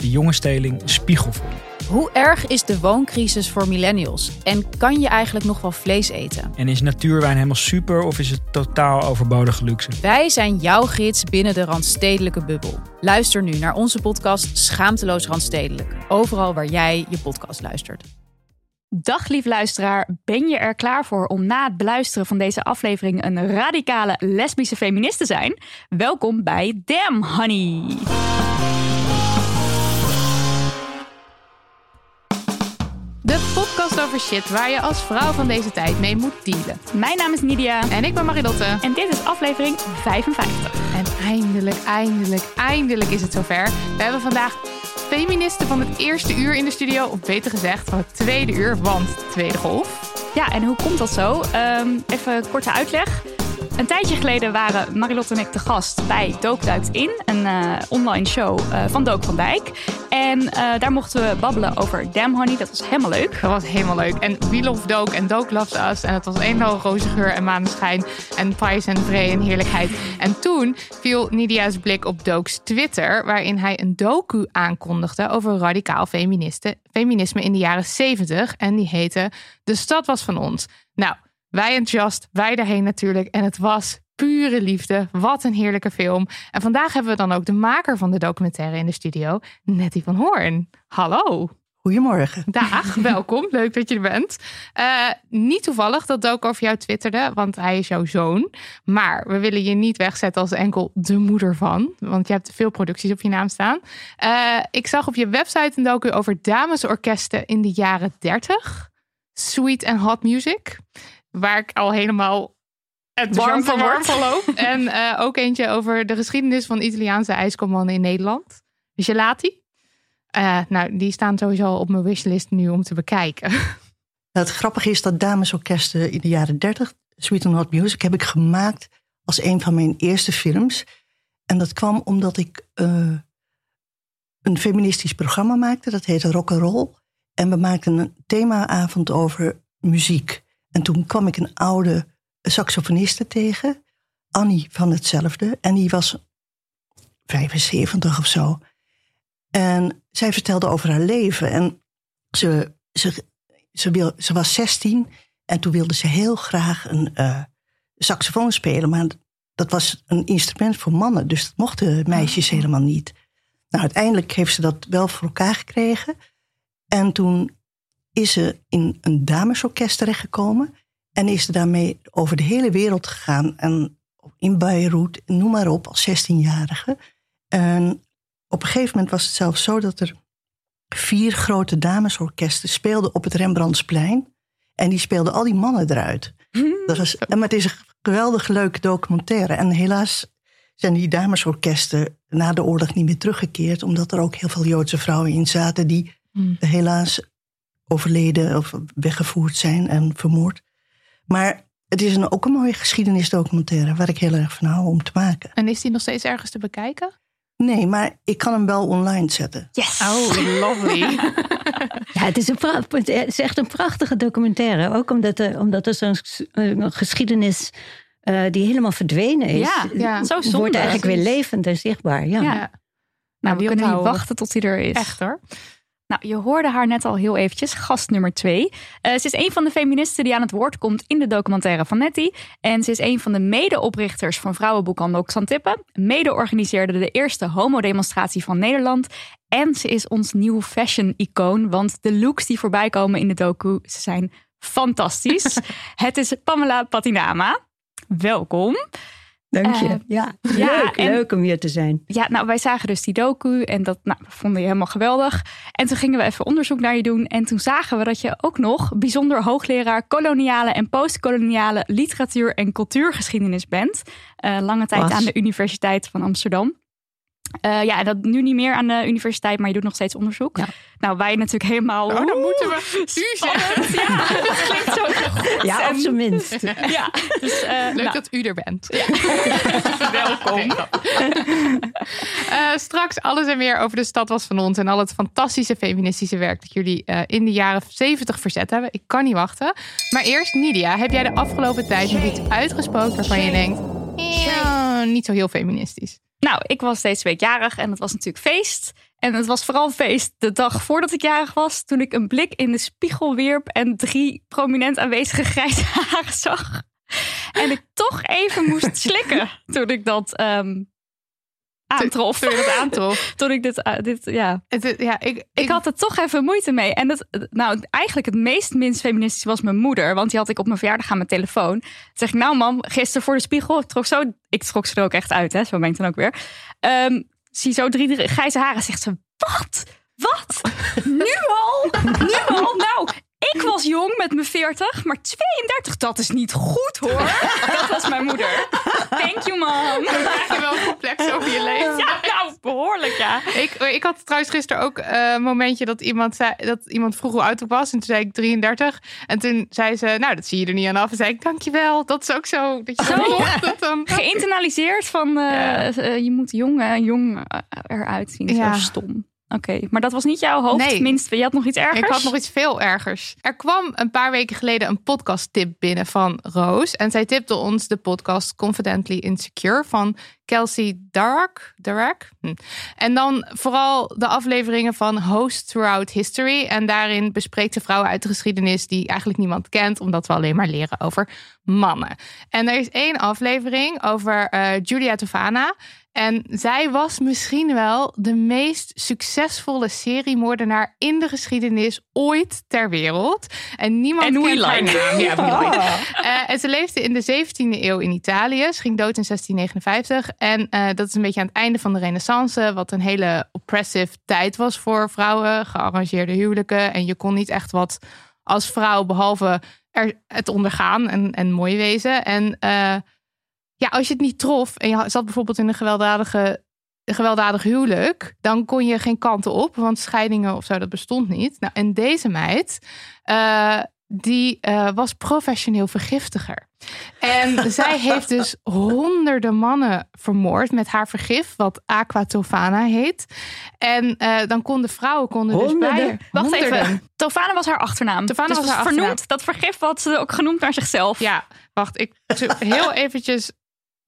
de jonge steling spiegel voor. Hoe erg is de wooncrisis voor millennials? En kan je eigenlijk nog wel vlees eten? En is natuurwijn helemaal super of is het totaal overbodige luxe? Wij zijn jouw gids binnen de Randstedelijke bubbel. Luister nu naar onze podcast Schaamteloos Randstedelijk. Overal waar jij je podcast luistert. Dag lief luisteraar, ben je er klaar voor om na het beluisteren van deze aflevering een radicale lesbische feminist te zijn? Welkom bij Damn Honey. De podcast over shit waar je als vrouw van deze tijd mee moet dealen. Mijn naam is Nidia En ik ben Marilotte. en dit is aflevering 55. En eindelijk, eindelijk, eindelijk is het zover. We hebben vandaag feministen van het eerste uur in de studio. Of beter gezegd, van het tweede uur, want tweede golf. Ja, en hoe komt dat zo? Ehm, even korte uitleg. Een tijdje geleden waren Marilotte en ik te gast bij Dook Duikt In, een eh, online show eh, van Dook van Dijk. En eh, daar mochten we babbelen over Damn Honey. Dat was helemaal leuk. Dat was helemaal leuk. En We Love Dook en Dook Loves Us. En het was een en roze geur en maneschijn. En pais en vree en heerlijkheid. En toen viel Nidia's blik op Dook's Twitter. Waarin hij een docu aankondigde over radicaal feministen, feminisme in de jaren 70. En die heette De Stad was van ons. Nou, wij enthousiast, wij daarheen natuurlijk. En het was pure liefde. Wat een heerlijke film. En vandaag hebben we dan ook de maker van de documentaire in de studio, Nettie van Hoorn. Hallo. Goedemorgen. Dag, welkom. Leuk dat je er bent. Eh, niet toevallig dat Dook over jou twitterde, want hij is jouw zoon. Maar we willen je niet wegzetten als enkel de moeder van, want je hebt veel producties op je naam staan. Eh, ik zag op je website een docu over damesorkesten in de jaren 30. Sweet and hot music. Waar ik al helemaal Warm van warm word. van loop. En eh, ook eentje over de geschiedenis van Italiaanse ijskommannen in Nederland. Gelati. Eh, nou, die staan sowieso op mijn wishlist nu om te bekijken. Nou, het grappige is dat damesorkesten in de jaren 30, Sweet and Hot Music, heb ik gemaakt als een van mijn eerste films. En dat kwam omdat ik eh, een feministisch programma maakte, dat heette Rock and Roll. En we maakten een themaavond over muziek. En toen kwam ik een oude saxofoniste tegen, Annie van hetzelfde. En die was 75 of zo. En zij vertelde over haar leven. En ze, ze, ze, wil, ze was 16 en toen wilde ze heel graag een eh, saxofoon spelen. Maar dat was een instrument voor mannen, dus dat mochten meisjes helemaal niet. Nou, uiteindelijk heeft ze dat wel voor elkaar gekregen. En toen is ze in een damesorkest terechtgekomen. En is daarmee over de hele wereld gegaan. En in Beirut, noem maar op, als 16-jarige. En op een gegeven moment was het zelfs zo dat er vier grote damesorkesten speelden op het Rembrandtsplein. En die speelden al die mannen eruit. Dat was, maar het is een geweldig leuke documentaire. En helaas zijn die damesorkesten na de oorlog niet meer teruggekeerd. Omdat er ook heel veel Joodse vrouwen in zaten die helaas overleden of weggevoerd zijn en vermoord. Maar het is een, ook een mooie geschiedenisdocumentaire waar ik heel erg van hou om te maken. En is die nog steeds ergens te bekijken? Nee, maar ik kan hem wel online zetten. Yes! Oh, lovely. Ja, het is, een pra- het is echt een prachtige documentaire. Ook omdat er, omdat er zo'n een geschiedenis eh, die helemaal verdwenen is. Ja, ja. zo zonde. Wordt eigenlijk weer levend en zichtbaar. Ja. Ja. Ja. Nou, we kunnen niet wachten tot hij er is. Echt hoor. Nou, je hoorde haar net al heel eventjes, gast nummer twee. Eh, ze is een van de feministen die aan het woord komt in de documentaire van Nettie. En ze is een van de medeoprichters van vrouwenboekhandel Xantippe. Mede organiseerde de eerste homodemonstratie van Nederland. En ze is ons nieuw fashion-icoon, want de looks die voorbij komen in de docu, ze zijn fantastisch. Het is Pamela Patinama. Welkom. Dank je. Eh, ja, ja, leuk, en- leuk om hier te zijn. Ja, nou, wij zagen dus die docu en dat nou, vonden je helemaal geweldig. En toen gingen we even onderzoek naar je doen. En toen zagen we dat je ook nog bijzonder hoogleraar koloniale en postkoloniale literatuur en cultuurgeschiedenis bent. Eh, lange tijd Was. aan de Universiteit van Amsterdam. Eh, ja, en dat nu niet meer aan de universiteit, maar je doet nog steeds onderzoek. Ja. Nou, wij natuurlijk helemaal. Oh, dan moeten we spannend. Ja, dat klinkt zo goed. Ja, op En- zijn minst. Ja, dus, eh, Leuk nou, dat u er bent. welkom. Eh, straks alles en meer over de stad was van ons en al het fantastische feministische werk dat jullie eh, in de jaren 70 verzet hebben. Ik kan niet wachten. Maar eerst, Nidia, heb jij de afgelopen tijd nog iets uitgesproken waarvan je denkt, ja, niet zo heel feministisch? Nou, ik was deze week jarig en het was natuurlijk feest. En het was vooral feest de dag voordat ik jarig was. Toen ik een blik in de spiegel wierp en drie prominent aanwezige grijze haren zag. En ik toch even moest slikken toen ik dat ehm, aantrof. Toen je dat aantrof. Toen ik dit, eh, dit ja. Het, ja, ik, Ik had er toch even moeite mee. En dat, nou, eigenlijk het meest minst feministisch was mijn moeder. Want die had ik op mijn verjaardag aan mijn telefoon. Toen zeg ik, nou mam, gisteren voor de spiegel. Ik trok, zo, ik trok ze er ook echt uit, hè. Zo ben ik dan ook weer. Ehm, zie zo drie, drie grijze haren. Zegt ze, wat? Wat? Nu al? Nu al? Nou, ik was jong met mijn 40, maar 32, dat is niet goed hoor. Dat was mijn moeder. Thank you, mom. Dan krijg je wel een complex over je leven. Ja, nou, behoorlijk ja. Ik, ik had trouwens gisteren ook eh, een momentje dat iemand, zei, dat iemand vroeg hoe oud ik was. En toen zei ik 33. En toen zei ze, nou dat zie je er niet aan af. En zei ik, dankjewel. Dat is ook zo. Dat je Zo? dan nog dat dan... geïnternaliseerd van eh, Ja. eh, je moet jong, jong eruit zien. Ja. Zo stom. Oké, maar dat was niet jouw hoofd. Nee. Je had nog iets ergers. Ik had nog iets veel ergers. Er kwam een paar weken geleden een podcast tip binnen van Roos. En zij tipte ons de podcast Confidently Insecure van Kelsey Darak. Darak? Hm. En dan vooral de afleveringen van Host Throughout History. En daarin bespreekt ze vrouwen uit de geschiedenis die eigenlijk niemand kent. Omdat we alleen maar leren over mannen. En er is één aflevering over eh, Julia Tovana. En zij was misschien wel de meest succesvolle seriemoordenaar in de geschiedenis ooit ter wereld. En niemand En kent haar naam. Ja, like. Eh, en ze leefde in de 17e eeuw in Italië. Ze ging dood in 1659. En eh, dat is een beetje aan het einde van de renaissance. Wat een hele oppressive tijd was voor vrouwen. Gearrangeerde huwelijken. En je kon niet echt wat als vrouw behalve er, het ondergaan en, en mooi wezen. En eh, ja, als je het niet trof en je zat bijvoorbeeld in een gewelddadige, een gewelddadig huwelijk, dan kon je geen kanten op, want scheidingen of zo, dat bestond niet. Nou, en deze meid, eh, die eh, was professioneel vergiftiger. En zij heeft dus honderden mannen vermoord met haar vergif, wat aqua tofana heet. En eh, dan konden vrouwen konden dus bij haar- Wacht honderden. even. Tovana was haar achternaam. Tovana dus was was haar vernoemd. achternaam. Dat vergif had ze ook genoemd naar zichzelf. Ja, wacht. Ik heel eventjes.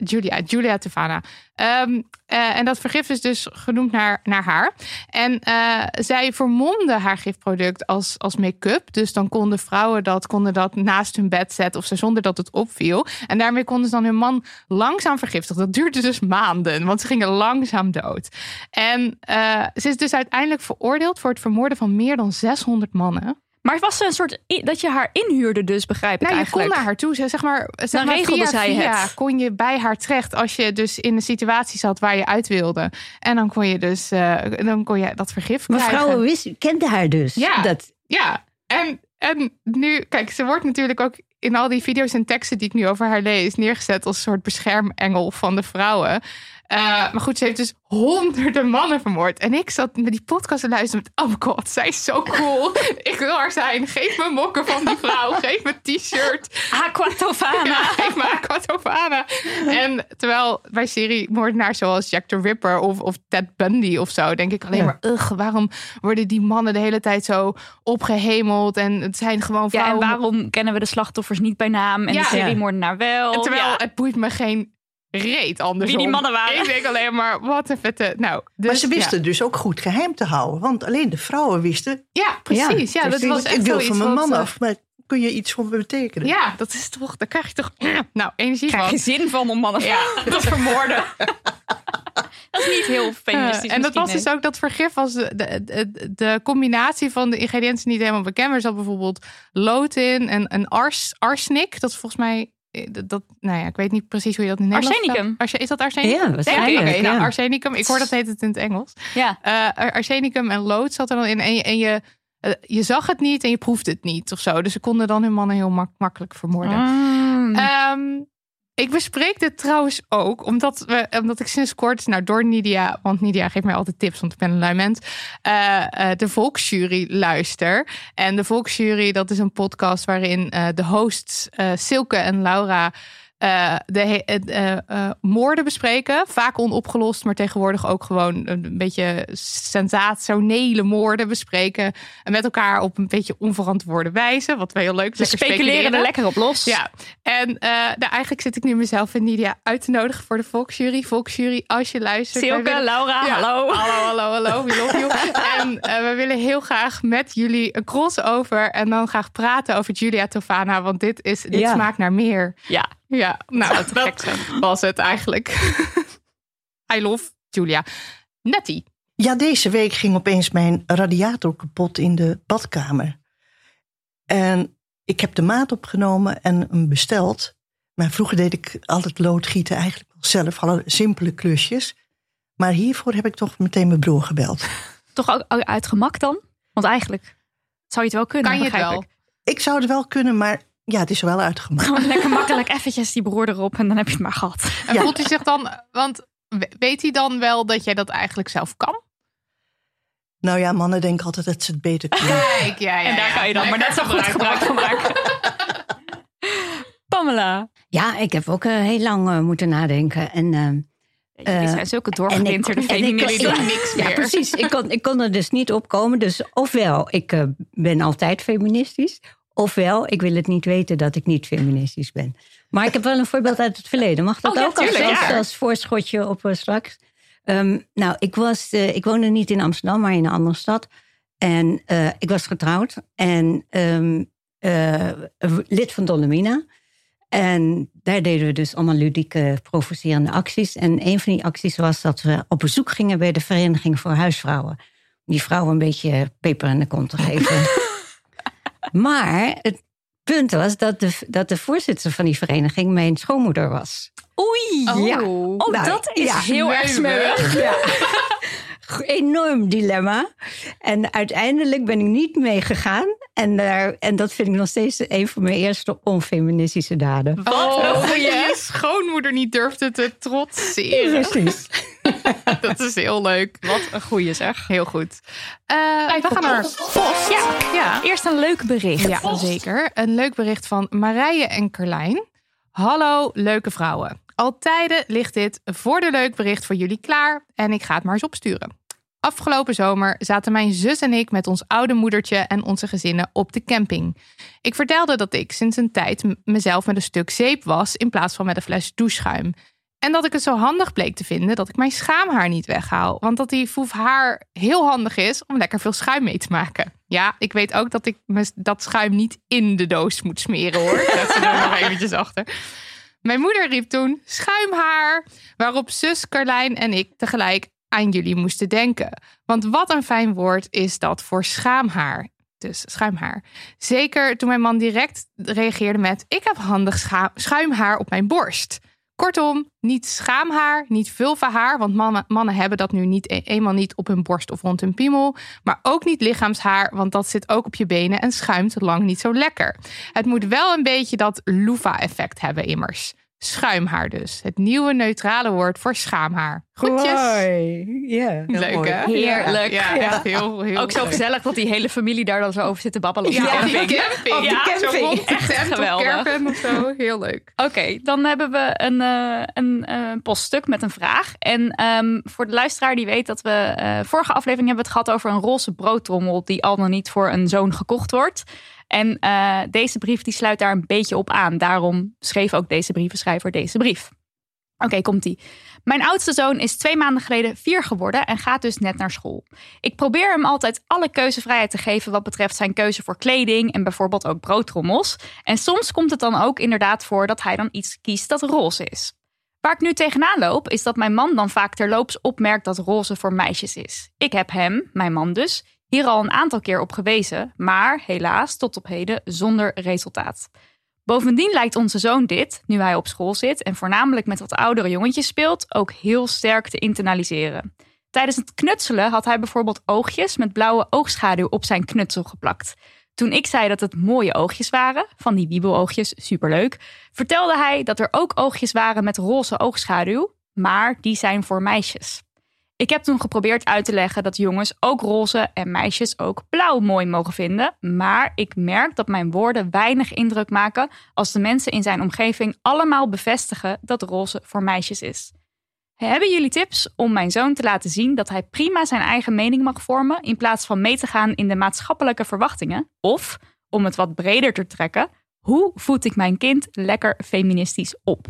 Julia, Julia Tevana. Ehm, eh, en dat vergif is dus genoemd naar, naar haar. En eh, zij vermomde haar gifproduct als, als make-up. Dus dan konden vrouwen dat, konden dat naast hun bed zetten of zo, zonder dat het opviel. En daarmee konden ze dan hun man langzaam vergiftigen. Dat duurde dus maanden, want ze gingen langzaam dood. En eh, ze is dus uiteindelijk veroordeeld voor het vermoorden van meer dan 600 mannen. Maar het was een soort dat je haar inhuurde, dus begrijp ik Nou, je eigenlijk. kon naar haar toe. Zeg maar, zeg Dan maar regelde via, zij via het. kon je bij haar terecht als je dus in een situatie zat waar je uit wilde. En dan kon je dus eh, dan kon je dat vergif Maar krijgen. vrouwen wist, kende haar dus. Ja. Dat, Ja, en, en nu, kijk, ze wordt natuurlijk ook in al die video's en teksten die ik nu over haar lees neergezet als een soort beschermengel van de vrouwen. Eh, maar goed, ze heeft dus honderden mannen vermoord. En ik zat met die podcast te luisteren met... Oh god, zij is zo cool. ik wil haar zijn. Geef me mokken van die vrouw. Geef me t-shirt. Aqua Tovana. Ja, geef me Aquatofana. En terwijl bij serie moordenaars zoals Jack the Ripper of, of Ted Bundy of zo... denk ik alleen Ja. maar... Ugh, waarom worden die mannen de hele tijd zo opgehemeld? En het zijn gewoon Ja, en vrouwen... waarom kennen we de slachtoffers niet bij naam en Ja. de seriemoordenaar wel? En terwijl Ja. het boeit me geen reet anders. Wie die mannen waren. Ik denk alleen maar, wat een vette... Nou, dus, maar ze wisten Ja, dus ook goed geheim te houden. Want alleen de vrouwen wisten. ja precies. Ja, Ja, dat was echt ik wil van mijn man eh, af. Maar kun je iets voor me betekenen? Ja, dat is toch... Daar krijg je toch... Nou, energie krijg van. je zin van om mannen Ja. te vermoorden. dat is niet heel feministisch. Eh, en dat was dus ook dat vergif was de, de, de, de combinatie van de ingrediënten niet helemaal bekend. Maar er zat bijvoorbeeld lood in en een ars, arsenic. Dat is volgens mij eh, dat, dat- nou ja, ik weet niet precies hoe je dat in het Nederlands Arsenicum. Arse- Is dat arsenicum? Ja, waarschijnlijk, Oké, nou, ja. arsenicum. Ik hoor dat heet het in het Engels. Ja. Eh, ar- arsenicum en lood zat er dan in. En je, en je, je zag het niet en je proefde het niet of zo. Dus ze konden dan hun mannen heel mak- makkelijk vermoorden. Mm. Ehm, ik bespreek dit trouwens ook omdat, we, omdat ik sinds kort, nou door Nidia, want Nidia geeft mij altijd tips, want ik ben een lui mens, eh, eh, de Volksjury luister. En de Volksjury, dat is een podcast waarin eh, de hosts eh, Silke en Laura eh, de eh, eh, moorden bespreken. Vaak onopgelost, maar tegenwoordig ook gewoon een beetje sensationele moorden bespreken. En met elkaar op een beetje onverantwoorde wijze, wat wij heel leuk We speculeren er lekker op los. ja, en nou, eigenlijk zit ik nu mezelf en Nidia uit te nodigen voor de Volksjury. Volksjury, als je luistert. Silke, willen- Laura, Ja, hallo. Hallo, hallo, hallo. We love you. en we willen heel graag met jullie een crossover en dan graag praten over Julia Tovana, want dit, is, dit Ja. smaakt naar meer. Ja. Ja, nou, gek dat was het eigenlijk. I love Julia. Nettie. Ja, deze week ging opeens mijn radiator kapot in de badkamer. En ik heb de maat opgenomen en hem besteld. Maar vroeger deed ik altijd loodgieten eigenlijk wel zelf, alle simpele klusjes. Maar hiervoor heb ik toch meteen mijn broer gebeld. Toch ook uit gemak dan? Want eigenlijk zou je het wel kunnen. Kan je het wel? ik. Ik zou het wel kunnen, maar ja, het is wel uitgemaakt. Gewoon lekker makkelijk eventjes die broer erop en dan heb je het maar gehad. En Ja. voelt hij zich dan, want weet hij dan wel dat jij dat eigenlijk zelf kan? Nou ja, mannen denken altijd dat ze het beter kunnen. Kijk, ja, ja, en daar ja. kan je dan maar net zo goed gebruik van maken. Pamela. Ja, ik heb ook eh, heel lang eh, moeten nadenken. En, ehm, Jullie Eh, zijn zulke ik- doorgewinterde en ik- feministen. ja, niks Ja, meer. precies. Ik kon, ik kon er dus niet opkomen. Dus ofwel, ik eh, ben altijd feministisch. Ofwel, ik wil het niet weten dat ik niet feministisch ben. Maar ik heb wel een voorbeeld uit het verleden. Mag dat Oh, ja, ook als, tuurlijk, als, ja. als voorschotje op eh, straks? Ehm, nou, ik, was, eh, ik woonde niet in Amsterdam, maar in een andere stad. En eh, ik was getrouwd en ehm, eh, lid van Dolomina. En daar deden we dus allemaal ludieke, provocerende acties. En een van die acties was dat we op bezoek gingen bij de Vereniging voor Huisvrouwen. Om die vrouwen een beetje peper in de kont te geven. maar het punt was dat de, dat de voorzitter van die vereniging mijn schoonmoeder was. Oei. Oh. Ja. Oh, Nou, dat is ja. heel erg smeuig. Ja. Enorm dilemma. En uiteindelijk ben ik niet meegegaan. En, daar- en dat vind ik nog steeds een van mijn eerste onfeministische daden. Oh, dat goeie. je schoonmoeder niet durfde te trotseren. Precies. Dat is heel leuk. Wat een goeie zeg. Heel goed. Eh, we gaan naar Vos. Ja. ja. Eerst een leuk bericht. Ja, zeker. Een leuk bericht van Marije en Carlijn. Hallo, leuke vrouwen. Al tijden ligt dit voor de leuk bericht voor jullie klaar en ik ga het maar eens opsturen. Afgelopen zomer zaten mijn zus en ik met ons oude moedertje en onze gezinnen op de camping. Ik vertelde dat ik sinds een tijd mezelf met een stuk zeep was in plaats van met een fles doucheschuim. En dat ik het zo handig bleek te vinden dat ik mijn schaamhaar niet weghaal. Want dat die foef haar heel handig is om lekker veel schuim mee te maken. Ja, ik weet ook dat ik dat schuim niet in de doos moet smeren hoor. Dat ze er nog eventjes achter. Mijn moeder riep toen schuimhaar. Waarop zus Carlijn en ik tegelijk aan jullie moesten denken. Want wat een fijn woord is dat voor schaamhaar. Dus schuimhaar. Zeker toen mijn man direct reageerde met: Ik heb handig schuimhaar op mijn borst. Kortom, niet schaamhaar, niet vulvahaar, want mannen, mannen hebben dat nu niet e- eenmaal niet op hun borst of rond hun piemel. Maar ook niet lichaamshaar, want dat zit ook op je benen en schuimt lang niet zo lekker. Het moet wel een beetje dat loofah-effect hebben immers. Schuimhaar dus. Het nieuwe neutrale woord voor schaamhaar. Groetjes. Ja, Leuk hè? Heerlijk. Ja, Ja. echt heel, heel Ook zo leuk. gezellig dat die hele familie daar dan zo over zit te babbelen. op de Ja, op die camping. camping. Op Zo camping. de Echt tent geweldig. Of zo. Heel leuk. Oké, dan hebben we een, eh, een eh, poststuk met een vraag. En ehm, voor de luisteraar die weet dat we... eh, vorige aflevering hebben we het gehad over een roze broodtrommel... die al dan niet voor een zoon gekocht wordt. En eh, deze brief die sluit daar een beetje op aan. Daarom schreef ook deze brievenschrijver deze brief. Oké, komt-ie. Mijn oudste zoon is twee maanden geleden vier geworden en gaat dus net naar school. Ik probeer hem altijd alle keuzevrijheid te geven wat betreft zijn keuze voor kleding en bijvoorbeeld ook broodtrommels. En soms komt het dan ook inderdaad voor dat hij dan iets kiest dat roze is. Waar ik nu tegenaan loop, is dat mijn man dan vaak terloops opmerkt dat roze voor meisjes is. Ik heb hem, mijn man dus, hier al een aantal keer op gewezen, maar helaas tot op heden zonder resultaat. Bovendien lijkt onze zoon dit, nu hij op school zit en voornamelijk met wat oudere jongetjes speelt, ook heel sterk te internaliseren. Tijdens het knutselen had hij bijvoorbeeld oogjes met blauwe oogschaduw op zijn knutsel geplakt. Toen ik zei dat het mooie oogjes waren, van die wiebeloogjes, superleuk, vertelde hij dat er ook oogjes waren met roze oogschaduw, maar die zijn voor meisjes. Ik heb toen geprobeerd uit te leggen dat jongens ook roze en meisjes ook blauw mooi mogen vinden, maar ik merk dat mijn woorden weinig indruk maken als de mensen in zijn omgeving allemaal bevestigen dat roze voor meisjes is. Hebben jullie tips om mijn zoon te laten zien dat hij prima zijn eigen mening mag vormen in plaats van mee te gaan in de maatschappelijke verwachtingen? Of, om het wat breder te trekken, hoe voed ik mijn kind lekker feministisch op?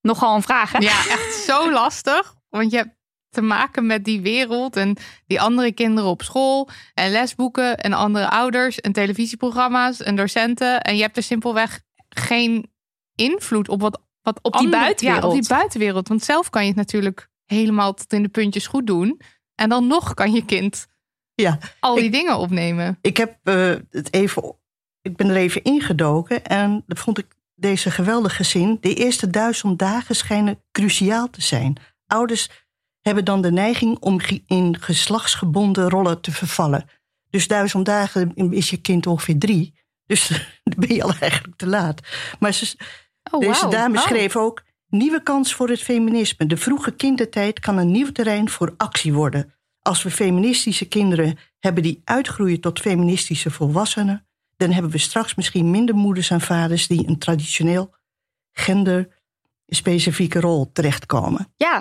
Nogal een vraag, hè? Ja, echt zo lastig. Want je hebt te maken met die wereld en die andere kinderen op school en lesboeken en andere ouders en televisieprogramma's en docenten. En je hebt er simpelweg geen invloed op wat, wat Op die buitenwereld. Ja, op die buitenwereld. Want zelf kan je het natuurlijk helemaal tot in de puntjes goed doen. En dan nog kan je kind Ja, al die Ik- dingen opnemen. ik heb eh, het even. Ik ben er even ingedoken en dat vond ik deze geweldige zin. De eerste duizend dagen schijnen cruciaal te zijn. Ouders hebben dan de neiging om in geslachtsgebonden rollen te vervallen. Dus duizend dagen is je kind ongeveer drie. Dus dan ben je al eigenlijk te laat. Maar ze, Oh, deze dame Oh. schreef ook... Nieuwe kans voor het feminisme. De vroege kindertijd kan een nieuw terrein voor actie worden. Als we feministische kinderen hebben die uitgroeien tot feministische volwassenen... dan hebben we straks misschien minder moeders en vaders... die een traditioneel genderspecifieke rol terechtkomen. Ja.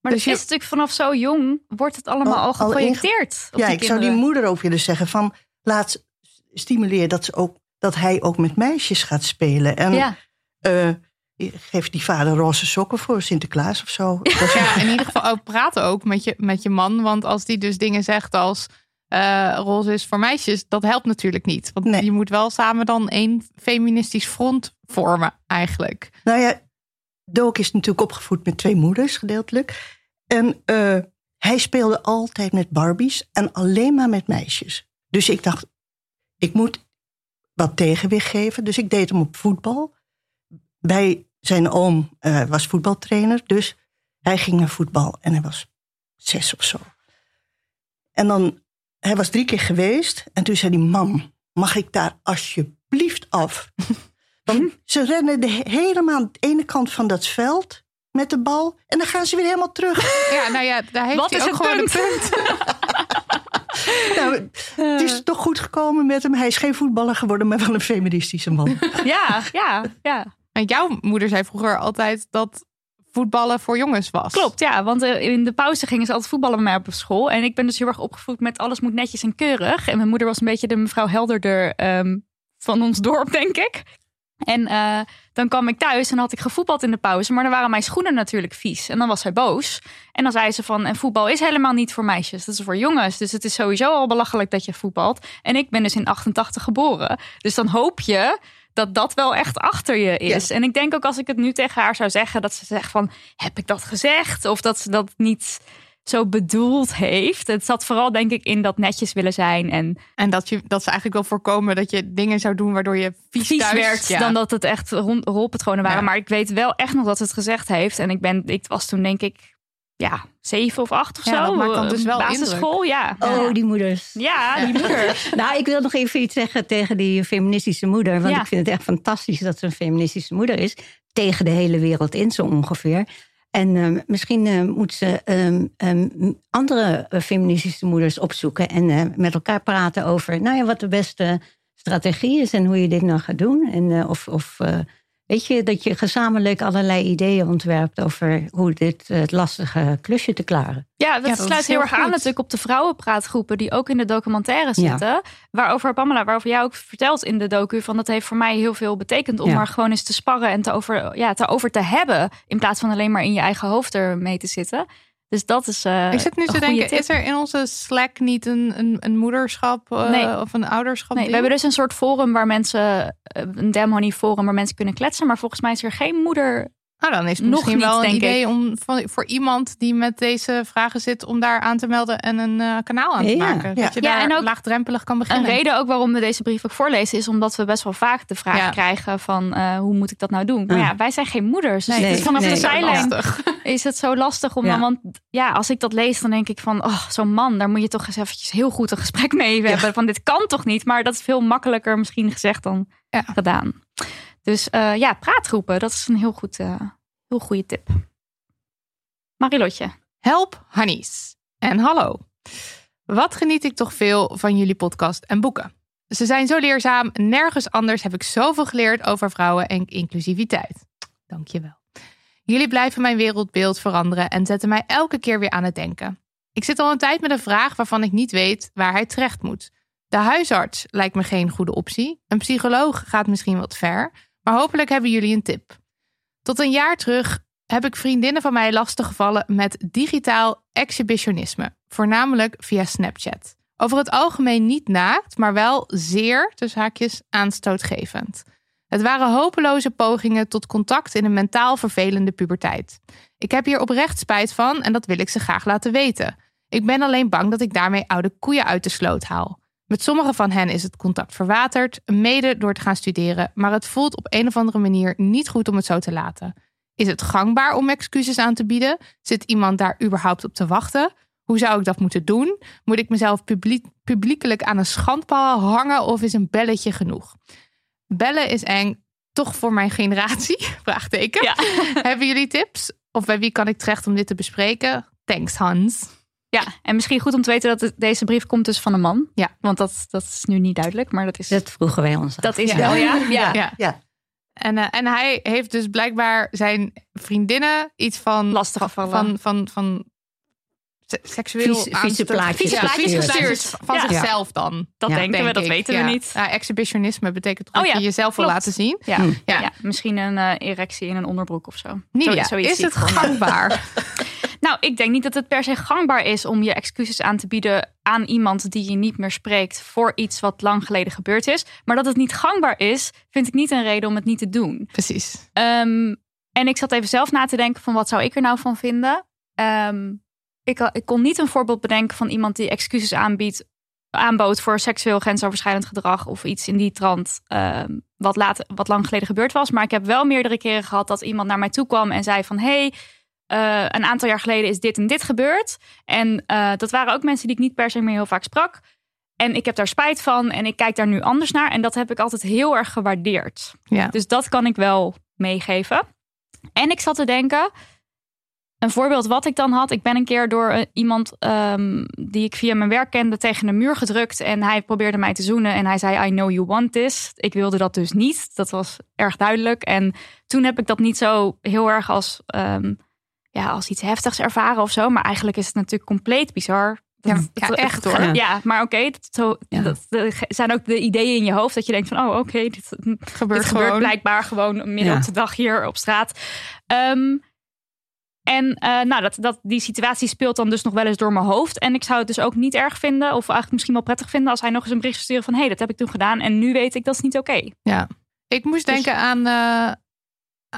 Maar Dus dat je- is natuurlijk vanaf zo jong wordt het allemaal Al- al al geprojecteerd. op ja, ik zou die moeder ook willen zeggen van... laat stimuleer dat, ze ook, dat hij ook met meisjes gaat spelen. En Ja. eh, geef die vader roze sokken voor Sinterklaas of zo. Dat is- Ja, in ieder geval ook praten ook met je, met je man. Want als die dus dingen zegt als eh, roze is voor meisjes, dat helpt natuurlijk niet. Want Nee. je moet wel samen dan één feministisch front vormen eigenlijk. Nou ja, Dook is natuurlijk opgevoed met twee moeders, gedeeltelijk. En eh, hij speelde altijd met Barbies en alleen maar met meisjes. Dus ik dacht, ik moet wat tegenwicht geven. Dus ik deed hem op voetbal. Bij zijn oom eh, was voetbaltrainer, dus hij ging naar voetbal en hij was zes of zo. En dan, hij was drie keer geweest en toen zei hij, mam, mag ik daar alsjeblieft af? Want ze rennen de, helemaal aan de ene kant van dat veld met de bal. En dan gaan ze weer helemaal terug. Ja, nou ja, daar heeft Wat hij is ook het gewoon punt? een punt. nou, het is toch goed gekomen met hem. Hij is geen voetballer geworden, maar wel een feministische man. Ja, ja, ja. En jouw moeder zei vroeger altijd dat voetballen voor jongens was. Klopt, ja. Want eh, in de pauze gingen ze altijd voetballen met mij op school. En ik ben dus heel erg opgevoed met alles moet netjes en keurig. En mijn moeder was een beetje de mevrouw Helderder ehm, van ons dorp, denk ik. En eh, dan kwam ik thuis en had ik gevoetbald in de pauze. Maar dan waren mijn schoenen natuurlijk vies. En dan was zij boos. En dan zei ze van, en voetbal is helemaal niet voor meisjes. Dat is voor jongens. Dus het is sowieso al belachelijk dat je voetbalt. En ik ben dus in 88 geboren. Dus dan hoop je dat dat wel echt achter je is. En ik denk ook als ik het nu tegen haar zou zeggen... dat ze zegt van, heb ik dat gezegd? Of dat ze dat niet zo bedoeld heeft. Het zat vooral denk ik in dat netjes willen zijn... en En dat, je, dat ze eigenlijk wil voorkomen dat je dingen zou doen waardoor je vies, vies thuis- werd Ja. dan dat het echt rond, rolpatronen waren. Ja. Maar ik weet wel echt nog dat ze het gezegd heeft. En ik, ben, ik was toen denk ik ja, zeven of acht of Ja, zo. dat maakt dan dus wel Basisschool, ja. Oh, die moeders. Ja, die moeder. Nou, ik wil nog even iets zeggen tegen die feministische moeder. Want Ja. ik vind het echt fantastisch dat ze een feministische moeder is. Tegen de hele wereld in, zo ongeveer. En ehm, misschien eh, moet ze ehm, ehm, andere eh, feministische moeders opzoeken. En eh, met elkaar praten over nou ja, wat de beste strategie is. En hoe je dit nou gaat doen. En eh, of, of weet je, dat je gezamenlijk allerlei ideeën ontwerpt. Over hoe dit eh, het lastige klusje te klaren. Ja, dat Ja, dat sluit heel erg aan natuurlijk op de vrouwenpraatgroepen die ook in de documentaire Ja. zitten. Waarover Pamela, waarover jij ook vertelt in de docu, van dat heeft voor mij heel veel betekend om Ja. er gewoon eens te sparren en te over, ja, te over te hebben. In plaats van alleen maar in je eigen hoofd er mee te zitten. Dus dat is. eh, Ik zit nu te denken, tip. is er in onze Slack niet een, een, een moederschap eh, Nee. of een ouderschap? Nee, we hebben dus een soort forum waar mensen, eh, een Damn Honey forum waar mensen kunnen kletsen. Maar volgens mij is er geen moeder Nou, dan is het Nog misschien niet, wel een idee ik. om van, voor iemand die met deze vragen zit om daar aan te melden en een eh, kanaal aan te Ja. maken. Ja. Dat je Ja, daar en ook laagdrempelig kan Een beginnen. reden ook waarom we deze brief ook voorlezen is omdat we best wel vaak de vraag Ja. krijgen van eh, hoe moet ik dat nou doen? Maar Ja. wij zijn geen moeders. Dus Nee, het is vanaf nee. de Zo zijlijn lastig. is het zo lastig om Ja. dan, want ja, als ik dat lees dan denk ik van, oh, zo'n man, daar moet je toch eens eventjes heel goed een gesprek mee hebben. Van dit kan toch niet? Maar dat is veel makkelijker misschien gezegd dan Ja. gedaan. Dus eh, ja, praatgroepen, dat is een heel goed, eh, heel goede tip. Marilotje. Help Hannies. En hallo. Wat geniet ik toch veel van jullie podcast en boeken. Ze zijn zo leerzaam. Nergens anders heb ik zoveel geleerd over vrouwen en inclusiviteit. Dankjewel. Jullie blijven mijn wereldbeeld veranderen en zetten mij elke keer weer aan het denken. Ik zit al een tijd met een vraag waarvan ik niet weet waar hij terecht moet. De huisarts lijkt me geen goede optie. Een psycholoog gaat misschien wat ver. Maar hopelijk hebben jullie een tip. Tot een jaar terug heb ik vriendinnen van mij lastiggevallen met digitaal exhibitionisme, voornamelijk via Snapchat. Over het algemeen niet naakt, maar wel zeer, tussen haakjes, aanstootgevend. Het waren hopeloze pogingen tot contact in een mentaal vervelende puberteit. Ik heb hier oprecht spijt van en dat wil ik ze graag laten weten. Ik ben alleen bang dat ik daarmee oude koeien uit de sloot haal. Met sommige van hen is het contact verwaterd, mede door te gaan studeren, maar het voelt op een of andere manier niet goed om het zo te laten. Is het gangbaar om excuses aan te bieden? Zit iemand daar überhaupt op te wachten? Hoe zou ik dat moeten doen? Moet ik mezelf publiek, publiekelijk aan een schandpaal hangen of is een belletje genoeg? Bellen is eng, toch voor mijn generatie? Vraagteken. Ja. Hebben jullie tips? Of bij wie kan ik terecht om dit te bespreken? Thanks, Hans. Ja, en misschien goed om te weten dat het- deze brief komt dus van een man. Ja. Want dat, dat is nu niet duidelijk, maar dat is, Dat vroegen wij ons af. dat is Ja. wel, ja. ja. Ja. Ja. En, eh, en hij heeft dus blijkbaar zijn vriendinnen iets van Lastig van, van, van se- seksueel Vieze- vieze plaatjes vieze plaatjes gestuurd. gestuurd van Ja. zichzelf dan. Dat Ja. denken we, dat ik. weten Ja. we niet. Ja, exhibitionisme betekent toch Oh dat je jezelf wil klopt. laten zien. Ja. Hm. Ja. Ja. misschien een eh, erectie in een onderbroek of zo. Zoiets is het gangbaar? Nou, ik denk niet dat het per se gangbaar is om je excuses aan te bieden aan iemand die je niet meer spreekt voor iets wat lang geleden gebeurd is. Maar dat het niet gangbaar is, vind ik niet een reden om het niet te doen. Precies. Ehm, en ik zat even zelf na te denken van wat zou ik er nou van vinden. Ehm, ik, ik kon niet een voorbeeld bedenken van iemand die excuses aanbiedt, aanbood voor seksueel grensoverschrijdend gedrag of iets in die trant. ehm, wat, laat, wat lang geleden gebeurd was. Maar ik heb wel meerdere keren gehad dat iemand naar mij toe kwam en zei van hey, eh, een aantal jaar geleden is dit en dit gebeurd. En eh, dat waren ook mensen die ik niet per se meer heel vaak sprak. En ik heb daar spijt van en ik kijk daar nu anders naar. En dat heb ik altijd heel erg gewaardeerd. Ja. Dus dat kan ik wel meegeven. En ik zat te denken, een voorbeeld wat ik dan had. Ik ben een keer door eh, iemand ehm, die ik via mijn werk kende tegen een muur gedrukt. En hij probeerde mij te zoenen. En hij zei, I know you want this. Ik wilde dat dus niet. Dat was erg duidelijk. En toen heb ik dat niet zo heel erg als, ehm, ja, als iets heftigs ervaren of zo. Maar eigenlijk is het natuurlijk compleet bizar. Ja, ja, echt, hoor. Ja, maar oké. dat, zo- Ja. dat, zijn ook de ideeën in je hoofd dat je denkt van, oh oké, dit, Gebeurt dit gebeurt blijkbaar gewoon midden op de dag hier op straat. Ehm, en eh, nou, dat, dat, die situatie speelt dan dus nog wel eens door mijn hoofd. En ik zou het dus ook niet erg vinden, of eigenlijk misschien wel prettig vinden, als hij nog eens een bericht sturen van hé, hey, dat heb ik toen gedaan en nu weet ik dat is niet oké. Ja. Ik moest Dus- denken aan, eh,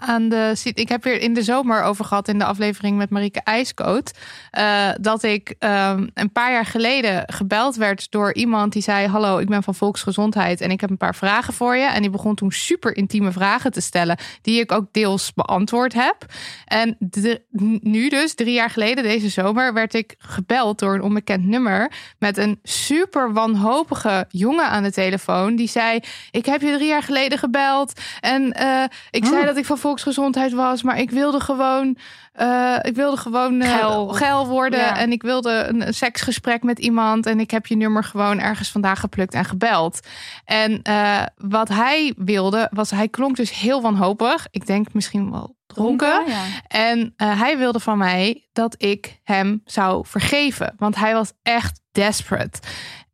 aan de. Ik heb hier in de zomer over gehad in de aflevering met Marieke IJskoot. eh, dat ik ehm, een paar jaar geleden gebeld werd door iemand die zei: Hallo, ik ben van Volksgezondheid en ik heb een paar vragen voor je. En die begon toen super intieme vragen te stellen, die ik ook deels beantwoord heb. En de- nu, dus drie jaar geleden, deze zomer, werd ik gebeld door een onbekend nummer met een super wanhopige jongen aan de telefoon. Die zei: Ik heb je drie jaar geleden gebeld. En eh, ik zei dat ik van volksgezondheid was, maar ik wilde gewoon. eh, ik wilde gewoon eh, Geil. geil worden. Ja. En ik wilde een, een seksgesprek met iemand. En ik heb je nummer gewoon ergens vandaag geplukt en gebeld. En eh, wat hij wilde, was hij klonk dus heel wanhopig. Ik denk misschien wel dronken. Ja. En hij wilde van mij dat ik hem zou vergeven. Want hij was echt desperate.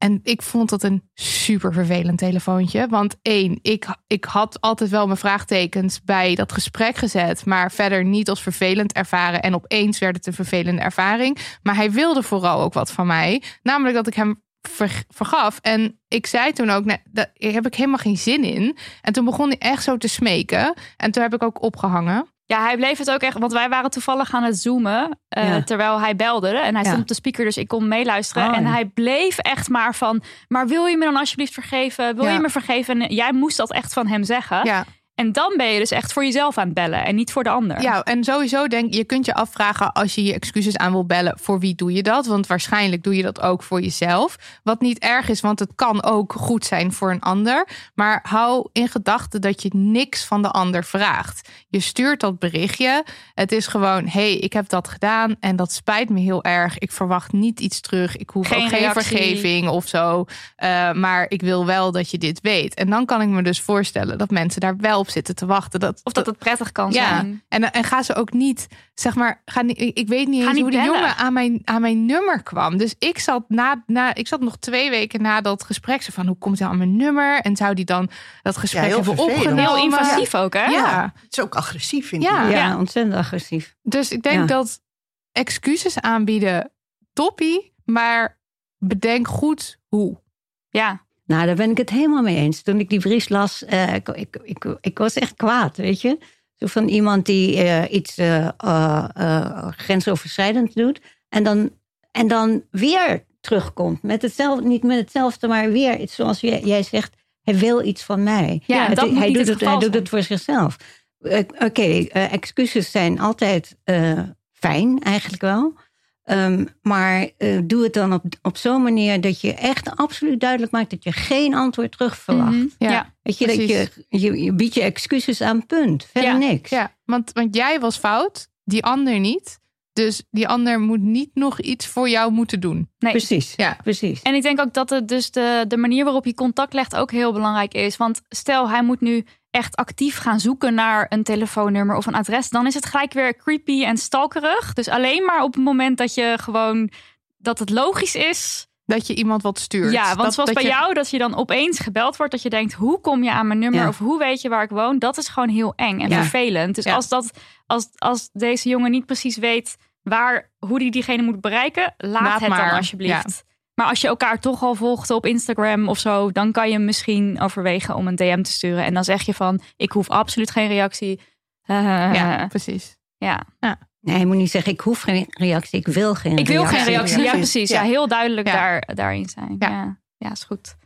En ik vond dat een super vervelend telefoontje. Want één, ik, ik had altijd wel mijn vraagtekens bij dat gesprek gezet. Maar verder niet als vervelend ervaren. En opeens werd het een vervelende ervaring. Maar hij wilde vooral ook wat van mij. Namelijk dat ik hem ver- vergaf. En ik zei toen ook, nee, daar heb ik helemaal geen zin in. En toen begon hij echt zo te smeken. En toen heb ik ook opgehangen. Ja, hij bleef het ook echt, want wij waren toevallig aan het zoomen eh, Ja. terwijl hij belde. En hij Ja. stond op de speaker, dus ik kon meeluisteren. Oh, en ja. hij bleef echt maar van, maar wil je me dan alsjeblieft vergeven? Wil je me vergeven? En jij moest dat echt van hem zeggen. Ja. En dan ben je dus echt voor jezelf aan het bellen en niet voor de ander. Ja, en sowieso denk je kunt je afvragen als je je excuses aan wil bellen, voor wie doe je dat? Want waarschijnlijk doe je dat ook voor jezelf. Wat niet erg is, want het kan ook goed zijn voor een ander. Maar hou in gedachten dat je niks van de ander vraagt. Je stuurt dat berichtje. Het is gewoon, hey, ik heb dat gedaan en dat spijt me heel erg. Ik verwacht niet iets terug. Ik hoef Geen ook geen reactie. vergeving of zo. Uh, maar ik wil wel dat je dit weet. En dan kan ik me dus voorstellen dat mensen daar wel op zitten te wachten. Dat, Of dat het prettig kan ja, zijn. en, en ga ze ook niet, zeg maar, ga niet, ik weet niet eens niet hoe die bellen. jongen aan mijn, aan mijn nummer kwam. Dus ik zat, na, na, ik zat nog twee weken na dat gesprek, zo van hoe komt hij aan mijn nummer? En zou die dan dat gesprek Ja, heel hebben vervelend. opgenomen? Heel invasief ook, hè? Ja, Het is ook agressief, vind Ja. ik. Ja, Ja. ontzettend agressief. dus ik denk Ja. dat excuses aanbieden, toppie, maar bedenk goed hoe. Ja. Nou, daar ben ik het helemaal mee eens. Toen ik die brief las, eh, ik, ik, ik, ik was echt kwaad, weet je. Van iemand die eh, iets eh, grensoverschrijdend doet. En dan, en dan weer terugkomt. Met hetzelfde, niet met hetzelfde, maar weer iets zoals jij, jij zegt. Hij wil iets van mij. Ja, Het- hij, doet het het, hij geval doet het voor zichzelf. Oké, excuses zijn altijd fijn, eigenlijk wel. Ehm, maar eh, doe het dan op, op zo'n manier dat je echt absoluut duidelijk maakt dat je geen antwoord terug verwacht. Mhm. Ja. Ja. Weet je, dat je, je, je biedt je excuses aan, punt. Verder Ja, niks. Ja, want, want jij was fout, die ander niet. Dus die ander moet niet nog iets voor jou moeten doen. Nee. Precies, Ja. precies. En ik denk ook dat het dus de, de manier waarop je contact legt ook heel belangrijk is. Want stel, hij moet nu echt actief gaan zoeken naar een telefoonnummer of een adres. Dan is het gelijk weer creepy en stalkerig. Dus alleen maar op het moment dat je gewoon dat het logisch is. Dat je iemand wat stuurt. Ja, want Dat- zoals dat bij je- jou, dat je dan opeens gebeld wordt. Dat je denkt, hoe kom je aan mijn nummer? Ja. Of hoe weet je waar ik woon? Dat is gewoon heel eng en Ja. vervelend. Dus Ja. als, dat, als, als deze jongen niet precies weet waar, hoe die diegene moet bereiken. Laat, Laat het maar. dan alsjeblieft. Maar als je elkaar toch al volgt op Instagram of zo, dan kan je misschien overwegen om een DM te sturen. En dan zeg je van, ik hoef absoluut geen reactie. Ja, ja. precies. ja. Nee, je moet niet zeggen, ik hoef geen reactie, ik wil geen Ik wil reactie. geen reactie. Ja, Ja. precies. Ja, Ja. heel duidelijk Ja. Daar, daarin zijn. Ja. Ja. ja, is goed.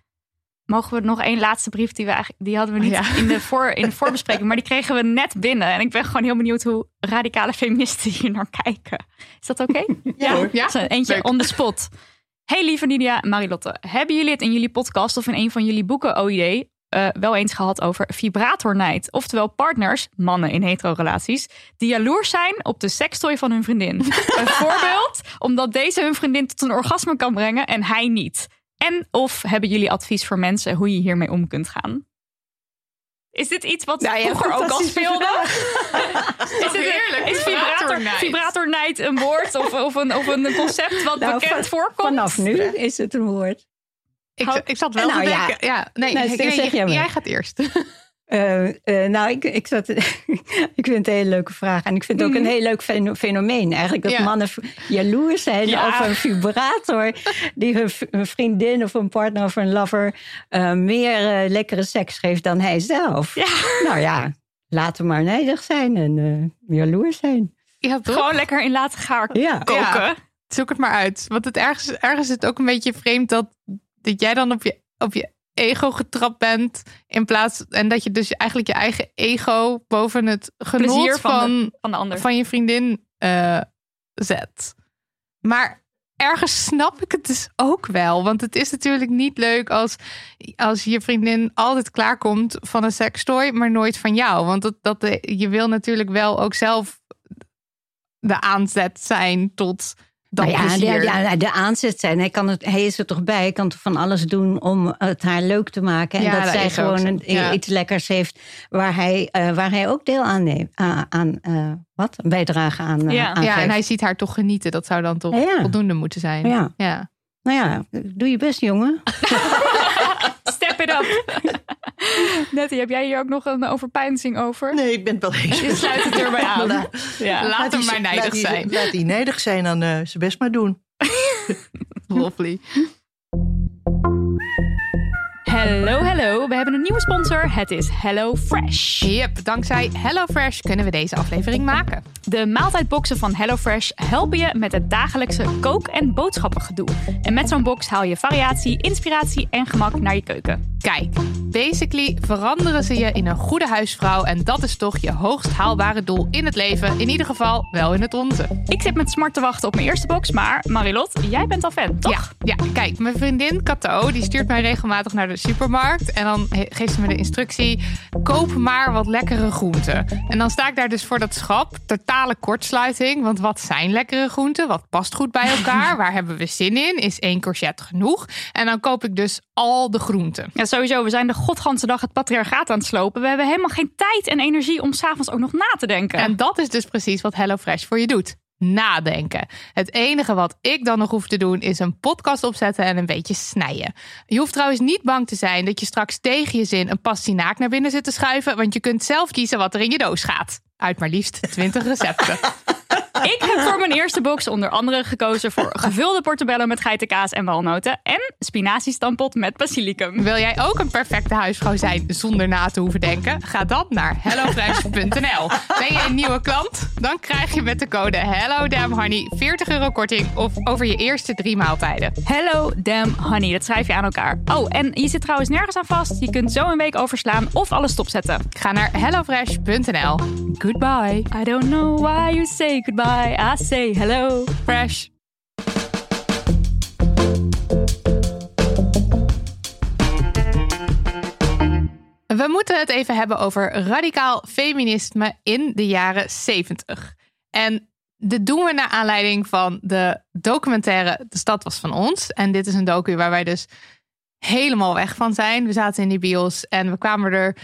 Mogen we nog één laatste brief die we eigenlijk, die hadden we niet Ja. in, de voor, in de voorbespreking, maar die kregen we net binnen. En ik ben gewoon heel benieuwd hoe radicale feministen hier naar kijken. Is dat oké? Ja. Ja? Eentje Leuk. on the spot. Hey lieve Nidia en Marilotte. Hebben jullie het in jullie podcast of in een van jullie boeken OID eh, wel eens gehad over vibratornijd? Oftewel partners, mannen in hetero-relaties, die jaloers zijn op de sekstooi van hun vriendin. een voorbeeld, omdat deze hun vriendin tot een orgasme kan brengen en hij niet. En of hebben jullie advies voor mensen hoe je hiermee om kunt gaan? Is dit iets wat Nou vroeger ook al speelde? Is, het, heerlijk? is vibrator, een woord of, of, een, of een concept wat Nou, bekend van- voorkomt? Vanaf nu is het een woord. Ik, ik zat wel Nou te denken. Ja, nee, Nou, ik- zeg- zeg jij, jij gaat eerst. Eh, eh, nou, ik, ik, zat, ik vind het een hele leuke vraag. En ik vind het ook een heel leuk feno- fenomeen. Eigenlijk dat Ja. mannen jaloers zijn Ja. op een vibrator... die hun, vriendin of een partner of een lover... eh, meer lekkere seks geeft dan hij zelf. Nou ja, laten we maar nijdig zijn en eh, jaloers zijn. Ja, toch? Gewoon lekker in laten gaar Ja. koken. Ja. Zoek het maar uit. Want het ergens, ergens is het ook een beetje vreemd dat, dat jij dan op je, op je ego getrapt bent. In plaats, en dat je dus eigenlijk je eigen ego boven het genot Plezier van van, de- van de ander. van je vriendin eh, zet. Maar ergens snap ik het dus ook wel. Want het is natuurlijk niet leuk als, als je vriendin altijd klaarkomt van een sekstooi, maar nooit van jou. Want dat, dat, je wil natuurlijk wel ook zelf de aanzet zijn tot dat Nou ja, de, ja, de aanzet zijn. Hij, kan het, hij is er toch bij. Hij kan toch van alles doen om het haar leuk te maken. En Ja, dat dat zij gewoon zo. een, Ja. iets lekkers heeft waar hij, eh, waar hij ook deel aan neemt. aan aan eh, wat? Een bijdrage aan, eh, Ja. ja, en hij ziet haar toch genieten. Dat zou dan toch Ja. voldoende moeten zijn. Ja. ja. Nou ja, doe je best, jongen. Step it up. Nettie, heb jij hier ook nog een overpeinzing over? Nee, ik ben het wel eens. Je sluit het erbij aan. Nou, Ja. Laat hem maar nijdig laat die- zijn. Laat die nijdig zijn, dan eh zijn best maar doen. Lovely. Hallo, hallo. We hebben een nieuwe sponsor. Het is Hello Fresh. Yep, dankzij HelloFresh kunnen we deze aflevering maken. De maaltijdboxen van HelloFresh helpen je met het dagelijkse kook- en boodschappengedoe. En met zo'n box haal je variatie, inspiratie en gemak naar je keuken. Kijk, basically veranderen ze je in een goede huisvrouw. En dat is toch je hoogst haalbare doel in het leven. In ieder geval wel in het onze. Ik zit met smart te wachten op mijn eerste box, maar Marilot, jij bent al fan, toch? Ja, ja, kijk, mijn vriendin Kato, die stuurt mij regelmatig naar de supermarkt. En dan geeft ze me de instructie, koop maar wat lekkere groenten. En dan sta ik daar dus voor dat schap, totale kortsluiting. Want wat zijn lekkere groenten? Wat past goed bij elkaar? Waar hebben we zin in? Is één courgette genoeg? En dan koop ik dus al de groenten. Ja, sowieso. We zijn de godganse dag het patriarchaat aan het slopen. We hebben helemaal geen tijd en energie om s'avonds ook nog na te denken. En dat is dus precies wat HelloFresh voor je doet. Nadenken. Het enige wat ik dan nog hoef te doen is een podcast opzetten en een beetje snijden. Je hoeft trouwens niet bang te zijn dat je straks tegen je zin een pastinaak naar binnen zit te schuiven, want je kunt zelf kiezen wat er in je doos gaat. Uit maar liefst 20 recepten. Ik heb voor mijn eerste box onder andere gekozen voor gevulde portobello met geitenkaas en walnoten en spinaziestampot met basilicum. Wil jij ook een perfecte huisvrouw zijn zonder na te hoeven denken? Ga dan naar hellofresh.nl. Ben je een nieuwe klant? Dan krijg je met de code HelloDamnHoney 40 euro korting of over je eerste drie maaltijden. Hello damn honey, dat schrijf je aan elkaar. Oh, en je zit trouwens nergens aan vast. Je kunt zo een week overslaan of alles stopzetten. Ga naar hellofresh.nl. Goodbye. I don't know why you say goodbye. I say hello. Fresh. We moeten het even hebben over radicaal feminisme in de jaren 70. En dit doen we naar aanleiding van de documentaire De Stad was van ons. En dit is een docu waar wij dus helemaal weg van zijn. We zaten in die bios en we kwamen er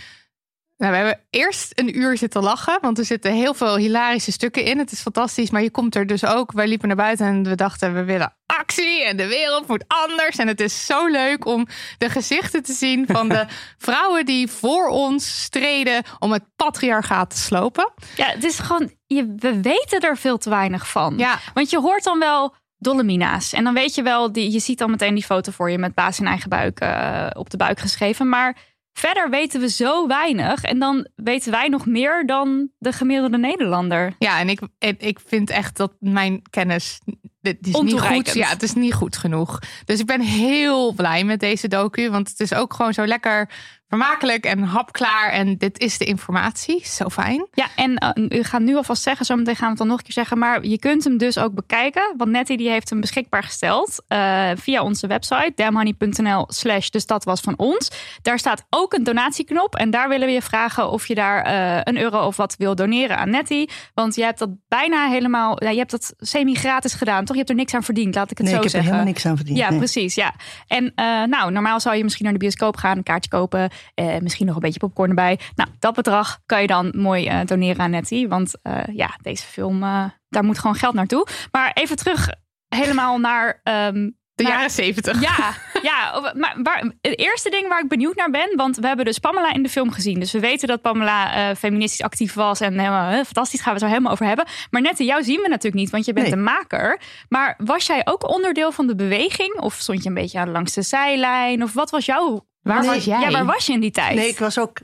nou, we hebben eerst een uur zitten lachen, want er zitten heel veel hilarische stukken in. Het is fantastisch, maar je komt er dus ook. Wij liepen naar buiten en we dachten, we willen actie en de wereld moet anders. En het is zo leuk om de gezichten te zien van de vrouwen die voor ons streden om het patriarchaat te slopen. Ja, het is gewoon, je, we weten er veel te weinig van. Ja. Want je hoort dan wel Dolomina's. En dan weet je wel, die, je ziet dan meteen die foto voor je met baas in eigen buik eh, op de buik geschreven. Maar verder weten we zo weinig. En dan weten wij nog meer dan de gemiddelde Nederlander. Ja, en ik, ik vind echt dat mijn kennis. Dit is niet goed. Ja, het is niet goed genoeg. Dus ik ben heel blij met deze docu. Want het is ook gewoon zo lekker vermakelijk en hapklaar. En dit is de informatie. Zo fijn. Ja, en uh, u gaat nu alvast zeggen, zometeen gaan we het dan nog een keer zeggen. Maar je kunt hem dus ook bekijken. Want Nettie die heeft hem beschikbaar gesteld uh, via onze website. damhoney.nl slash de stad was van ons. Daar staat ook een donatieknop. En daar willen we je vragen of je daar uh, een euro of wat wil doneren aan Nettie. Want je hebt dat bijna helemaal, ja, je hebt dat semi-gratis gedaan, toch? Je hebt er niks aan verdiend, laat ik het nee, zo ik heb zeggen. er helemaal niks aan verdiend. Ja, nee. precies. Ja. En uh, nou, normaal zou je misschien naar de bioscoop gaan, een kaartje kopen, uh, misschien nog een beetje popcorn erbij. Nou, dat bedrag kan je dan mooi uh, doneren aan Nettie. Want uh, ja, deze film, daar moet gewoon geld naartoe. Maar even terug helemaal naar... Um, de jaren zeventig. Ja, ja maar waar, het eerste ding waar ik benieuwd naar ben, want we hebben dus Pamela in de film gezien. Dus we weten dat Pamela uh, feministisch actief was en helemaal uh, fantastisch, gaan we het er helemaal over hebben. Maar Nette, jou zien we natuurlijk niet, want je bent Nee. de maker. Maar was jij ook onderdeel van de beweging? Of stond je een beetje langs de zijlijn? Of wat was jouw... Waar Nee. was jij? Ja, waar was je in die tijd? Nee, ik was ook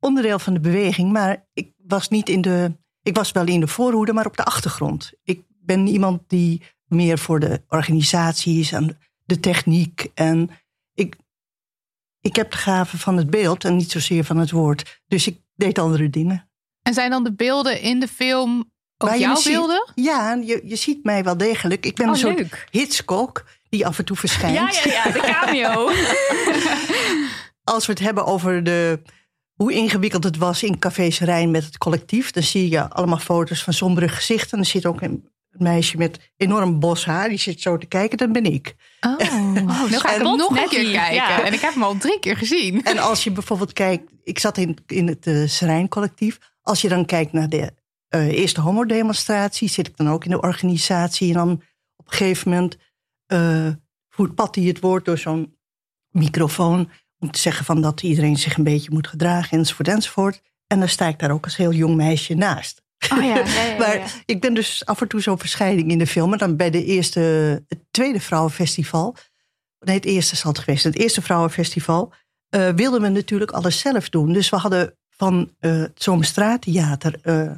onderdeel van de beweging, maar ik was niet in de. Ik was wel in de voorhoede, maar op de achtergrond. Ik ben iemand die meer voor de organisaties en de techniek. En ik, ik heb de gave van het beeld en niet zozeer van het woord. Dus ik deed andere dingen. En zijn dan de beelden in de film ook Waar jouw ziet. beelden? Ja, je, je ziet mij wel degelijk. Ik ben Oh, een soort leuk. Hitchcock die af en toe verschijnt. Ja, ja, ja, de cameo. als we het hebben over de, hoe ingewikkeld het was in Cafés Rijn met het collectief, dan zie je allemaal foto's van sombere gezichten. Er zit ook een meisje met enorm bos haar, die zit zo te kijken, dat ben ik. Oh, nu ga ik hem nog een keer die, kijken. ja. En ik heb hem al drie keer gezien. En als je bijvoorbeeld kijkt, ik zat in, in het uh, Serijn collectief, als je dan kijkt naar de uh, eerste homodemonstratie, zit ik dan ook in de organisatie en dan op een gegeven moment uh, voert Patty het woord door zo'n microfoon om te zeggen van dat iedereen zich een beetje moet gedragen enzovoort enzovoort. En dan sta ik daar ook als heel jong meisje naast. Oh ja, ja, ja, maar ik ben dus af en toe zo'n verschijning in de film. En dan bij de eerste, het tweede vrouwenfestival. Nee, het eerste zal het geweest. Het eerste vrouwenfestival. eh, wilden we natuurlijk alles zelf doen. Dus we hadden van eh, het Zomerstraattheater eh,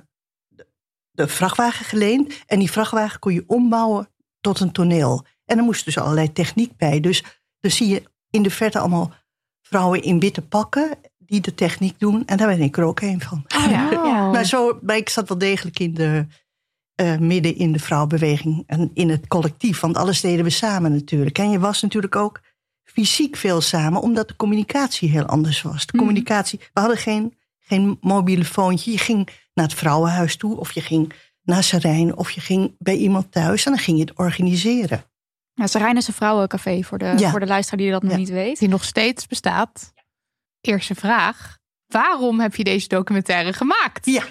de, de vrachtwagen geleend. En die vrachtwagen kon je ombouwen tot een toneel. En er moest dus allerlei techniek bij. Dus dan zie je in de verte allemaal vrouwen in witte pakken die de techniek doen. En daar ben ik er ook een van. Oh, ja. Ja. Maar, zo, maar ik zat wel degelijk in de, eh, midden in de vrouwenbeweging en in het collectief. Want alles deden we samen natuurlijk. En je was natuurlijk ook fysiek veel samen, omdat de communicatie heel anders was. De Mhm. communicatie, we hadden geen, geen mobiele foontje. Je ging naar het vrouwenhuis toe, of je ging naar Serijn, of je ging bij iemand thuis en dan ging je het organiseren. Ja, Sarijn is een vrouwencafé voor de, Ja. voor de luisteraar die dat nog Ja. niet weet. Die nog steeds bestaat. Eerste vraag. Waarom heb je deze documentaire gemaakt? Ja.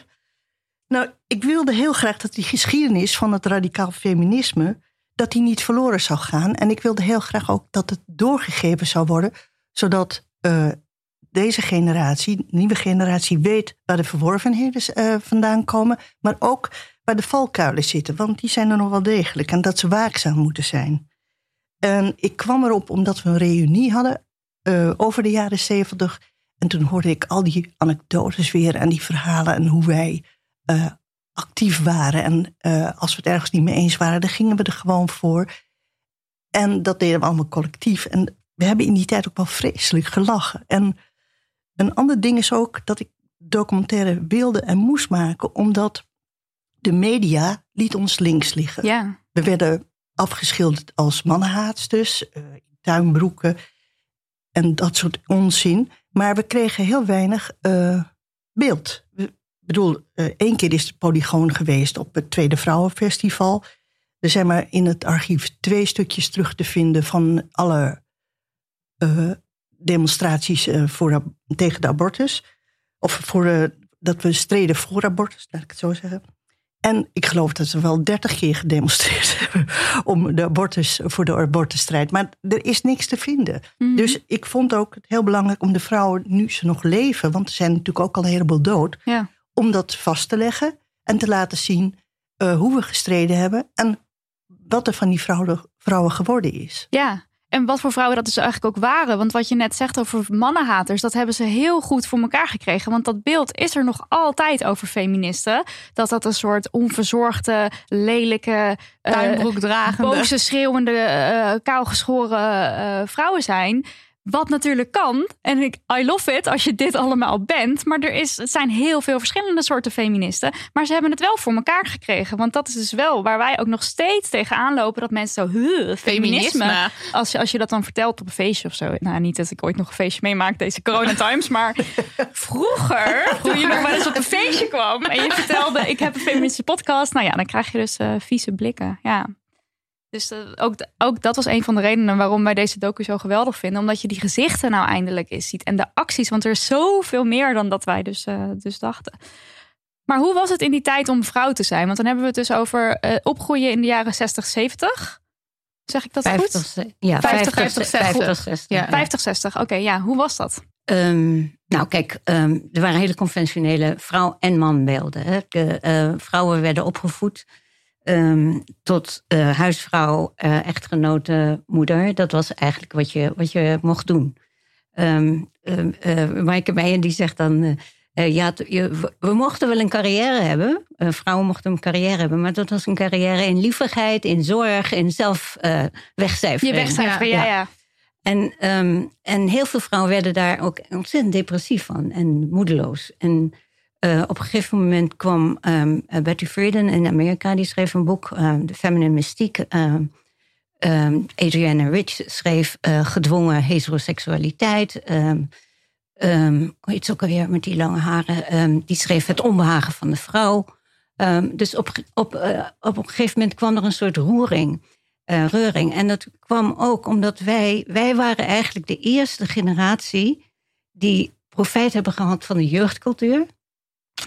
Nou, ik wilde heel graag dat die geschiedenis van het radicaal feminisme... dat die niet verloren zou gaan. En ik wilde heel graag ook dat het doorgegeven zou worden... zodat eh, deze generatie, de nieuwe generatie... weet waar de verworvenheden eh, vandaan komen... maar ook waar de valkuilen zitten. Want die zijn er nog wel degelijk. En dat ze waakzaam moeten zijn. En ik kwam erop omdat we een reunie hadden... eh, over de jaren zeventig... En toen hoorde ik al die anekdotes weer en die verhalen en hoe wij eh, actief waren. En eh, als we het ergens niet mee eens waren, dan gingen we er gewoon voor. En dat deden we allemaal collectief. En we hebben in die tijd ook wel vreselijk gelachen. En een ander ding is ook dat ik documentaire wilde en moest maken, omdat de media liet ons links liggen. Ja. We werden afgeschilderd als mannenhaatsters, eh, in tuinbroeken en dat soort onzin. Maar we kregen heel weinig eh, beeld. Ik bedoel, eh, één keer is de Polygoon geweest op het Tweede Vrouwenfestival. Er zijn maar in het archief twee stukjes terug te vinden van alle eh, demonstraties eh, voor, tegen de abortus. Of voor, eh, dat we streden voor abortus, laat ik het zo zeggen. En ik geloof dat ze wel dertig keer gedemonstreerd hebben om de abortus, voor de abortusstrijd. Maar er is niks te vinden. Mhm. Dus ik vond ook het heel belangrijk om de vrouwen, nu ze nog leven, want er zijn natuurlijk ook al een heleboel dood, Ja. om dat vast te leggen en te laten zien eh, hoe we gestreden hebben en wat er van die vrouwen, vrouwen geworden is. Ja, en wat voor vrouwen dat dus eigenlijk ook waren. Want wat je net zegt over mannenhaters, dat hebben ze heel goed voor elkaar gekregen. Want dat beeld is er nog altijd over feministen. Dat dat een soort onverzorgde, lelijke, eh, Tuinbroekdragende. boze, schreeuwende, eh kaalgeschoren vrouwen zijn. Wat natuurlijk kan. En ik, I love it als je dit allemaal bent. Maar er is, het zijn heel veel verschillende soorten feministen. Maar ze hebben het wel voor elkaar gekregen. Want dat is dus wel waar wij ook nog steeds tegenaan lopen. Dat mensen zo, huh, feminisme. Feminisme. Als je, als je dat dan vertelt op een feestje of zo. Nou, niet dat ik ooit nog een feestje meemaak deze corona times. Maar vroeger, toen je nog wel eens op een feestje kwam. En je vertelde, ik heb een feministische podcast. Nou ja, dan krijg je dus eh, vieze blikken. Ja. Dus ook, ook dat was een van de redenen waarom wij deze docu zo geweldig vinden. Omdat je die gezichten nou eindelijk eens ziet. En de acties, want er is zoveel meer dan dat wij dus, eh, dus dachten. Maar hoe was het in die tijd om vrouw te zijn? Want dan hebben we het dus over eh, opgroeien in de jaren 60, 70. Zeg ik dat 50, goed? ja, 50, 50, 60. 50, 60. Ja. 50, 60. Oké, ja. Hoe was dat? Ehm, nou, kijk, ehm, er waren hele conventionele vrouw- en manbeelden. Hè. De, eh, vrouwen werden opgevoed ehm, tot eh, huisvrouw, eh, echtgenote, moeder. Dat was eigenlijk wat je, wat je mocht doen. Eh, Maaike Meijer die zegt dan... ja, we- mochten wel een carrière hebben. Vrouwen mochten een carrière hebben. Maar dat was een carrière in liefigheid, in zorg, in zelf wegcijferen. Je wegcijferen, ja, Ja. ja. En, en heel veel vrouwen werden daar ook ontzettend depressief van en moedeloos. En eh, op een gegeven moment kwam ehm, eh, Betty Friedan in Amerika, die schreef een boek, ehm, The Feminine Mystique. Ehm, ehm, Adrienne Rich schreef eh, Gedwongen heteroseksualiteit. Hoe heet ze ook alweer met die lange haren? Die schreef Het onbehagen van de vrouw. Dus op, op, op een gegeven moment kwam er een soort roering reuring. En dat kwam ook omdat wij, wij waren eigenlijk de eerste generatie die profijt hebben gehad van de jeugdcultuur.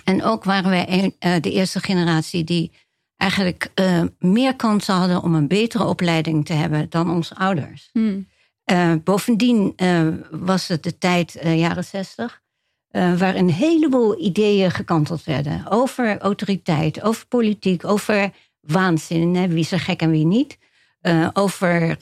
En ook waren wij een- eh, de eerste generatie die eigenlijk eh, meer kansen hadden om een betere opleiding te hebben dan onze ouders. Hm. Eh, bovendien was het de tijd, jaren zestig, waar een heleboel ideeën gekanteld werden. Over autoriteit, over politiek, over waanzin, hè, wie is er gek en wie niet. Over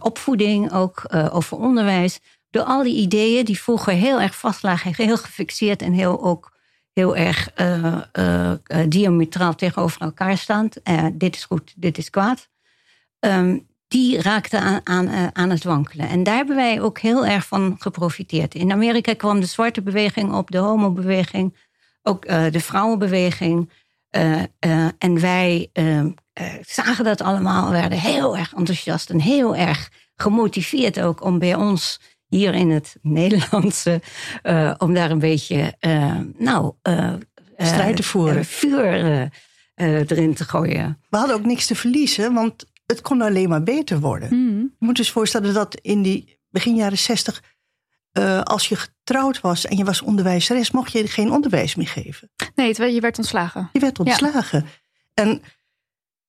opvoeding, ook over onderwijs. door al die ideeën die vroeger heel erg vastlagen, heel gefixeerd en heel ook heel erg uh, uh, diametraal tegenover elkaar staan. dit is goed, dit is kwaad. Ehm, die raakten aan, aan, aan het wankelen. En daar hebben wij ook heel erg van geprofiteerd. In Amerika kwam de zwarte beweging op, de homobeweging, ook de vrouwenbeweging. en wij ehm, zagen dat allemaal, werden heel erg enthousiast en heel erg gemotiveerd ook om bij ons hier in het Nederlandse, uh, om daar een beetje, uh, nou, uh, strijd te voeren. vuur erin te gooien. We hadden ook niks te verliezen, want het kon alleen maar beter worden. Mm. Je moet dus voorstellen dat in die begin jaren zestig, als je getrouwd was en je was onderwijzeres, mocht je geen onderwijs meer geven. Nee, je werd ontslagen. Je werd ontslagen. En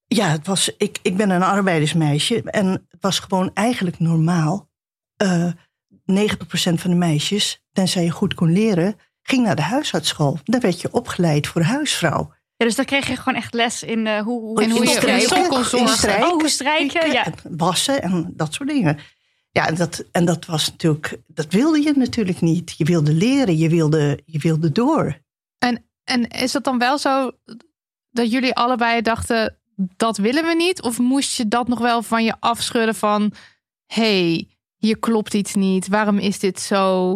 ja, het was, ik, ik ben een arbeidersmeisje en het was gewoon eigenlijk normaal. 90% van de meisjes, tenzij je goed kon leren, ging naar de huisartsschool. Daar werd je opgeleid voor huisvrouw. Ja, dus dan kreeg je gewoon echt les in uh, hoe, hoe, en hoe je strijken, in strijken, oh, hoe strijken, ja. wassen en dat soort dingen. Ja, en dat, en dat was natuurlijk, dat wilde je natuurlijk niet. Je wilde leren, je wilde, je wilde door. En, en is dat dan wel zo dat jullie allebei dachten, dat willen we niet? Of moest je dat nog wel van je afschudden van, hey, hier klopt iets niet. Waarom is dit zo?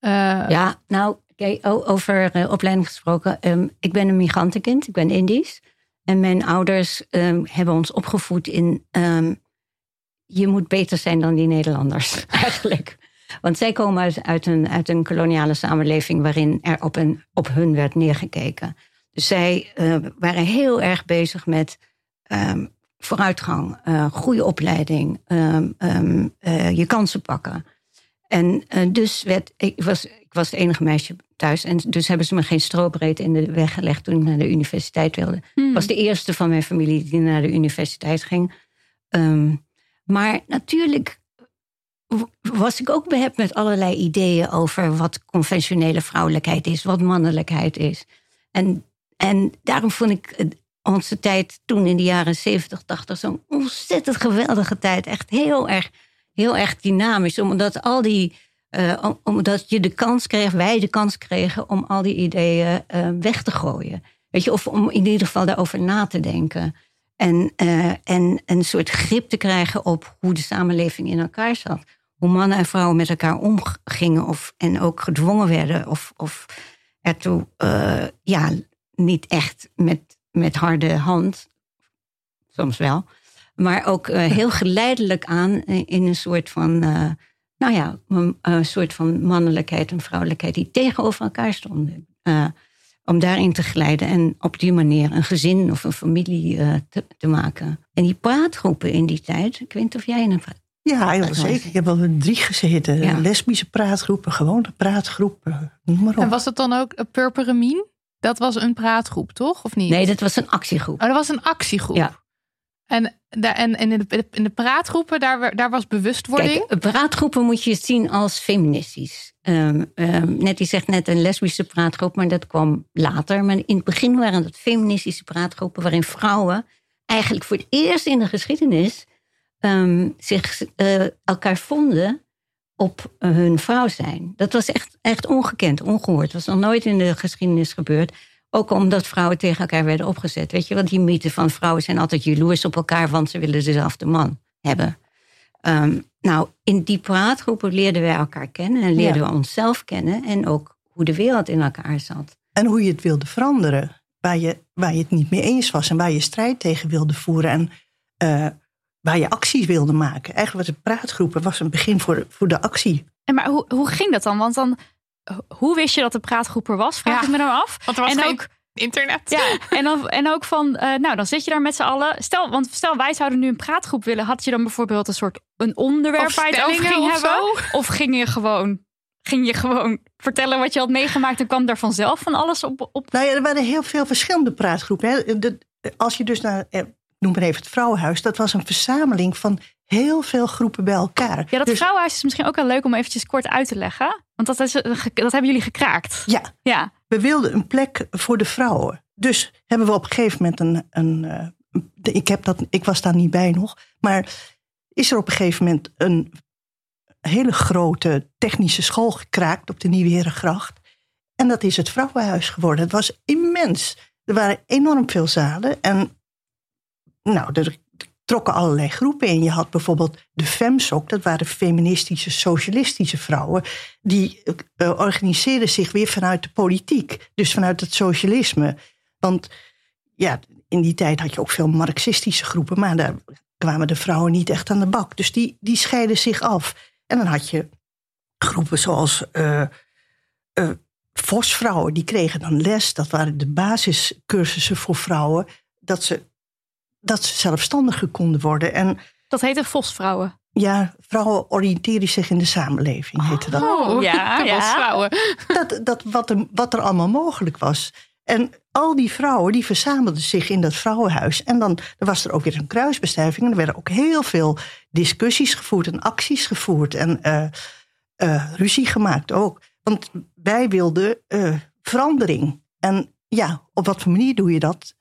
Uh... Ja, nou, over uh, opleiding gesproken. Um, ik ben een migrantenkind, ik ben Indisch. En mijn ouders um, hebben ons opgevoed in. Um, je moet beter zijn dan die Nederlanders, eigenlijk. Want zij komen uit, een, uit een koloniale samenleving waarin er op, een, op hun werd neergekeken. Dus zij uh, waren heel erg bezig met vooruitgang, uh, goede opleiding, um, um, uh, je kansen pakken. En uh, dus werd, ik was, ik was het enige meisje thuis. En dus hebben ze me geen strobreed in de weg gelegd toen ik naar de universiteit wilde. Hmm. Ik was de eerste van mijn familie die naar de universiteit ging. Um, maar natuurlijk was ik ook behept met allerlei ideeën over wat conventionele vrouwelijkheid is, wat mannelijkheid is. En, en daarom vond ik onze tijd toen in de jaren 70, 80 zo'n ontzettend geweldige tijd. Echt heel erg, heel erg dynamisch. Omdat al die. Uh, omdat je de kans kreeg, wij de kans kregen om al die ideeën uh, weg te gooien. Weet je, of om in ieder geval daarover na te denken. En, uh, en een soort grip te krijgen op hoe de samenleving in elkaar zat. Hoe mannen en vrouwen met elkaar omgingen of, en ook gedwongen werden. Of, of ertoe ja, niet echt met met harde hand, soms wel, maar ook uh, heel geleidelijk aan in een soort van, uh, nou ja, een, soort van mannelijkheid en vrouwelijkheid die tegenover elkaar stonden. Uh, om daarin te glijden en op die manier een gezin of een familie te, te, maken. En die praatgroepen in die tijd, ik weet niet of jij een ja, heel zeker. Ik heb wel drie gezeten. Ja. Lesbische praatgroepen, gewone praatgroepen, noem maar op. En was dat dan ook Purperemien? Dat was een praatgroep, toch? Of niet? Nee, dat was een actiegroep. Oh, dat was een actiegroep. Ja. En, en, en in, de, in de praatgroepen, daar, daar was bewustwording? Kijk, praatgroepen moet je zien als feministisch. Um, um, net, die zegt net een lesbische praatgroep, maar dat kwam later. Maar in het begin waren dat feministische praatgroepen... waarin vrouwen eigenlijk voor het eerst in de geschiedenis... Um, zich uh, elkaar vonden op hun vrouw zijn. Dat was echt, echt ongekend, ongehoord. Dat was nog nooit in de geschiedenis gebeurd. Ook omdat vrouwen tegen elkaar werden opgezet. Weet je, want die mythe van vrouwen zijn altijd jaloers op elkaar, want ze willen dezelfde man hebben. Um, nou, in die praatgroepen leerden wij elkaar kennen en leerden we onszelf kennen en ook hoe de wereld in elkaar zat. En hoe je het wilde veranderen, waar je, waar je het niet mee eens was en waar je strijd tegen wilde voeren. En uh, waar je acties wilde maken. Eigenlijk was het praatgroepen was een begin voor, voor de actie. En maar hoe, hoe ging dat dan? Want dan, hoe wist je dat de praatgroep er was? Vraag ja, ik me dan af. Want er was en geen ook, internet. Ja, en, dan, en ook van, uh, nou dan zit je daar met z'n allen. Stel, want stel wij zouden nu een praatgroep willen. Had je dan bijvoorbeeld een soort een onderwerp waar je het over ging hebben? Zo? Of ging je gewoon ging je gewoon vertellen wat je had meegemaakt en kwam daar vanzelf van alles op? op? Nou ja, er waren heel veel verschillende praatgroepen. Hè. De, als je dus naar eh, noem maar even het Vrouwenhuis, dat was een verzameling van heel veel groepen bij elkaar. Ja, dat dus, Vrouwenhuis is misschien ook wel leuk om eventjes kort uit te leggen. Want dat, is, dat hebben jullie gekraakt. Ja, ja, we wilden een plek voor de vrouwen. Dus hebben we op een gegeven moment een. een, ik, heb dat, ik was daar niet bij nog. Maar is er op een gegeven moment een, hele grote technische school gekraakt op de Nieuwe Herengracht. En dat is het vrouwenhuis geworden. Het was immens. Er waren enorm veel zalen. En nou, er trokken allerlei groepen in. Je had bijvoorbeeld de FEMSOC, dat waren feministische, socialistische vrouwen. Die uh, organiseerden zich weer vanuit de politiek, dus vanuit het socialisme. Want ja, in die tijd had je ook veel marxistische groepen, maar daar kwamen de vrouwen niet echt aan de bak. Dus die, die scheiden zich af. En dan had je groepen zoals uh, Vosvrouwen, die kregen dan les. Dat waren de basiscursussen voor vrouwen. Dat ze, dat ze zelfstandiger konden worden. En, dat heette Vosvrouwen. Ja, vrouwen oriënteren zich in de samenleving, heette dat. Oh, ja, ja. Vosvrouwen. Dat, dat wat, er, wat er allemaal mogelijk was. En al die vrouwen die verzamelden zich in dat vrouwenhuis. En dan, dan was er ook weer een kruisbestuiving. En er werden ook heel veel discussies gevoerd en acties gevoerd. En uh, uh, ruzie gemaakt ook. Want wij wilden uh, verandering. En ja, op wat voor manier doe je dat?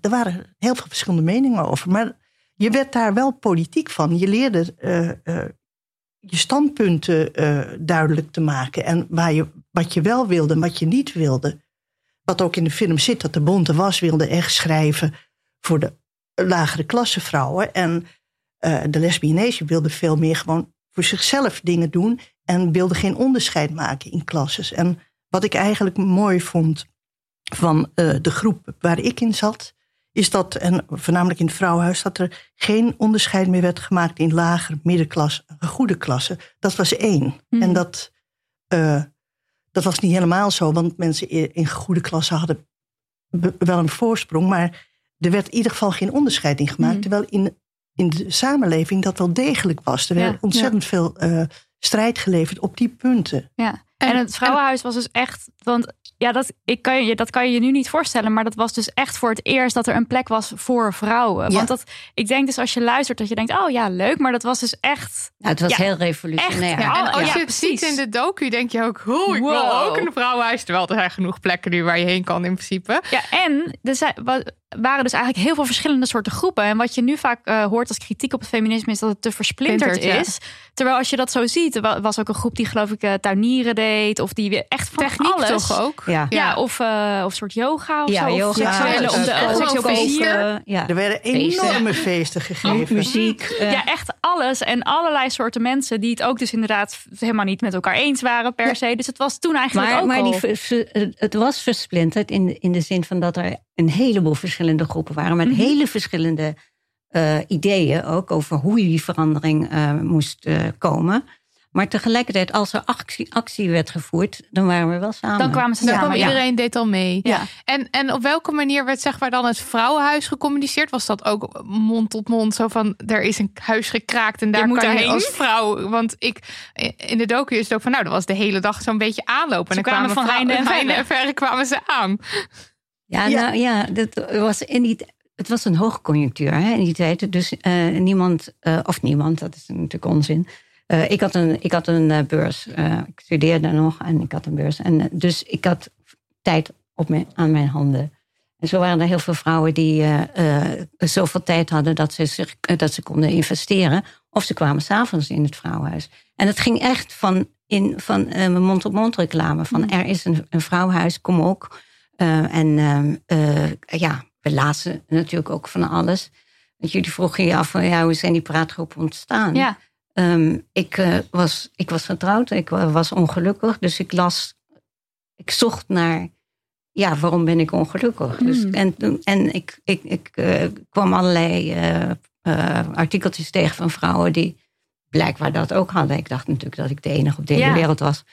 Er waren heel veel verschillende meningen over. Maar je werd daar wel politiek van. Je leerde je standpunten duidelijk te maken. En waar je, wat je wel wilde en wat je niet wilde wat ook in de film zit, dat de Bonte Was wilde echt schrijven voor de lagere klasse vrouwen. En de lesbienese wilde veel meer gewoon voor zichzelf dingen doen en wilde geen onderscheid maken in klasses. En wat ik eigenlijk mooi vond van uh, de groep waar ik in zat, is dat, en voornamelijk in het vrouwenhuis, dat er geen onderscheid meer werd gemaakt in lager, middenklasse, goede klasse. Dat was één. Mhm. En dat, uh, dat was niet helemaal zo, want mensen in goede klassen hadden wel een voorsprong, maar er werd in ieder geval geen onderscheid in gemaakt. Mhm. Terwijl in, in de samenleving dat wel degelijk was. Er werd Ja. ontzettend veel eh, strijd geleverd op die punten. Ja. En, En- het vrouwenhuis was dus echt. Want ja, dat, ik kan je, dat kan je je nu niet voorstellen. Maar dat was dus echt voor het eerst dat er een plek was voor vrouwen. Ja. Want dat, ik denk dus als je luistert dat je denkt: oh ja, leuk. Maar dat was dus echt. Nou, het was Ja, heel revolutionair. echt, ja. En als Oh, ja, je het ziet in de docu, denk je ook, oh, ik wil ook een vrouwenhuis. Terwijl er zijn genoeg plekken nu waar je heen kan in principe. Ja, en er zijn, wa- waren dus eigenlijk heel veel verschillende soorten groepen. En wat je nu vaak eh, hoort als kritiek op het feminisme is dat het te versplinterd Splinterd, ja. is. Terwijl als je dat zo ziet, er wa- was ook een groep die geloof ik eh, tuinieren deed. Of die weer echt van Techniek alles. toch ook? Ja. Of, eh of soort yoga of Ja, zo. Yoga, seksuele, om de, plezier. Ja. Er werden enorme feesten gegeven. Muziek. eh, Ja, echt alles. En allerlei soorten mensen die het ook dus inderdaad helemaal niet met elkaar eens waren per se. Dus het was toen eigenlijk maar ook maar al... die, het was versplinterd in, in de zin van dat er een heleboel verschillende groepen waren. Met Mhm. hele verschillende eh, ideeën ook over hoe die verandering eh, moest eh, komen. Maar tegelijkertijd, als er actie, actie werd gevoerd, dan waren we wel samen. dan kwamen ze Dan samen. kwam ja. iedereen deed al mee. Ja. En, en op welke manier werd zeg maar dan het vrouwenhuis gecommuniceerd? Was dat ook mond tot mond? Zo van, er is een huis gekraakt en daar moet kan je als vrouw... Want ik, in de docu is het ook van, nou, dat was de hele dag zo'n beetje aanlopen. Ze en dan kwamen van heinde en verre kwamen ze aan. Ja, Ja. Nou, ja dat was in die, het was een hoogconjunctuur hè, in die tijd. Dus eh, niemand, eh, of niemand, dat is natuurlijk onzin. Eh, ik had een, ik had een beurs. Ik studeerde nog en ik had een beurs. En, dus ik had tijd op mijn, aan mijn handen. En zo waren er heel veel vrouwen die zoveel tijd hadden dat ze, zich, dat ze konden investeren. Of ze kwamen s'avonds in het vrouwenhuis. En het ging echt van, in, van mond-op-mond reclame. Van er is een, een vrouwenhuis, kom ook. Eh, en ehm, eh, ja, we lazen natuurlijk ook van alles. Want jullie vroegen je af, van, ja, hoe zijn die praatgroepen ontstaan? Ja. Ehm, ik, eh, was, ik was getrouwd, ik wa- was ongelukkig. Dus ik las, ik zocht naar, ja, waarom ben ik ongelukkig? Dus, Hmm. en en ik, ik, ik eh, kwam allerlei eh, eh, artikeltjes tegen van vrouwen die blijkbaar dat ook hadden. Ik dacht natuurlijk dat ik de enige op de hele Ja. wereld was.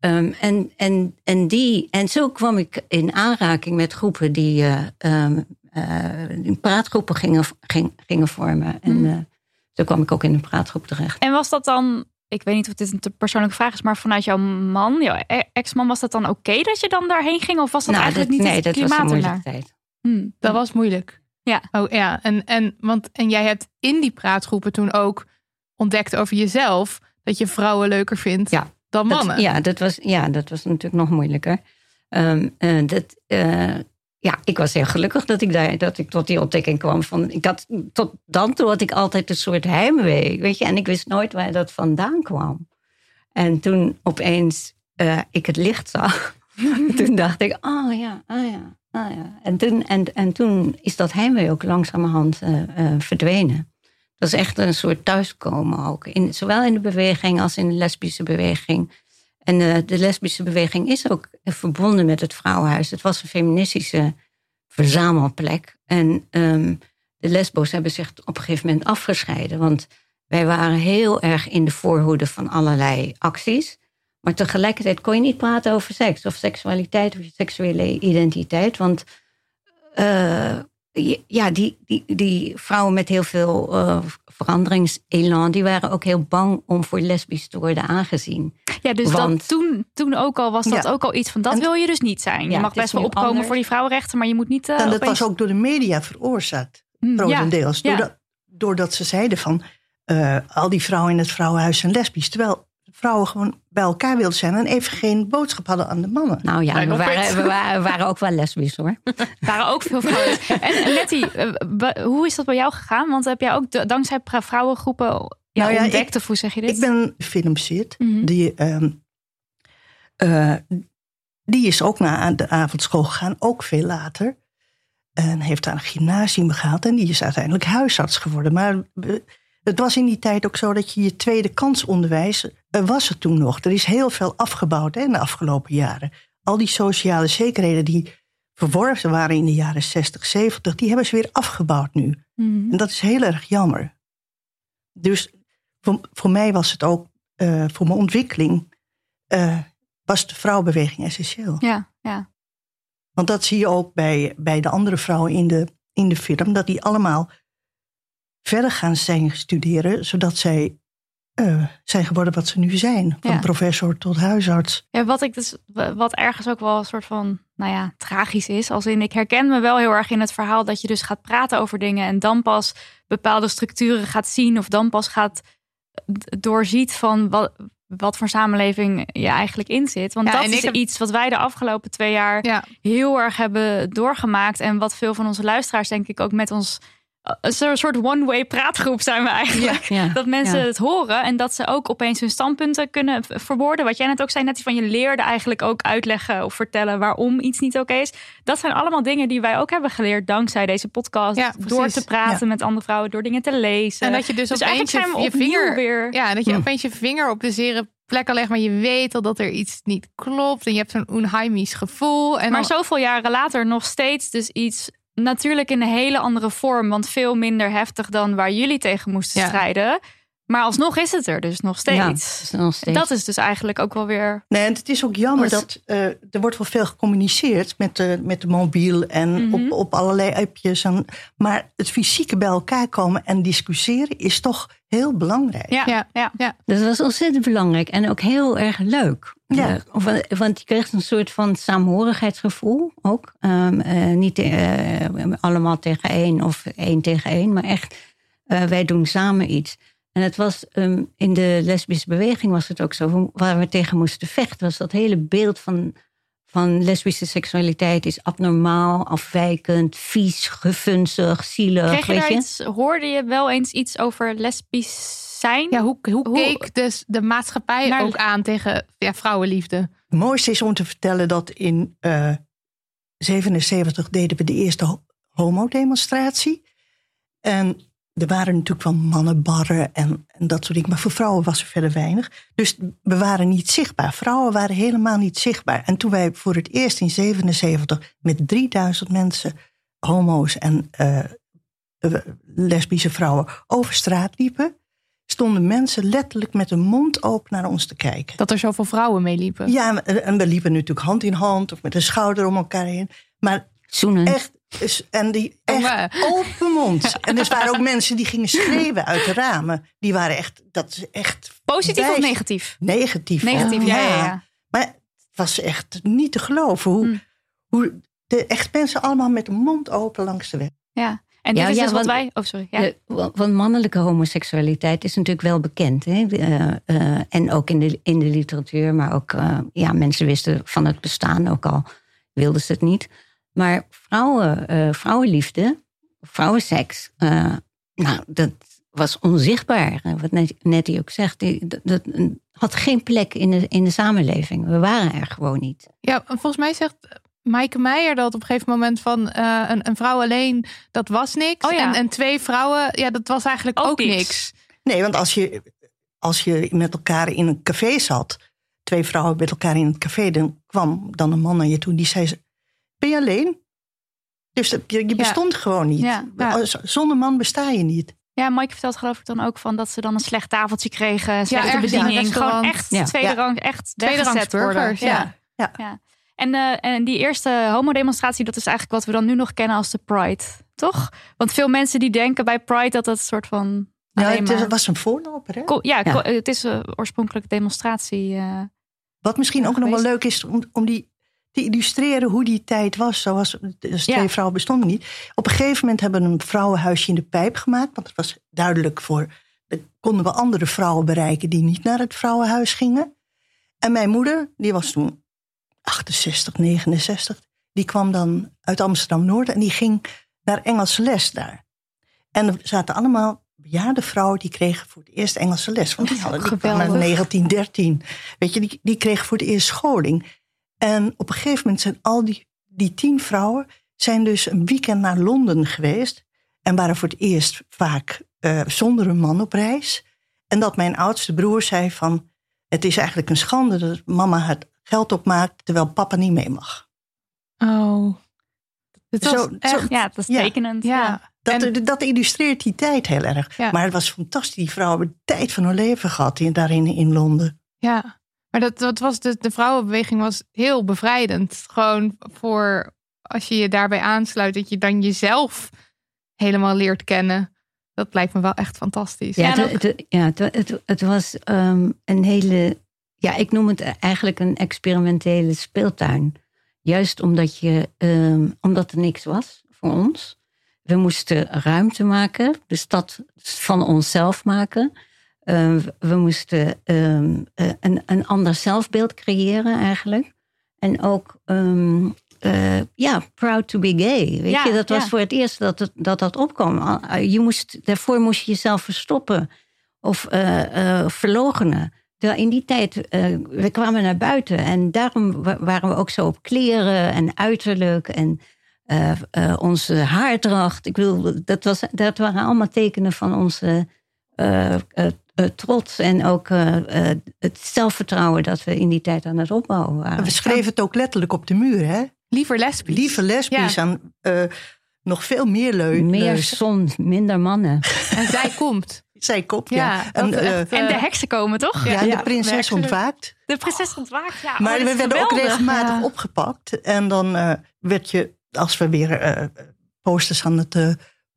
Ehm, en, en, en, die, en zo kwam ik in aanraking met groepen die eh, ehm, eh, praatgroepen gingen, ging, gingen vormen. En Hmm. eh, zo kwam ik ook in een praatgroep terecht. En was dat dan, ik weet niet of dit een te persoonlijke vraag is, maar vanuit jouw man, jouw e- ex-man, was dat dan oké dat je dan daarheen ging? Of was dat eigenlijk dat, niet nee, het dat was een moeilijke tijd. Hmm. Dat was moeilijk. Ja. Oh ja, en, en, want, en jij hebt in die praatgroepen toen ook ontdekt over jezelf dat je vrouwen leuker vindt Ja. Dan Dat- ja, dat was, ja, dat was natuurlijk nog moeilijker. Ehm, eh, dat, eh, ja, ik was heel gelukkig dat ik, daar, dat ik tot die ontdekking kwam. Van, ik had, tot dan toe had ik altijd een soort heimwee. Weet je? En ik wist nooit waar dat vandaan kwam. En toen opeens uh, ik het licht zag, toen dacht ik, oh ja, oh ja, oh ja. En toen, en, en toen is dat heimwee ook langzamerhand verdwenen. Dat is echt een soort thuiskomen ook. In, zowel in de beweging als in de lesbische beweging. En uh, de lesbische beweging is ook verbonden met het vrouwenhuis. Het was een feministische verzamelplek. En um, de lesbo's hebben zich op een gegeven moment afgescheiden. Want wij waren heel erg in de voorhoede van allerlei acties. Maar tegelijkertijd kon je niet praten over seks of seksualiteit of je seksuele identiteit. Want uh, ja, die, die, die vrouwen met heel veel uh, veranderingselan, die waren ook heel bang om voor lesbisch te worden aangezien. Ja, dus Want, dat toen, toen ook al was dat Ja. ook al iets van dat En- wil je dus niet zijn. Ja, je mag best wel opkomen anders. voor die vrouwenrechten, maar je moet niet. eh, en dat opeens- was ook door de media veroorzaakt, Mm, ja. grotendeels. ja. Doordat, doordat ze zeiden van, eh, al die vrouwen in het vrouwenhuis zijn lesbisch. Terwijl vrouwen gewoon bij elkaar wilden zijn en even geen boodschap hadden aan de mannen. nou ja, we waren, we waren, we waren ook wel lesbisch hoor. Er waren ook veel vrouwen. en, Letty, eh, hoe is dat bij jou gegaan? Want heb jij ook dankzij vrouwengroepen ja, Nou ja, ontdekt, of hoe zeg je dit? Ik ben filmzit. Mhm. Die, ehm, eh, die is ook naar de avondschool gegaan, ook veel later. En heeft daar een gymnasium gehaald. En die is uiteindelijk huisarts geworden. Maar het was in die tijd ook zo dat je je tweede kansonderwijs... eh, was er toen nog. Er is heel veel afgebouwd hè, in de afgelopen jaren. Al die sociale zekerheden die verworven waren in de jaren 60, 70... die hebben ze weer afgebouwd nu. Mhm. En dat is heel erg jammer. Dus voor, voor mij was het ook, eh, voor mijn ontwikkeling, eh, was de vrouwenbeweging essentieel. Ja, ja. Want dat zie je ook bij, bij de andere vrouwen in de, in de film, dat die allemaal verder gaan zijn studeren, zodat zij eh, zijn geworden wat ze nu zijn. Van Ja. professor tot huisarts. Ja, wat ik dus, wat ergens ook wel een soort van, nou ja, tragisch is. Als in, ik herken me wel heel erg in het verhaal dat je dus gaat praten over dingen en dan pas bepaalde structuren gaat zien of dan pas gaat d- doorziet van wat, wat voor samenleving je eigenlijk in zit. Want Ja, dat is heb- iets wat wij de afgelopen twee jaar Ja. heel erg hebben doorgemaakt. En wat veel van onze luisteraars denk ik ook met ons... Een soort one-way praatgroep zijn we eigenlijk. Ja, Dat mensen ja. het horen en dat ze ook opeens hun standpunten kunnen verwoorden. Wat jij net ook zei, net van je leerde eigenlijk ook uitleggen of vertellen waarom iets niet oké is. Dat zijn allemaal dingen die wij ook hebben geleerd dankzij deze podcast. Door te praten met andere vrouwen, door dingen te lezen. En dat je dus, dus opeens eigenlijk zijn we je, vinger weer. Ja, dat je Hm. opeens je vinger op de zere plek al legt, maar je weet al dat er iets niet klopt. En je hebt zo'n onheimisch gevoel. En maar dan- zoveel jaren later nog steeds dus iets natuurlijk in een hele andere vorm, want veel minder heftig dan waar jullie tegen moesten Ja. strijden. Maar alsnog is het er dus nog Ja, steeds. het is nog steeds. Dat is dus eigenlijk ook wel weer. Nee, en het is ook jammer dat eh, er wordt wel veel gecommuniceerd met de, met de mobiel en Mhm. op, op allerlei appjes. En, maar het fysieke bij elkaar komen en discussiëren is toch heel belangrijk. Ja, Ja. ja. Ja. Dat was ontzettend belangrijk en ook heel erg leuk. Ja. Eh, want, want je kreeg een soort van saamhorigheidsgevoel ook. Ehm, eh, niet eh, allemaal tegen één of één tegen één, maar echt eh, wij doen samen iets. En het was ehm, in de lesbische beweging was het ook zo, waar we tegen moesten vechten, was dat hele beeld van, van lesbische seksualiteit is abnormaal, afwijkend, vies, gefunzig, zielig. Kreeg je weet daar je? iets, hoorde je wel eens iets over lesbisch zijn? ja, hoe, hoe Hoe- keek dus de maatschappij Naar- ook aan tegen ja, vrouwenliefde? Het mooiste is om te vertellen dat in eh 77 deden we de eerste ho- homodemonstratie. En er waren natuurlijk wel mannenbarren en, en dat soort dingen. Maar voor vrouwen was er verder weinig. Dus we waren niet zichtbaar. Vrouwen waren helemaal niet zichtbaar. En toen wij voor het eerst in 77 met 3000 mensen, homo's en eh, lesbische vrouwen, over straat liepen, stonden mensen letterlijk met hun mond open naar ons te kijken. Dat er zoveel vrouwen meeliepen. Ja, en- en we liepen natuurlijk hand in hand of met een schouder om elkaar heen. Maar Zoenen. echt, is- en die echt open mond. En er waren ook mensen die gingen schreeuwen uit de ramen. Die waren echt, dat is echt Positief of negatief? negatief. Negatief, Oh, ja, ja, ja. Maar het was echt niet te geloven hoe, Hm. hoe de echt mensen allemaal met de mond open langs de weg. ja. En dit Ja, is ja, dus wat want- wij... Oh, sorry. Ja. Want mannelijke homoseksualiteit is natuurlijk wel bekend. Hè? Eh, eh, en ook in de, in de literatuur, maar ook eh, ja, mensen wisten van het bestaan ook al, wilden ze het niet. Maar vrouwen, eh, vrouwenliefde, vrouwenseks, eh, nou, dat was onzichtbaar. Wat net- Nettie ook zegt, die- dat, dat had geen plek in de, in de samenleving. We waren er gewoon niet. Ja, volgens mij zegt Maaike Meijer dat op een gegeven moment van eh, een, een vrouw alleen, dat was niks. Oh ja. en, en twee vrouwen, ja, dat was eigenlijk ook, Ook niks. niks. Nee, want als je, als je met elkaar in een café zat, twee vrouwen met elkaar in het café, dan kwam dan een man naar je toe die zei: Ben je alleen? Dus dat- je, je bestond gewoon niet. Ja, ja. Z- Zonder man besta je niet. Ja, Mike vertelt geloof ik dan ook van dat ze dan een slecht tafeltje kregen. Slechte een bediening. Gewoon echt Ja. tweede rang. Echt weggezet worden. burgers, ja. Ja. En, eh, en die eerste homodemonstratie, dat is eigenlijk wat we dan nu nog kennen als de Pride. Toch? Want veel mensen die denken bij Pride dat dat een soort van... Ja, het maar- was een voorloper. Hè? Ko- ja, ko- het is eh, oorspronkelijk demonstratie. eh. Wat misschien ook nog wel leuk is om, om die illustreren hoe die tijd was. Zoals dus twee Ja. vrouwen bestonden niet. Op een gegeven moment hebben we een vrouwenhuisje in de pijp gemaakt. Want het was duidelijk voor. Dan konden we andere vrouwen bereiken die niet naar het vrouwenhuis gingen. En mijn moeder, die was toen 68, 69. Die kwam dan uit Amsterdam Noord en die ging naar Engelse les daar. En er zaten allemaal bejaarde vrouwen die kregen voor het eerst Engelse les. Want die hadden die kwamen in geweldig. 1913. Weet je, die, die kregen voor het eerst scholing. En op een gegeven moment zijn al die, die tien vrouwen zijn dus een weekend naar Londen geweest. En waren voor het eerst vaak eh, zonder een man op reis. En dat mijn oudste broer zei van... het is eigenlijk een schande dat mama het geld opmaakt... terwijl papa niet mee mag. Oh. Het was Zo- zo- echt, ja, dat is Ja. tekenend. ja. Dat, En- dat illustreert die tijd heel erg. Ja. Maar het was fantastisch. Die vrouwen hebben de tijd van hun leven gehad in, daarin in Londen. Ja, maar dat, dat was de, de vrouwenbeweging was heel bevrijdend. Gewoon voor als je je daarbij aansluit, dat je dan jezelf helemaal leert kennen. Dat lijkt me wel echt fantastisch. Ja, het, het, ja, het, het, het was ehm, een hele, ja, ik noem het eigenlijk een experimentele speeltuin. Juist omdat, je, ehm, omdat er niks was voor ons. We moesten ruimte maken, de stad van onszelf maken. Ehm, we moesten ehm, eh, een, een ander zelfbeeld creëren eigenlijk. En ook, ehm, eh, ja, proud to be gay. Weet Ja, je, dat was ja. voor het eerst dat het, dat, dat opkwam. Al- Je moest, daarvoor moest je jezelf verstoppen of eh eh verlogenen. In die tijd, eh, we kwamen naar buiten en daarom wa- waren we ook zo op kleren en uiterlijk en eh, eh, onze haardracht. Ik bedoel, dat, was, dat waren allemaal tekenen van onze eh, eh, eh, trots en ook eh, eh, het zelfvertrouwen dat we in die tijd aan het opbouwen En waren. we schreven het ook letterlijk op de muur. Hè? Liever lesbisch. Lieve lesbisch Ja. aan eh, nog veel meer leuk. Meer zon, minder mannen. En zij komt. Zij kop, ja. Ja, En, eh, En de eh, heksen komen, toch? ja, ja, de prinses ontwaakt. De prinses ontwaakt. Ja, Maar oh, dat we werden ook regelmatig ja. opgepakt. En dan eh, werd je, als we weer eh, posters aan het eh,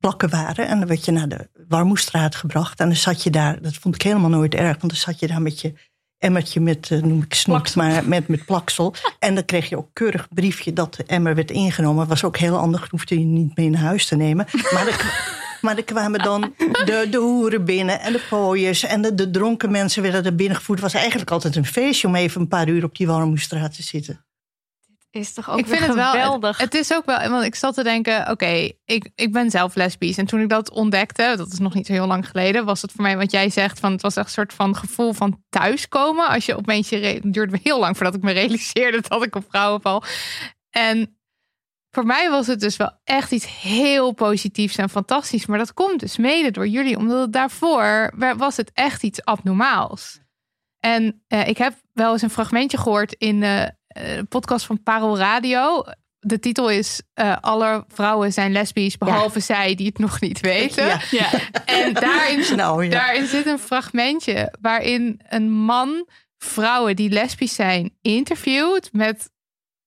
plakken waren... en dan werd je naar de Warmoestraat gebracht. En dan zat je daar, dat vond ik helemaal nooit erg... want dan zat je daar met je emmertje met, eh, noem ik Plaksel. maar met, met plaksel. En dan kreeg je ook keurig briefje dat de emmer werd ingenomen. was ook heel handig, hoefde je niet mee naar huis te nemen. Maar dan, maar dan kwamen dan de, de hoeren binnen en de pooiers... en de, de dronken mensen werden er binnengevoerd. Het was eigenlijk altijd een feestje om even een paar uur op die Warmoestraat te zitten. Is toch ook ik vind weer het wel. geweldig. Het, het is ook wel. Want ik zat te denken: oké, ik, ik ben zelf lesbisch. En toen ik dat ontdekte, dat is nog niet zo heel lang geleden, was het voor mij wat jij zegt: van het was echt een soort van gevoel van thuiskomen. Als je opeens Het duurde heel lang voordat ik me realiseerde dat ik op vrouwen val. En voor mij was het dus wel echt iets heel positiefs en fantastisch. Maar dat komt dus mede door jullie, omdat het daarvoor was het echt iets abnormaals. En eh, ik heb wel eens een fragmentje gehoord in eh, eh, de podcast van Parel Radio. De titel is eh, Alle vrouwen zijn lesbisch, behalve zij die het nog niet weten. Ja. Ja. En daarin, Nou, ja. daarin zit een fragmentje waarin een man vrouwen die lesbisch zijn interviewt met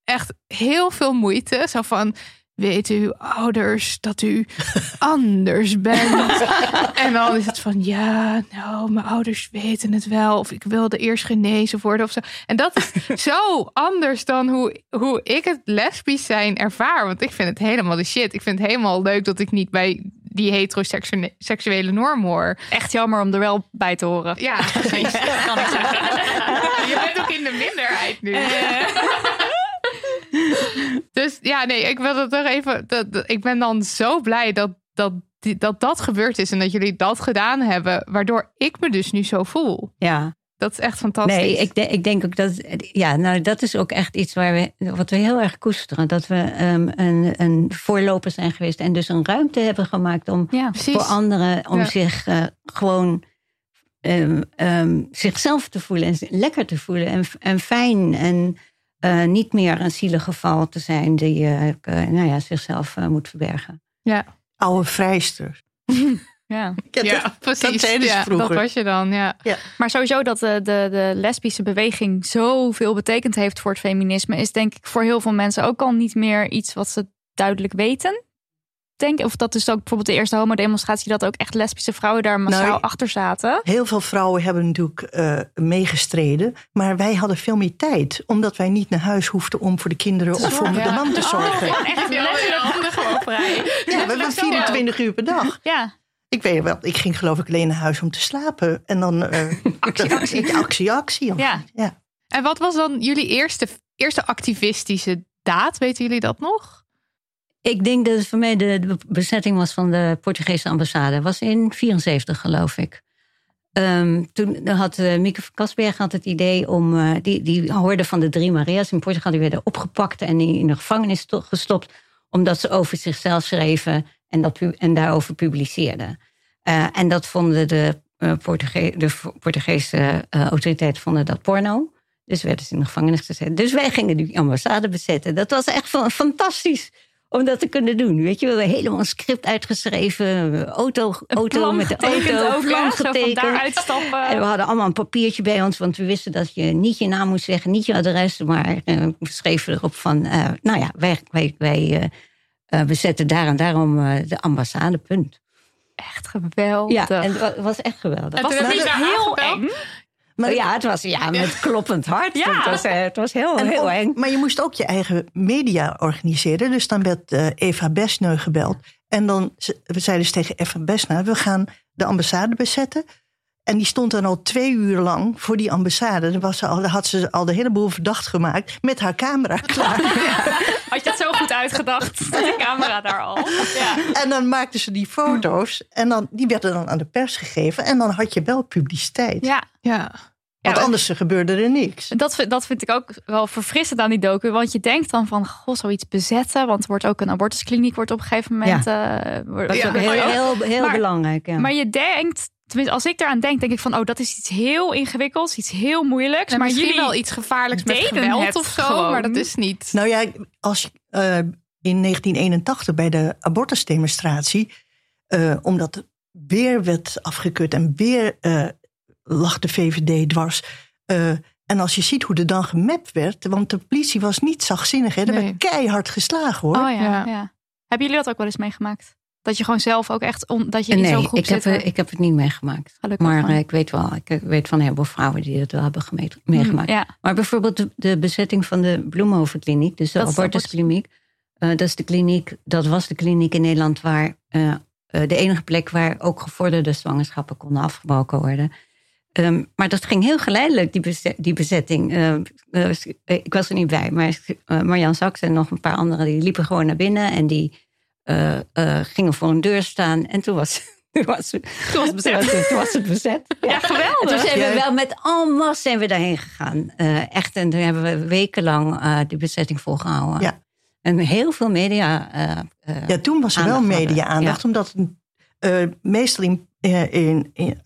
echt heel veel moeite. Zo van, weten uw ouders dat u anders bent? en dan is het van, ja, nou, mijn ouders weten het wel. Of ik wilde eerst genezen worden of zo. En dat is zo anders dan hoe, hoe ik het lesbisch zijn ervaar. Want ik vind het helemaal de shit. Ik vind het helemaal leuk dat ik niet bij die heteroseksuele norm hoor. Echt jammer om er wel bij te horen. Ja, precies. kan ik zeggen. Je bent ook in de minderheid nu. Dus ja, nee, ik wil het nog even. Dat, dat- ik ben dan zo blij dat dat, die- dat dat gebeurd is en dat jullie dat gedaan hebben, waardoor ik me dus nu zo voel. Ja, Dat is echt fantastisch. nee, ik, de- ik denk ook dat. Ja, nou, dat is ook echt iets waar we, wat we heel erg koesteren. Dat we ehm, een, een voorloper zijn geweest en dus een ruimte hebben gemaakt om Ja. Voor anderen om Ja. zich eh, gewoon ehm, ehm, zichzelf te voelen en lekker te voelen en, en fijn en eh, niet meer een zielig geval te zijn die eh, eh, nou ja, zichzelf eh, moet verbergen. Ja, Oude vrijster. Ja. ja precies. Dat ja, dat was je dan, ja. Maar sowieso dat de, de, de lesbische beweging zoveel betekend heeft voor het feminisme, is denk ik voor heel veel mensen ook al niet meer iets wat ze duidelijk weten. Denk, of dat is ook bijvoorbeeld de eerste homodemonstratie, dat ook echt lesbische vrouwen daar massaal Nou, achter zaten. Heel veel vrouwen hebben natuurlijk eh, meegestreden. Maar wij hadden veel meer tijd. Omdat wij niet naar huis hoefden om voor de kinderen of voor de man te zorgen. Oh, echt letterlijk handen gewoon vrij. Ja, we hebben 24 uur per dag. Ja, Ik weet wel, ik ging geloof ik alleen naar huis om te slapen. En dan... eh, Actie, actie. actie, actie. ja. ja. En wat was dan jullie eerste, eerste activistische daad? Weten jullie dat nog? Ik denk dat het voor mij de, bezetting was van de Portugese ambassade. was in 74 geloof ik. Ehm, toen had uh, Mieke van Kasberg had het idee om... eh, die, die hoorde van de drie Maria's in Portugal. Die werden opgepakt en in de gevangenis to- gestopt... omdat ze over zichzelf schreven en, dat, en daarover publiceerden. Eh, en dat vonden de, Portuge- de Portugese autoriteiten vonden dat porno. Dus werden ze in de gevangenis gezet. Dus wij gingen die ambassade bezetten. Dat was echt fa- fantastisch om dat te kunnen doen. Weet je, we hebben helemaal een script uitgeschreven. Auto, Een auto plan met de auto, ook, plan ja, zo van getekend. daaruit stappen. En we hadden allemaal een papiertje bij ons, want we wisten dat je niet je naam moest zeggen, niet je adres, maar eh, we schreven erop van, eh, nou ja, wij, wij, wij eh, eh, bezetten daar en daarom eh, de ambassade, punt. Echt geweldig. Ja, en het wa- was echt geweldig. En was het heb niet heel eng? Maar, ja, het was ja, met kloppend hart. Ja. Het, was, eh, het was heel, en heel eng. maar je moest ook je eigen media organiseren. Dus dan werd eh, Eva Besneu gebeld. En dan we zeiden ze tegen Eva Besneu... we gaan de ambassade bezetten. En die stond dan al twee uur lang voor die ambassade. Dan, was ze al, dan had ze al de hele boel verdacht gemaakt met haar camera klaar. Had je dat zo goed uitgedacht? De camera daar al. Ja. En dan maakten ze die foto's. En dan, die werden dan aan de pers gegeven. En dan had je wel publiciteit. ja. Ja. Want Ja, anders gebeurde er niks. Dat, vind- dat vind ik ook wel verfrissend aan die docu. Want je denkt dan van, goh, zoiets bezetten. Want er wordt ook een abortuskliniek wordt op een gegeven moment... eh, wordt- Dat is Ja. ook heel, heel, heel Maar- belangrijk. Ja. Maar je denkt, tenminste als ik eraan denk, denk ik van... oh, dat is iets heel ingewikkelds, iets heel moeilijks. En maar misschien jullie wel iets gevaarlijks met geweld het of zo, gewoon. maar dat is niet. Nou ja, als je, eh, in 1981 bij de abortusdemonstratie, eh, omdat weer werd afgekeurd en weer eh, lag de VVD dwars. eh, en als je ziet hoe er dan gemapt werd, want de politie was niet zachtzinnig, hè, er Nee. werd keihard geslagen hoor. Oh ja, Ja. ja. Hebben jullie dat ook wel eens meegemaakt? Dat je gewoon zelf ook echt, on, dat je in zo'n nee, groep ik heb, eh, ik heb het niet meegemaakt. Gelukkig Maar eh, ik weet wel, ik weet van een heleboel vrouwen die het wel hebben geme- meegemaakt. Ja, Maar bijvoorbeeld de, de bezetting van de Bloemhovenkliniek, dus de Dat abortuskliniek. eh, dat is de kliniek, dat was de kliniek in Nederland waar eh, eh, de enige plek waar ook gevorderde zwangerschappen konden afgebroken worden. Ehm, maar dat ging heel geleidelijk, die, die bezetting. Eh, eh, ik was er niet bij, maar eh, Marjan Saks en nog een paar anderen die liepen gewoon naar binnen en die eh, eh, gingen voor een deur staan. En toen was, toen was, toen was, het, bezet. Toen was het bezet. ja En toen geweldig. zijn we wel met en masse zijn we daarheen gegaan. Eh, echt, en toen hebben we wekenlang eh die bezetting volgehouden. Ja. En heel veel media. eh, eh, Ja, toen was er wel media-aandacht, omdat eh, meestal in, eh, in, in-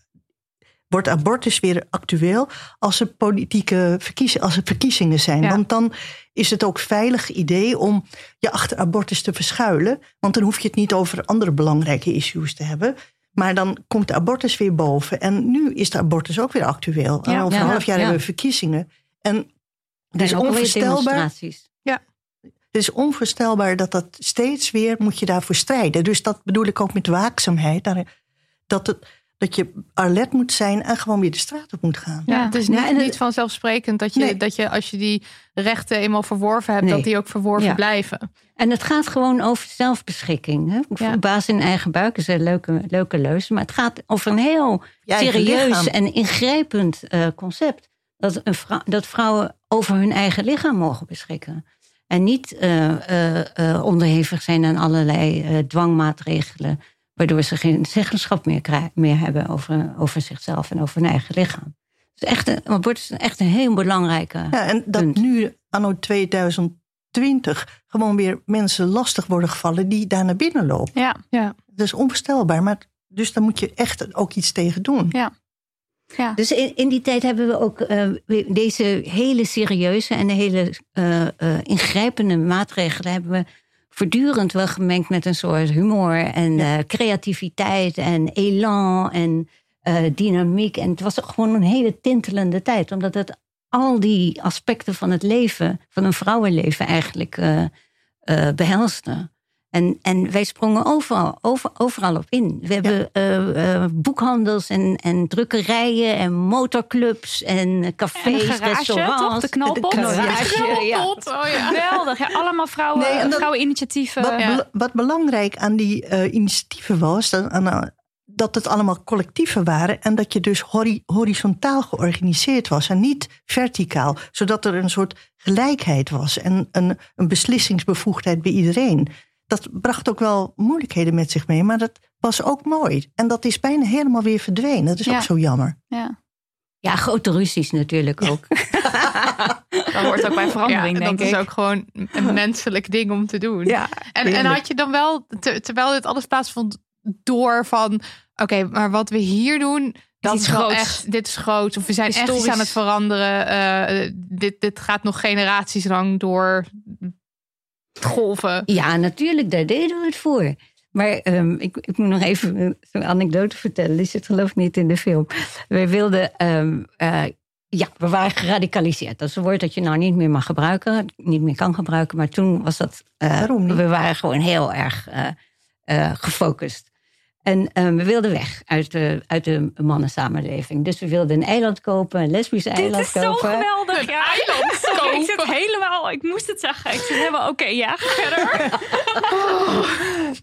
wordt abortus weer actueel als er politieke verkiezingen, als er verkiezingen zijn. Ja. Want dan is het ook veilig idee om je achter abortus te verschuilen. Want dan hoef je het niet over andere belangrijke issues te hebben. Maar dan komt de abortus weer boven. En nu is de abortus ook weer actueel. Ja. En over een Ja. half jaar Ja. hebben we verkiezingen. En het is onvoorstelbaar. demonstraties. Het is onvoorstelbaar dat dat steeds weer moet je daarvoor strijden. Dus dat bedoel ik ook met waakzaamheid. Dat, het, dat je alert moet zijn en gewoon weer de straat op moet gaan. Ja, het is Ja, niet, en het- niet vanzelfsprekend dat je, Nee. dat je als je die rechten eenmaal verworven hebt, Nee. dat die ook verworven Ja. blijven. En het gaat gewoon over zelfbeschikking. Hè? Ja. Baas in eigen buik is een leuke, leuke leus. Maar het gaat over een heel serieus en ingrijpend eh, concept. Dat, een vrou- dat vrouwen over hun eigen lichaam mogen beschikken. En niet uh, uh, onderhevig zijn aan allerlei dwangmaatregelen, waardoor ze geen zeggenschap meer, meer hebben over, over zichzelf en over hun eigen lichaam. Dus echt een, wordt echt een heel belangrijke. Ja, en dat nu, anno 2020, gewoon weer mensen lastig worden gevallen die daar naar binnen lopen. Ja, ja. Dat is onvoorstelbaar, maar dus daar moet je echt ook iets tegen doen. Ja. Ja. Dus in, in die tijd hebben we ook uh, deze hele serieuze en hele uh, uh, ingrijpende maatregelen hebben we voortdurend wel gemengd met een soort humor en ja. creativiteit en elan en dynamiek. En het was gewoon een hele tintelende tijd, omdat het al die aspecten van het leven, van een vrouwenleven eigenlijk behelste. En, en wij sprongen overal, over, overal op in. We hebben uh, uh, boekhandels en, en drukkerijen en motorclubs en cafés, en garage, restaurants. Toch? De knalpot. De garage, ja. Oh, ja. Geweldig. Ja, allemaal vrouwen, nee, dat, vrouweninitiatieven. Wat, ja. wat, belangrijk aan die uh, initiatieven was, dat, aan, dat het allemaal collectieven waren en dat je dus hori horizontaal georganiseerd was en niet verticaal, zodat er een soort gelijkheid was en een, een beslissingsbevoegdheid bij iedereen dat bracht ook wel moeilijkheden met zich mee, maar dat was ook mooi. En dat is bijna helemaal weer verdwenen. Dat is ja. ook zo jammer. Ja. Ja, grote ruzies natuurlijk ook. dat hoort ook bij verandering, ja, denk dat ik. is ook gewoon een menselijk ding om te doen. Ja, en, en had je dan wel, ter, terwijl dit alles plaatsvond, door van... Oké, okay, maar wat we hier doen, dat is wel echt, dit is groot. Of we zijn Historisch. echt iets aan het veranderen. Uh, dit, dit gaat nog generaties lang door golven. Ja, natuurlijk, daar deden we het voor. Maar um, ik, ik, moet nog even een anekdote vertellen. Die zit geloof ik niet in de film. We wilden... Um, uh, ja, we waren geradicaliseerd. Dat is een woord dat je nou niet meer mag gebruiken. Niet meer kan gebruiken. Maar toen was dat... Uh, Waarom niet? We waren gewoon heel erg uh, gefocust. En um, we wilden weg uit de, uit de mannensamenleving. Dus we wilden een eiland kopen, een lesbisch eiland Dit is kopen. zo geweldig. Een ja. eiland Sorry, ik kopen. zit helemaal... Ik moest het zeggen. Ik zit helemaal... Oké, okay, ja, verder.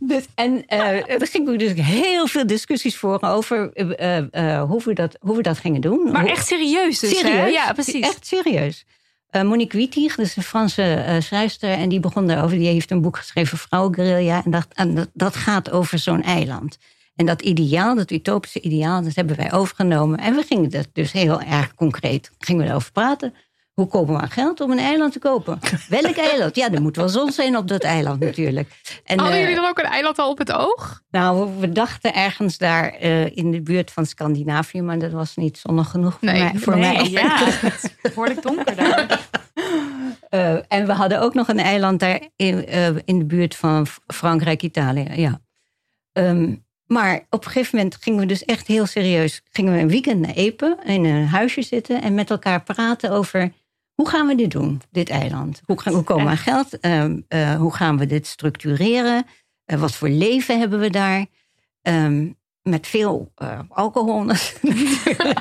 Dus, en uh, er gingen dus heel veel discussies voor over uh, uh, hoe, we dat, hoe we dat gingen doen. Maar hoe, echt serieus dus, serieus, hè? Ja, precies. Echt serieus. Uh, Monique Wittig, dat is een Franse uh, schrijfster, en die begon daarover. Die heeft een boek geschreven, Vrouwenguerilla. En dat, en dat gaat over zo'n eiland. En dat ideaal, dat utopische ideaal, dat hebben wij overgenomen. En we gingen dat dus heel erg concreet, gingen we erover praten. Hoe komen we aan geld om een eiland te kopen? Welk eiland? Ja, er moet wel zon zijn op dat eiland natuurlijk. En, Hadden uh, jullie dan ook een eiland al op het oog? Nou, we dachten ergens daar uh, in de buurt van Scandinavië, maar dat was niet zonnig genoeg voor mij. Voor nee, mij. Ja, het is behoorlijk donker daar. Uh, en we hadden ook nog een eiland daar in, in de buurt van Frankrijk, Italië. Ja. Um, maar op een gegeven moment gingen we dus echt heel serieus. Gingen we een weekend naar Epe, in een huisje zitten en met elkaar praten over hoe gaan we dit doen, dit eiland? Hoe, gaan, komen we aan geld? Um, uh, hoe gaan we dit structureren? Uh, wat voor leven hebben we daar? Um, met veel uh, alcohol natuurlijk.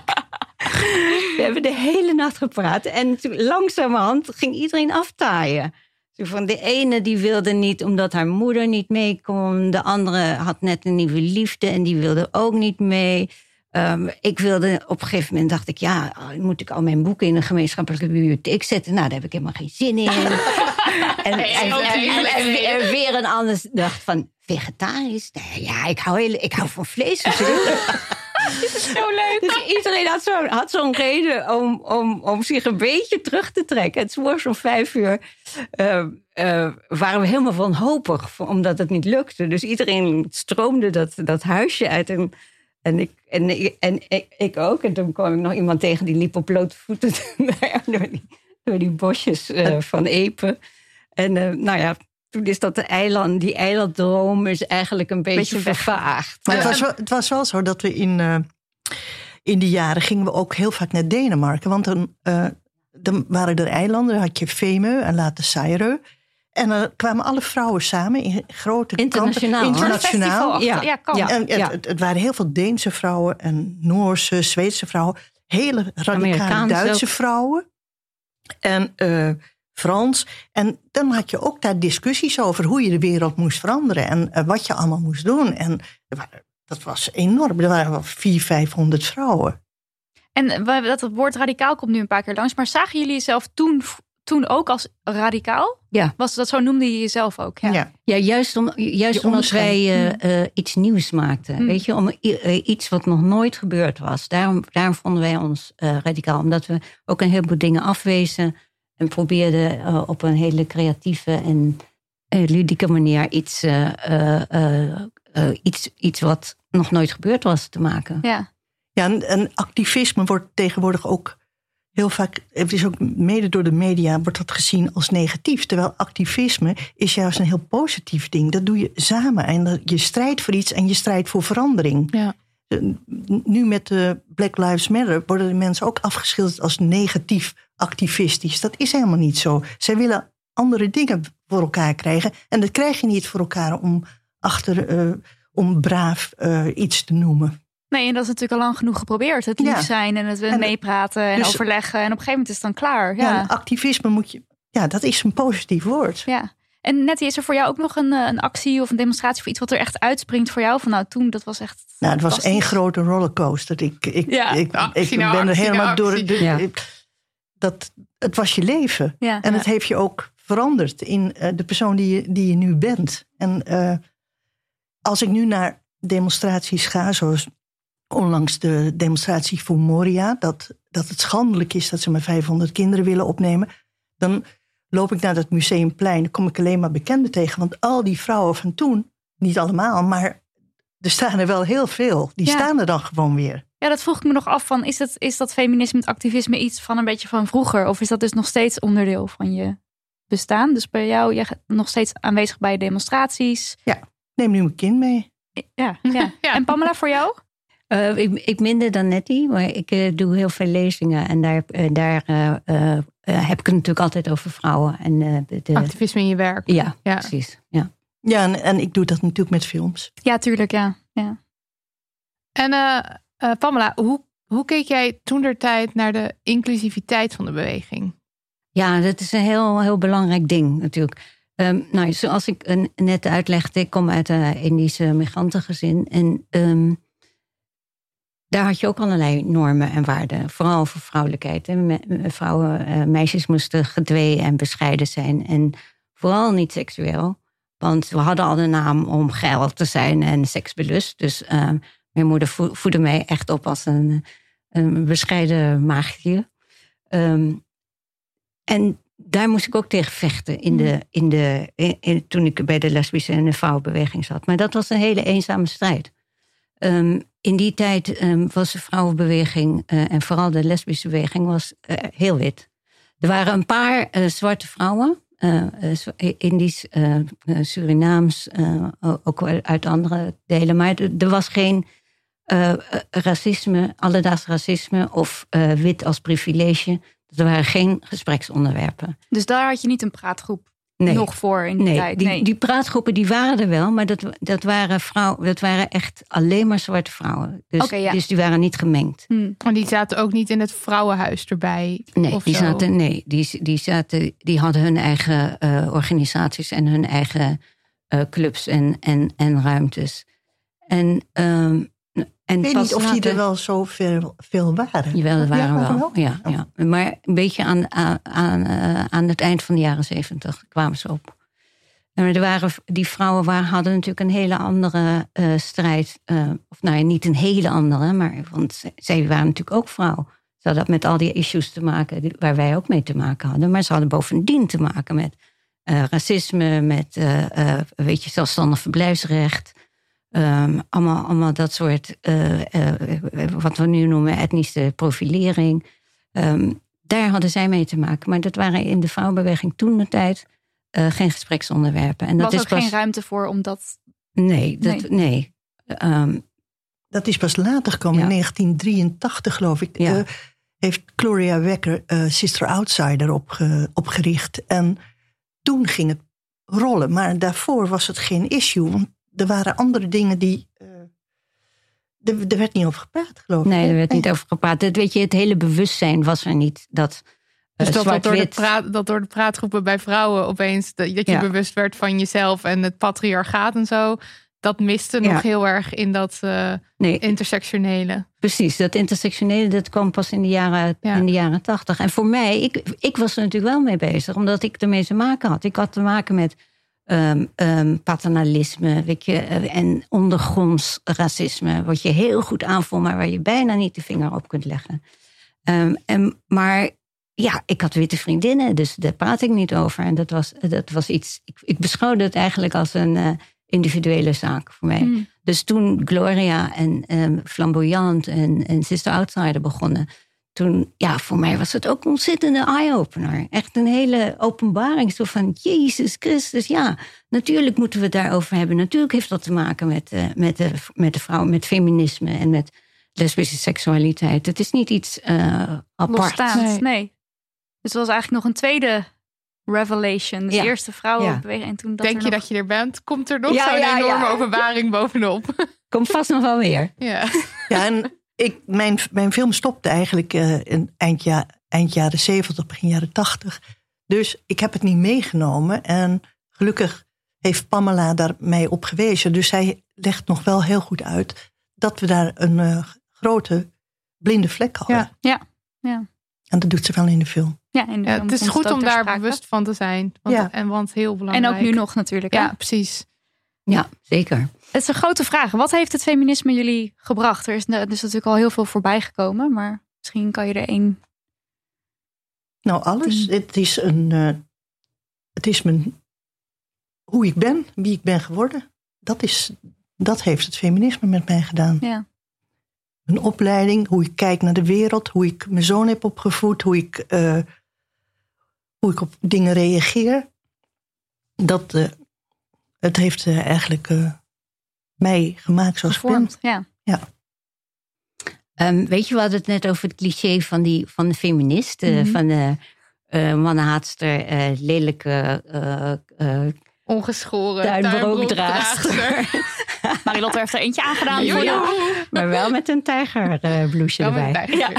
we hebben de hele nacht gepraat en langzamerhand ging iedereen aftaaien. Van de ene die wilde niet omdat haar moeder niet mee kon. De andere had net een nieuwe liefde en die wilde ook niet mee. Um, ik wilde op een gegeven moment dacht ik, ja, moet ik al mijn boeken in een gemeenschappelijke bibliotheek zetten? Nou, daar heb ik helemaal geen zin in. en, en, en, en, weer een ander dacht van vegetarisch. Nee, ja, ik hou, heel, ik hou van vlees. Zo leuk. Dus iedereen had zo'n had zo'n reden om, om, om zich een beetje terug te trekken. Het was om vijf uur. Uh, uh, waren we helemaal wanhopig, omdat het niet lukte. Dus iedereen stroomde dat, dat huisje uit. En, en, ik, en, en ik, ik ook. En toen kwam ik nog iemand tegen die liep op blote voeten door, die, door die bosjes uh, van Epen. En nou ja, toen is dat de eiland, die eilanddroom is eigenlijk een beetje, beetje vervaagd. Maar het, was wel, het was wel zo dat we in, uh, in die jaren gingen we ook heel vaak naar Denemarken. Want dan, uh, dan waren er eilanden, dan had je Femö en later Sairö. En dan kwamen alle vrouwen samen in grote internationaal. kampen. Internationaal. Ja, ja, kan. ja, en, ja. Het, het, waren heel veel Deense vrouwen en Noorse, Zweedse vrouwen. Hele radicale Duitse vrouwen. En uh, Frans. En dan had je ook daar discussies over hoe je de wereld moest veranderen. En uh, wat je allemaal moest doen. En dat was enorm. Er waren wel 400, 500 vrouwen. En dat het woord radicaal komt nu een paar keer langs. Maar zagen jullie jezelf toen toen ook als radicaal? Ja. Was dat zo noemde je jezelf ook? Ja. Ja. Ja, juist, om, juist Je omdat wij eh, eh, iets nieuws maakten. Hmm. Weet je, om eh, iets wat nog nooit gebeurd was. Daarom, daarom vonden wij ons eh, radicaal. Omdat we ook een heleboel dingen afwezen. En probeerden eh, op een hele creatieve en eh, ludieke manier iets, eh, eh, eh, eh, iets, iets wat nog nooit gebeurd was te maken. Ja. Ja, en, en activisme wordt tegenwoordig ook heel vaak, het is ook mede door de media, wordt dat gezien als negatief. Terwijl activisme is juist een heel positief ding. Dat doe je samen en dat- je strijdt voor iets en je strijdt voor verandering. Ja. Eh, Nu met de Black Lives Matter worden de mensen ook afgeschilderd als negatief activistisch. Dat is helemaal niet zo. Zij willen andere dingen voor elkaar krijgen. En dat krijg je niet voor elkaar om achter, eh, om braaf eh, iets te noemen. Nee, en dat is natuurlijk al lang genoeg geprobeerd. Het lief zijn en het En- meepraten en dus- overleggen. En op een gegeven moment is het dan klaar. Ja. Ja. activisme moet je. Ja, dat is een positief woord. ja. En Nettie, is er voor jou ook nog een, eh, een actie of een demonstratie of iets wat er echt uitspringt voor jou? Van nou, toen, dat was echt. Nou, het was één grote rollercoaster. Ik, ik, Ja. ik, Actie ik nou, ben er helemaal nou, door. actie. de- Ja. ik- dat, het was je leven. Ja. En ja. het heeft je ook veranderd in eh, de persoon die je, die je nu bent. En eh, als ik nu naar demonstraties ga, zoals onlangs de demonstratie voor Moria, dat, dat het schandelijk is dat ze maar 500 kinderen willen opnemen, dan loop ik naar dat museumplein, dan kom ik alleen maar bekenden tegen. Want al die vrouwen van toen, niet allemaal, maar er staan er wel heel veel. Die Ja. staan er dan gewoon weer. Ja, dat vroeg ik me nog af van, is, het, is dat feminisme, het activisme iets van een beetje van vroeger? Of is dat dus nog steeds onderdeel van je bestaan? Dus bij jou, je bent nog steeds aanwezig bij demonstraties. Neem nu mijn kind mee. Ja, ja. Ja. En Pamela, voor jou? Eh, ik, ik minder dan Nettie, maar ik eh, doe heel veel lezingen. En daar, eh, daar eh, heb ik het natuurlijk altijd over vrouwen. En, eh, de, Activisme in je werk. ja, Ja. precies. Ja. Ja, en, en ik doe dat natuurlijk met films. Ja, tuurlijk, ja. ja. En eh, eh, Pamela, hoe, hoe keek jij toen der tijd naar de inclusiviteit van de beweging? Ja, dat is een heel, heel belangrijk ding natuurlijk. Ehm, nou, zoals ik net uitlegde, ik kom uit een Indische migrantengezin. En ehm, daar had je ook allerlei normen en waarden. Vooral voor vrouwelijkheid. Hè. Vrouwen, eh, meisjes moesten gedwee en bescheiden zijn. En vooral niet seksueel. Want we hadden al de naam om geil te zijn en seksbelust. Dus ehm, mijn moeder vo- voedde mij echt op als een, een bescheiden maagdje. Ehm, en daar moest ik ook tegen vechten in de, in de, in- in- toen ik bij de lesbische en de vrouwenbeweging zat. Maar dat was een hele eenzame strijd. Ehm, in die tijd ehm, was de vrouwenbeweging eh, en vooral de lesbische beweging was eh, heel wit. Er waren een paar eh, zwarte vrouwen, Indisch, Surinaams, ook uit andere delen. Maar er was geen racisme, alledaags racisme of wit als privilege. Er waren geen gespreksonderwerpen. Dus daar had je niet een praatgroep Nee. nog voor in die Nee, tijd. die, Nee. die praatgroepen die waren er wel, maar dat, dat, waren vrouwen, dat waren echt alleen maar zwarte vrouwen. Dus, ja. dus die waren niet gemengd. Hm. En die zaten ook niet in het vrouwenhuis erbij. Nee, of die, zo. zaten, nee die, die, zaten, die hadden hun eigen eh, organisaties en hun eigen eh, clubs en, en, en ruimtes. En, ehm, en Ik weet niet of die er wel zoveel veel waren. Jawel, er waren Ja, wel. Ja, ja. Maar een beetje aan, aan, aan, eh, aan het eind van de jaren zeventig kwamen ze op. En er waren, die vrouwen waren, hadden natuurlijk een hele andere eh, strijd. eh, of nou ja, niet een hele andere, maar want zij- waren natuurlijk ook vrouw. Ze hadden met al die issues te maken waar wij ook mee te maken hadden. Maar ze hadden bovendien te maken met racisme, met weet je, zelfstandig verblijfsrecht. Ehm, allemaal, allemaal dat soort, eh, eh, wat we nu noemen etnische profilering. Ehm, daar hadden zij mee te maken. Maar dat waren in de vrouwenbeweging toen de tijd eh, geen gespreksonderwerpen. En Er dat was is ook pas. geen ruimte voor om dat... Nee, dat, nee. Ehm, Dat is pas later gekomen, Ja. in 1983 geloof ik. Ja. eh, heeft Gloria Wekker eh, Sister Outsider opge- opgericht. En toen ging het rollen. Maar daarvoor was het geen issue. Want er waren andere dingen die... eh, er, er werd niet over gepraat, geloof ik. nee, er werd niet over gepraat. Dat, weet je, het hele bewustzijn was er niet. Dat, Dus eh, dat, dat, door de praat, dat door de praatgroepen bij vrouwen opeens dat, dat je Ja. bewust werd van jezelf en het patriarchaat en zo. dat miste Ja. nog heel erg in dat eh, Nee, intersectionele. precies. Dat intersectionele, dat kwam pas in de jaren, Ja. in de jaren tachtig. En voor mij, ik, ik was er natuurlijk wel mee bezig, omdat ik ermee te maken had. Ik had te maken met ehm, ehm, paternalisme weet je, eh, en ondergronds racisme, wat je heel goed aanvoelt, maar waar je bijna niet de vinger op kunt leggen. Ehm, en, maar ja, ik had witte vriendinnen, dus daar praat ik niet over. En dat was, dat was iets, ik, ik beschouwde het eigenlijk als een eh, individuele zaak voor mij. Hmm. Dus toen Gloria en Flamboyant en, en Sister Outsider begonnen, toen, ja, voor mij was het ook een ontzettende eye-opener. Echt een hele openbaring. Zo van, Jezus Christus, ja, natuurlijk moeten we het daarover hebben. Natuurlijk heeft dat te maken met, eh, met, de, met de vrouw, met feminisme en met lesbische seksualiteit. Het is niet iets eh apart. Losstaand, Nee. nee. Dus het was eigenlijk nog een tweede revelation. De Ja. eerste vrouwenbeweging. En toen dat Denk je nog- dat je er bent, komt er nog Ja, zo'n ja, enorme ja. openbaring bovenop. Komt vast nog wel weer. ja. Ja, en ik, mijn, mijn film stopte eigenlijk eh, in eind, ja, eind jaren 70, begin jaren 80. Dus ik heb het niet meegenomen. En gelukkig heeft Pamela daar mij op gewezen. Dus zij legt nog wel heel goed uit dat we daar een eh, grote blinde vlek hadden. Ja. Ja, ja. En dat doet ze wel in de film. Ja, in de Ja, film het is goed om daar sprake. bewust van te zijn. Want, Ja. En want heel belangrijk. En ook nu nog natuurlijk. hè? Ja, precies. Ja, zeker. Het is een grote vraag. Wat heeft het feminisme jullie gebracht? Er is, er is natuurlijk al heel veel voorbij gekomen. Maar misschien kan je er één... Nou, alles. Het is een. eh, het is mijn. Hoe ik ben, wie ik ben geworden. Dat, is, dat heeft het feminisme met mij gedaan. Ja. Een opleiding, hoe ik kijk naar de wereld, hoe ik mijn zoon heb opgevoed, hoe ik, eh, hoe ik op dingen reageer. Dat, eh, het heeft eigenlijk mij gemaakt zoals ik ben. Gevormd. Ja. Ehm, weet je, we hadden het net over het cliché van, die, van de feminist. eh, Mhm. Van de eh, mannenhaatster, eh, lelijke eh, eh, Ongeschoren. tuinbroekdraagster. Marilotte heeft er eentje aangedaan voor Jojo. jou. maar wel met een tijgerbloesje Ja, erbij. Ja.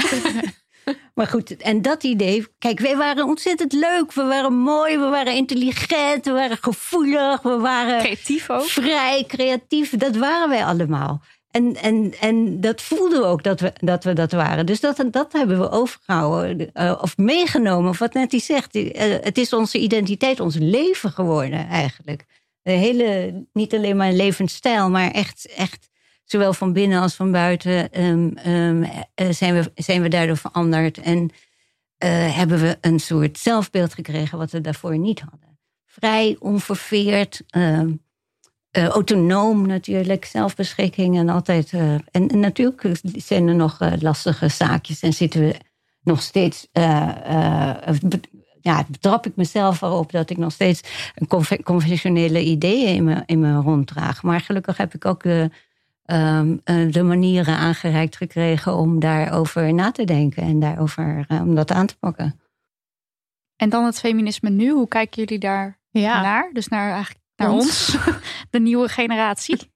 Maar goed, en dat idee. Kijk, wij waren ontzettend leuk. We waren mooi, we waren intelligent, we waren gevoelig, we waren Creatief ook. vrij, creatief. Dat waren wij allemaal. En, en, en dat voelden we ook dat we dat, we dat waren. Dus dat, dat hebben we overgehouden eh, of meegenomen. Of wat net die zegt. eh, het is onze identiteit, ons leven geworden eigenlijk. De hele, niet alleen maar een levensstijl, maar echt, echt zowel van binnen als van buiten ehm, ehm, eh, zijn, we, zijn we daardoor veranderd. En eh, hebben we een soort zelfbeeld gekregen wat we daarvoor niet hadden. Vrij, onverveerd, ehm, eh, autonoom natuurlijk, zelfbeschikking en altijd. en, en natuurlijk zijn er nog lastige zaakjes en zitten we nog steeds. ja, betrap ik mezelf erop dat ik nog steeds conventionele ideeën in me, in me ronddraag. Maar gelukkig heb ik ook ehm, eh, de manieren aangereikt gekregen om daarover na te denken en daarover eh, om dat aan te pakken. En dan het feminisme nu. Hoe kijken jullie daar Ja. naar? Dus naar, eigenlijk naar Ons. ons, de nieuwe generatie.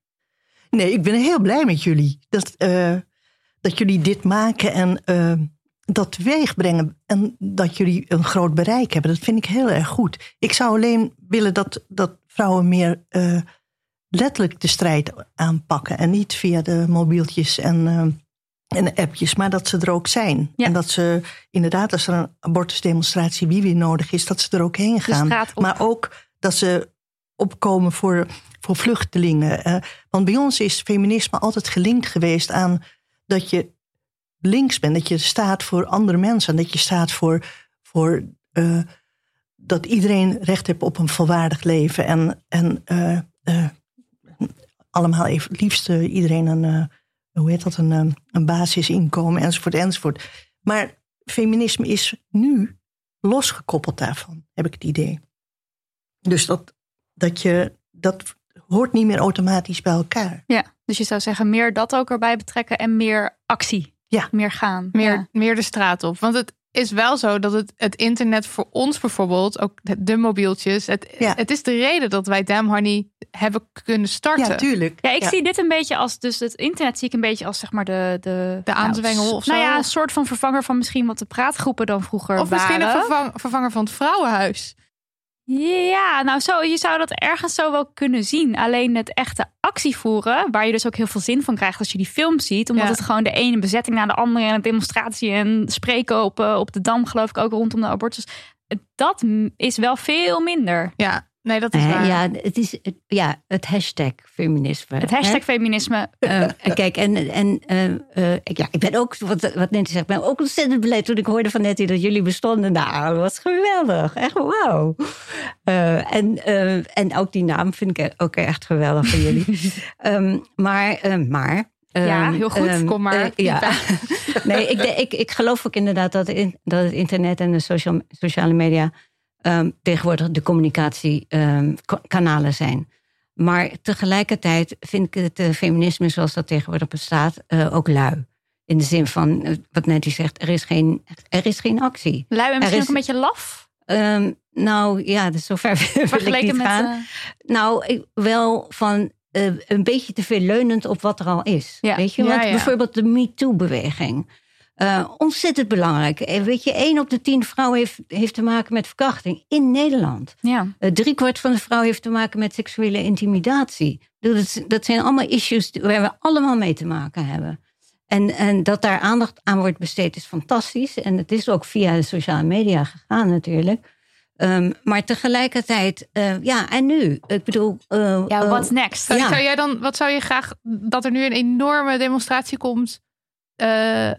Nee, ik ben heel blij met jullie. Dat, eh, dat jullie dit maken en dat teweeg brengen. En dat jullie een groot bereik hebben. Dat vind ik heel erg goed. Ik zou alleen willen dat, dat vrouwen meer eh, letterlijk de strijd aanpakken. En niet via de mobieltjes en, eh, en appjes. Maar dat ze er ook zijn. Ja. En dat ze inderdaad, als er een abortusdemonstratie wie weer nodig is, dat ze er ook heen De gaan. Maar ook dat ze opkomen voor, voor vluchtelingen. Eh, want bij ons is feminisme altijd gelinkt geweest aan dat je links bent. Dat je staat voor andere mensen. En dat je staat voor, voor eh, dat iedereen recht heeft op een volwaardig leven. En, en allemaal even het liefst iedereen een, eh, hoe heet dat, een, eh, een basisinkomen enzovoort enzovoort. Maar feminisme is nu losgekoppeld daarvan, heb ik het idee. Dus dat, dat je, dat hoort niet meer automatisch bij elkaar. Ja, dus je zou zeggen meer dat ook erbij betrekken en meer actie. Ja. Meer gaan. Meer, Ja. meer de straat op. Want het is wel zo dat het, het internet voor ons bijvoorbeeld, ook de, de mobieltjes, het, Ja. het is de reden dat wij Damn Honey hebben kunnen starten. Ja, tuurlijk. Ja, ik zie dit een beetje als, dus het internet zie ik een beetje als zeg maar de... De, De aanzwengel nou, of zo? Nou ja, een soort van vervanger van misschien wat de praatgroepen dan vroeger of waren. misschien een vervang- vervanger van het vrouwenhuis. Ja, nou zo, je zou dat ergens zo wel kunnen zien. Alleen het echte actievoeren, waar je dus ook heel veel zin van krijgt als je die film ziet. Omdat Ja. het gewoon de ene bezetting na de andere en een demonstratie en spreken op, eh, op de Dam, geloof ik ook rondom de abortus. Dat is wel veel minder. Ja, nee, dat is Eh, waar. ja, het is het- ja, het hashtag feminisme. Het hè? hashtag feminisme. Eh, kijk, en, en eh, eh, ik- ja, ik ben ook, wat, wat Nettie zegt, ik ben ook ontzettend blij toen ik hoorde van Nettie dat jullie bestonden. Nou, dat was geweldig. Echt wauw. Eh, en, eh, en ook die naam vind ik ook echt geweldig van jullie. Ehm, maar, eh, maar. Ja, ehm, heel goed. ehm, Kom maar. eh, ja. nee, ik, ik, ik geloof ook inderdaad dat, in, dat het internet en de social, sociale media ehm, tegenwoordig de communicatiekanalen zijn. Maar tegelijkertijd vind ik het eh, feminisme zoals dat tegenwoordig bestaat eh, ook lui. In de zin van, eh, wat Nettie zegt, er is geen, er is geen actie. Lui en misschien is- ook een beetje laf. Ehm, nou ja, dus zover wil ik niet met. gaan. Nou, ik, wel van een beetje te veel leunend op wat er al is. Ja. Weet je, Ja, want ja. bijvoorbeeld de MeToo-beweging. Eh, ontzettend belangrijk. Eh, Weet je, één op de tien vrouwen heeft, heeft te maken met verkrachting in Nederland. ja. Uh, driekwart van de vrouwen heeft te maken met seksuele intimidatie. Dat, dat zijn allemaal issues waar we allemaal mee te maken hebben. En, en dat daar aandacht aan wordt besteed is fantastisch. En het is ook via de sociale media gegaan natuurlijk. Ehm, maar tegelijkertijd, eh, ja, en nu? Ik bedoel... eh, ja, eh, what's next? Zou, Ja. zou jij dan, wat zou je graag dat er nu een enorme demonstratie komt eh,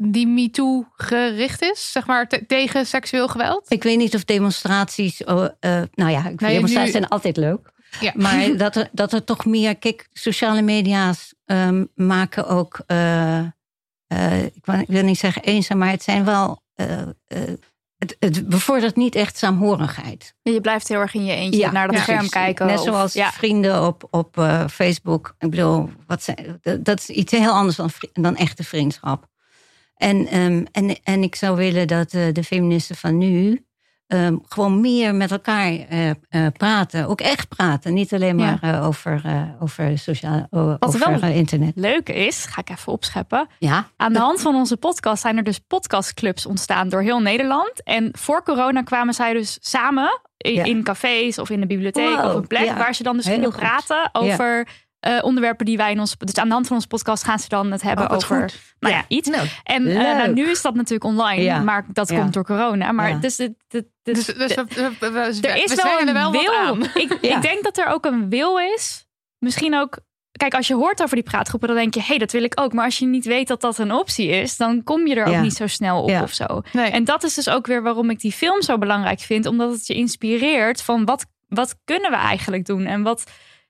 die MeToo gericht is, zeg maar te- tegen seksueel geweld? Ik weet niet of demonstraties... oh, eh, nou ja, ik vind Nee, demonstraties nu- zijn altijd leuk. Ja. Maar dat er, dat er toch meer. Kijk, sociale media's ehm, maken ook. eh, eh, ik, wil, ik wil niet zeggen eenzaam, maar het zijn wel. eh, eh, het, het bevordert niet echt saamhorigheid. Je blijft heel erg in je eentje Ja, naar dat ja. scherm kijken. Net of- zoals ja. vrienden op, op eh, Facebook. Ik bedoel, wat zijn, dat, dat is iets heel anders dan, dan echte vriendschap. En, ehm, en, en ik zou willen dat eh, de feministen van nu. ehm, gewoon meer met elkaar eh, eh, praten. Ook echt praten. Niet alleen maar over, over sociaal o- over wel- internet. Leuk is, ga ik even opscheppen. Ja, Aan de hand van onze podcast zijn er dus podcastclubs ontstaan door heel Nederland. En voor corona kwamen zij dus samen in, Ja. in cafés of in de bibliotheek Wow, of een plek ja. waar ze dan dus Heel gingen goed. praten over eh, onderwerpen die wij in ons. Dus aan de hand van onze podcast gaan ze dan het hebben Oh, over. goed. Nou ja, iets. Nou, En eh, nou, nu is dat natuurlijk online, Ja. maar dat Ja. komt door corona. Maar Ja. dus, het- het- het- Dus, dus we, we, we, we, er is we wel een wel wil. aan. Ik, Ja. ik denk dat er ook een wil is. Misschien ook. Kijk, als je hoort over die praatgroepen, dan denk je, hé, hey, dat wil ik ook. Maar als je niet weet dat dat een optie is, dan kom je er ook Ja. niet zo snel op Ja. of zo. Nee. En dat is dus ook weer waarom ik die film zo belangrijk vind, omdat het je inspireert van wat, wat kunnen we eigenlijk doen en wat,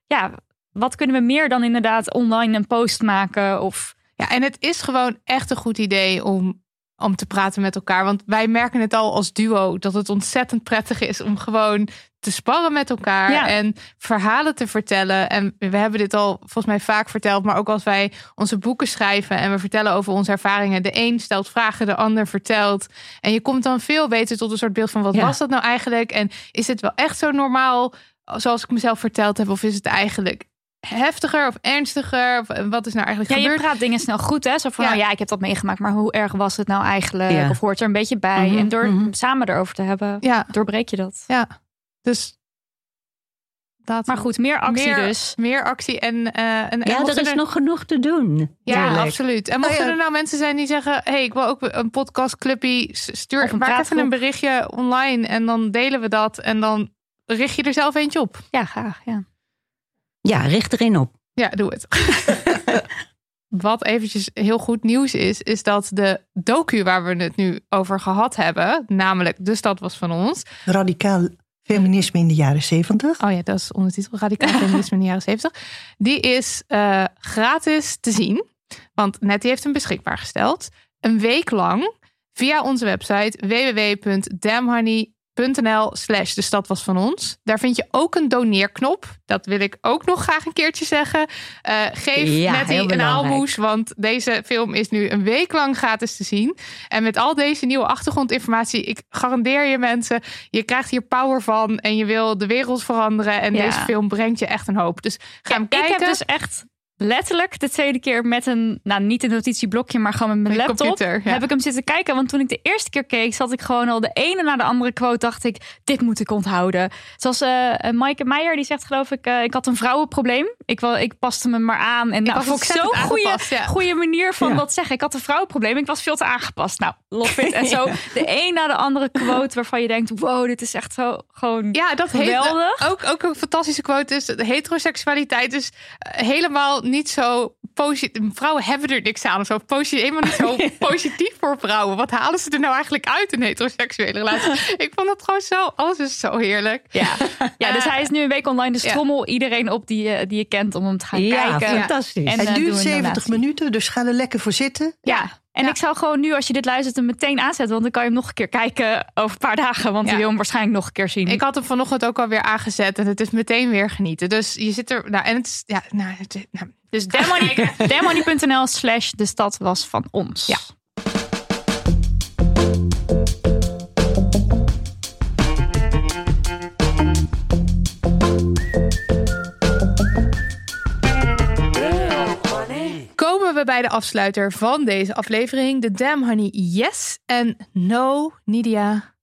ja, wat kunnen we meer dan inderdaad online een post maken of Ja, en het is gewoon echt een goed idee om, om te praten met elkaar. Want wij merken het al als duo dat het ontzettend prettig is om gewoon te sparren met elkaar Ja. en verhalen te vertellen. En we hebben dit al volgens mij vaak verteld, maar ook als wij onze boeken schrijven en we vertellen over onze ervaringen. De een stelt vragen, de ander vertelt. En je komt dan veel beter tot een soort beeld van wat Ja. was dat nou eigenlijk? En is het wel echt zo normaal zoals ik mezelf verteld heb? Of is het eigenlijk heftiger of ernstiger? Of wat is nou eigenlijk Ja, je gebeurd? praat dingen snel goed, hè? Zo van, Ja. nou ja, ik heb dat meegemaakt, maar hoe erg was het nou eigenlijk? Ja. Of hoort er een beetje bij? Mhm, en door mhm. samen erover te hebben, Ja, doorbreek je dat. ja. Dus dat. Maar goed, meer actie meer, dus. Meer actie en, eh en, ja er is nog genoeg te doen. Ja, absoluut. En mochten Oh ja. er nou mensen zijn die zeggen: hey, ik wil ook een podcastclubje, stuur maak even een berichtje online en dan delen we dat en dan richt je er zelf eentje op. Ja, graag. Ja. Ja, richt erin op. Ja, doe het. Wat eventjes heel goed nieuws is, is dat de docu waar we het nu over gehad hebben, namelijk De Stad was van ons. Radicaal feminisme in de jaren zeventig. Oh ja, dat is ondertitel Radicaal Feminisme in de jaren 70. Die is eh, gratis te zien, want Nettie heeft hem beschikbaar gesteld. Een week lang via onze website slash de stad was van ons. Daar vind je ook een doneerknop. Dat wil ik ook nog graag een keertje zeggen. Eh, geef Ja, Nettie een aalmoes, want deze film is nu een week lang gratis te zien. En met al deze nieuwe achtergrondinformatie, ik garandeer je mensen, je krijgt hier power van en je wil de wereld veranderen. En Ja. deze film brengt je echt een hoop. Dus ga hem Ik kijken. heb dus echt letterlijk de tweede keer met een, nou niet een notitieblokje, maar gewoon met mijn Met laptop. computer, ja. Heb ik hem zitten kijken. Want toen ik de eerste keer keek, zat ik gewoon al de ene na de andere quote. Dacht ik, dit moet ik onthouden. Zoals eh eh, Maaike Meijer, die zegt geloof ik, eh, ik had een vrouwenprobleem. Ik, wel, ik paste me maar aan. En nou, was vond ik zo'n goede, ja. goede manier van Ja. dat zeggen. Ik had een vrouwenprobleem. Ik was veel te aangepast. Nou, love it. En zo de een na de andere quote waarvan je denkt, wow, dit is echt zo gewoon Ja, dat heet, geweldig. ook, ook een fantastische quote is: de heteroseksualiteit is helemaal niet zo positief. Vrouwen hebben er niks aan of zo. Positief, helemaal niet zo positief voor vrouwen. Wat halen ze er nou eigenlijk uit in heteroseksuele relaties? Ik vond het gewoon zo. Alles is zo heerlijk. Ja, ja dus Eh, hij is nu een week online. Dus ja. trommel iedereen op die, je- die je kent om hem te gaan Ja, kijken. fantastisch. En, Hij eh, duurt een 70 donatie. minuten, dus ga er lekker voor zitten. Ja, en ik zou gewoon nu, als je dit luistert, hem meteen aanzetten. Want dan kan je hem nog een keer kijken over een paar dagen. Want Ja. je wil hem waarschijnlijk nog een keer zien. Ik had hem vanochtend ook alweer aangezet en het is meteen weer genieten. Dus je zit er. Nou, en het is. Ja, nou, het, nou, Dus demony- demony.nl slash de stad was van ons. Ja. We bij de afsluiter van deze aflevering. De Damn Honey Yes en No Nidia.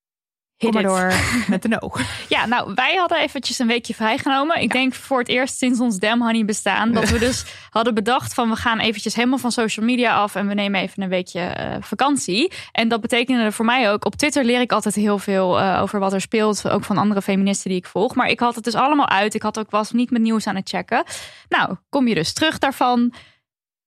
Kom maar door met de no. Ja, nou, wij hadden eventjes een weekje vrijgenomen. Ik denk voor het eerst sinds ons Damn Honey bestaan. Dat we dus hadden bedacht van we gaan eventjes helemaal van social media af. En we nemen even een weekje eh, vakantie. En dat betekende voor mij ook. Op Twitter leer ik altijd heel veel eh, over wat er speelt. Ook van andere feministen die ik volg. Maar ik had het dus allemaal uit. Ik had ook was niet met nieuws aan het checken. Nou, kom je dus terug daarvan.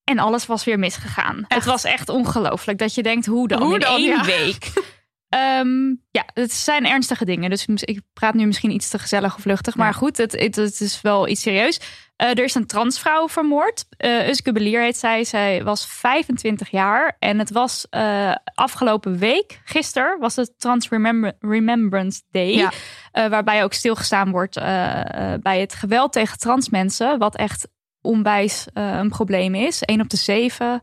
En alles was weer misgegaan. Het was echt ongelooflijk dat je denkt, hoe dan Hoe in dan, één ja. week? Ehm, ja, het zijn ernstige dingen. Dus ik praat nu misschien iets te gezellig of luchtig. Maar goed, het, het, het is wel iets serieus. Eh, er is een transvrouw vermoord. Uh, Uske Belier heet zij. Zij was 25 jaar. En het was eh, afgelopen week, gisteren, was het Trans Remember- Remembrance Day. Ja. Eh, waarbij ook stilgestaan wordt eh, eh, bij het geweld tegen trans mensen. Wat echt onwijs eh, een probleem is. Een op de zeven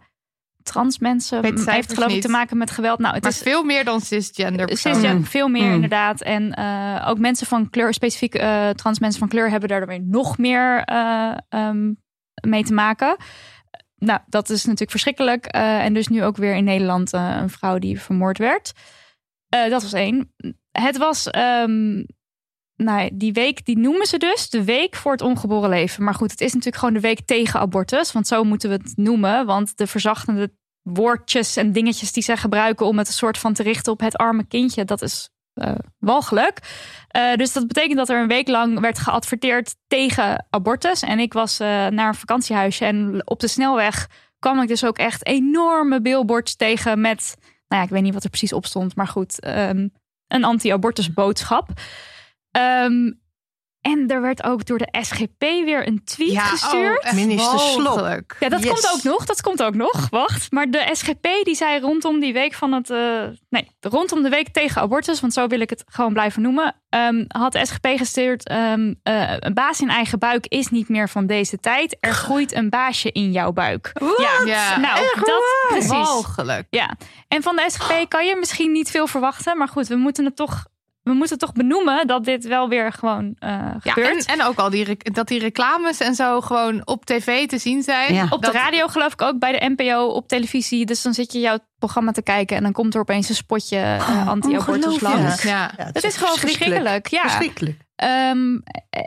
trans mensen heeft geloof ik niet. te maken met geweld. Nou, het Maar is veel meer dan cisgender. Cisgender, personen. Mm. veel meer Mm. inderdaad. En eh, ook mensen van kleur, specifiek eh, trans mensen van kleur, hebben daar weer nog meer eh, ehm, mee te maken. Nou, dat is natuurlijk verschrikkelijk. Eh, en dus nu ook weer in Nederland eh, een vrouw die vermoord werd. Eh, dat was één. Het was, ehm, nou, die week, die noemen ze dus de week voor het ongeboren leven. Maar goed, het is natuurlijk gewoon de week tegen abortus. Want zo moeten we het noemen. Want de verzachtende woordjes en dingetjes die zij gebruiken om het een soort van te richten op het arme kindje, dat is eh, walgelijk. Eh, dus dat betekent dat er een week lang werd geadverteerd tegen abortus. En ik was eh, naar een vakantiehuisje en op de snelweg kwam ik dus ook echt enorme billboards tegen met, nou ja, ik weet niet wat er precies op stond, maar goed, ehm, een anti-abortus boodschap. Ehm, en er werd ook door de SGP weer een tweet Ja, gestuurd. oh, echt Minister Slop. walgelijk. Ja, dat Yes. komt ook nog. Dat komt ook nog. Wacht. Maar de SGP die zei rondom die week van het. eh, nee, rondom de week tegen abortus, want zo wil ik het gewoon blijven noemen. ehm, had de SGP gestuurd. ehm, eh, een baas in eigen buik is niet meer van deze tijd. Er groeit een baasje in jouw buik. Ja, Ja, nou, dat precies. Walgelijk. Ja, en van de SGP kan je misschien niet veel verwachten. Maar goed, we moeten het toch. We moeten toch benoemen dat dit wel weer gewoon eh, Ja, gebeurt. en, en ook al die, dat die reclames en zo gewoon op tv te zien zijn. Ja. Op de radio geloof ik ook, bij de NPO, op televisie. Dus dan zit je jouw programma te kijken en dan komt er opeens een spotje eh, anti-abortus ongelooflijk. langs. Ja. Ja, Dat is gewoon verschrikkelijk. Ja. Verschrikkelijk. Ehm,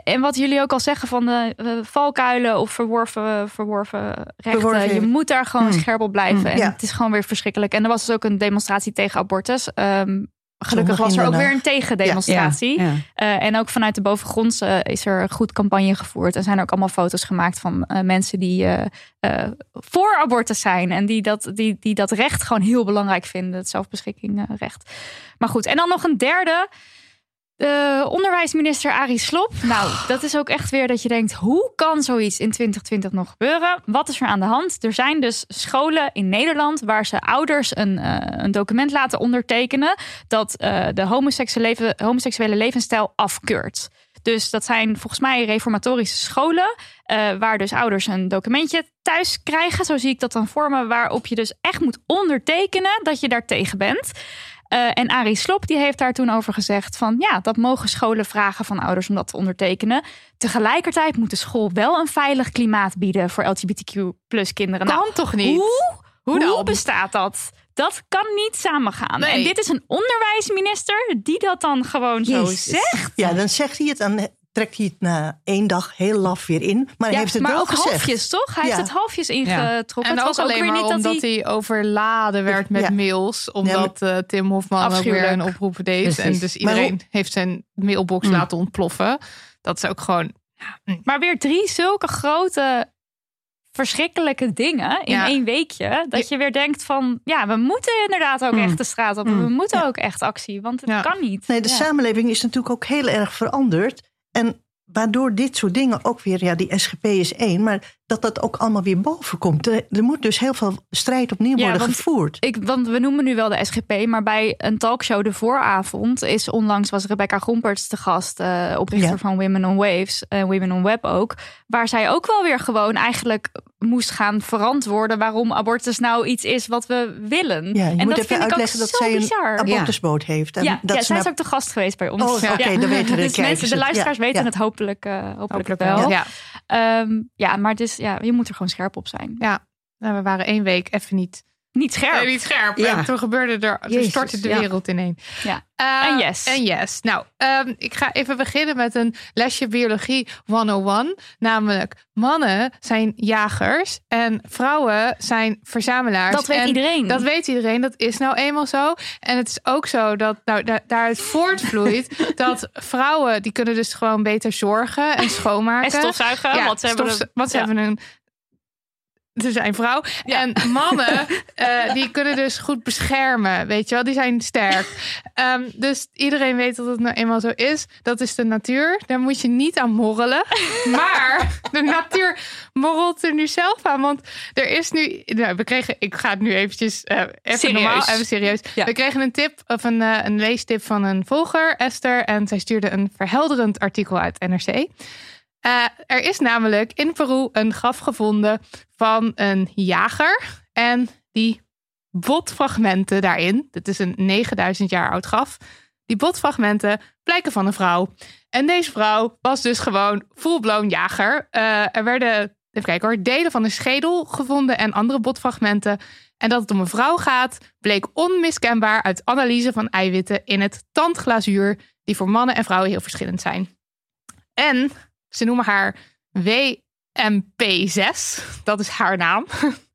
en wat jullie ook al zeggen van de eh, valkuilen of verworven, verworven rechten. Verworven. Je moet daar gewoon Hmm. scherp op blijven. Hmm, En ja. het is gewoon weer verschrikkelijk. En er was dus ook een demonstratie tegen abortus. Ehm, gelukkig was er ook weer een tegendemonstratie. Ja. Eh, en ook vanuit de bovengrondse is er een goed campagne gevoerd. Er zijn er ook allemaal foto's gemaakt van eh, mensen die eh, eh, voor abortus zijn. En die dat, die, die dat recht gewoon heel belangrijk vinden. Het zelfbeschikkingsrecht. Maar goed, en dan nog een derde. Eh, onderwijsminister Arie Slop. Nou, dat is ook echt weer dat je denkt: hoe kan zoiets in 2020 nog gebeuren? Wat is er aan de hand? Er zijn dus scholen in Nederland waar ze ouders een, eh, een document laten ondertekenen dat eh, de homoseksuele, leven, homoseksuele levensstijl afkeurt. Dus dat zijn volgens mij reformatorische scholen, waar dus ouders een documentje thuis krijgen. Zo zie ik dat dan voor me, waarop je dus echt moet ondertekenen dat je daar tegen bent. Eh, en Arie Slop die heeft daar toen over gezegd van ja, dat mogen scholen vragen van ouders om dat te ondertekenen. Tegelijkertijd moet de school wel een veilig klimaat bieden voor LGBTQ plus kinderen. Kan Nou, toch niet? Hoe, hoe, bestaat dat? Dat kan niet samengaan. Nee. En dit is een onderwijsminister die dat dan gewoon zo zegt. Ja, dan zegt hij het, dan trekt hij het na één dag heel laf weer in. Maar hij heeft het maar wel ook gezegd. halfjes, toch? Hij Ja. heeft het halfjes ingetrokken. En het ook was ook alleen weer maar niet dat omdat hij... hij overladen werd met Ja. mails. Omdat eh, Tim Hofman ook weer een oproep deed. Precies. En dus iedereen hoe- heeft zijn mailbox Mm. laten ontploffen. Dat is ook gewoon... Maar weer drie zulke grote verschrikkelijke dingen in Ja. één weekje. Dat je weer denkt van, ja, we moeten inderdaad ook Mm. echt de straat op. Mm. We moeten Ja. ook echt actie, want het Ja. kan niet. Nee, de Ja. samenleving is natuurlijk ook heel erg veranderd. En waardoor dit soort dingen ook weer, ja, die SGP is één, maar dat dat ook allemaal weer boven komt. Er, er moet dus heel veel strijd opnieuw Ja, worden want- gevoerd. Ik, want we noemen nu wel de SGP, maar bij een talkshow de vooravond is onlangs was Rebecca Gomperts te gast, eh, oprichter Ja. van Women on Waves en Women on Web ook, waar zij ook wel weer gewoon eigenlijk moest gaan verantwoorden waarom abortus nou iets is wat we willen. Ja, je en moet dat even vind ik uitleggen dat zo zij een bizar. abortusboot heeft. En ja, dat ja ze zij is ook de gast geweest bij ons. Oh, oké, dan weten de dus mensen, de luisteraars Ja, weten ja. het hopelijk, eh, hopelijk, Hopelijk wel. wel. Ja. Ehm, ja, maar dus, ja, je moet er gewoon scherp op zijn. ja. Nou, we waren één week even niet, Niet scherp. nee, niet scherp. Ja. En toen gebeurde er, toen Jezus, stortte de ja. wereld ineen. Ja. Eh, En yes. En yes. Nou, ehm, ik ga even beginnen met een lesje biologie 101. Namelijk, mannen zijn jagers en vrouwen zijn verzamelaars. Dat weet En iedereen. Dat weet iedereen, dat is nou eenmaal zo. En het is ook zo dat nou, da- daaruit voortvloeit dat vrouwen, die kunnen dus gewoon beter zorgen en schoonmaken. En stofzuigen, Ja, want ze hebben een- want ze ja. hebben een. Ze zijn vrouw. En mannen, eh, die kunnen dus goed beschermen. Weet je wel, die zijn sterk. Ehm, dus iedereen weet dat het nou eenmaal zo is. Dat is de natuur. Daar moet je niet aan morrelen. Maar de natuur morrelt er nu zelf aan. Want er is nu. Nou, we kregen. Ik ga het nu eventjes. eh, even Serieus. normaal, even serieus. Ja. We kregen een tip of een, eh, een leestip van een volger, Esther. En zij stuurde een verhelderend artikel uit NRC. Eh, er is namelijk in Peru een graf gevonden van een jager. En die botfragmenten daarin, dit is een 9000 jaar oud graf. Die botfragmenten blijken van een vrouw. En deze vrouw was dus gewoon full-blown jager. Eh, er werden, even kijken hoor, delen van een schedel gevonden en andere botfragmenten. En dat het om een vrouw gaat, bleek onmiskenbaar uit analyse van eiwitten in het tandglazuur, die voor mannen en vrouwen heel verschillend zijn. En ze noemen haar WMP6. Dat is haar naam.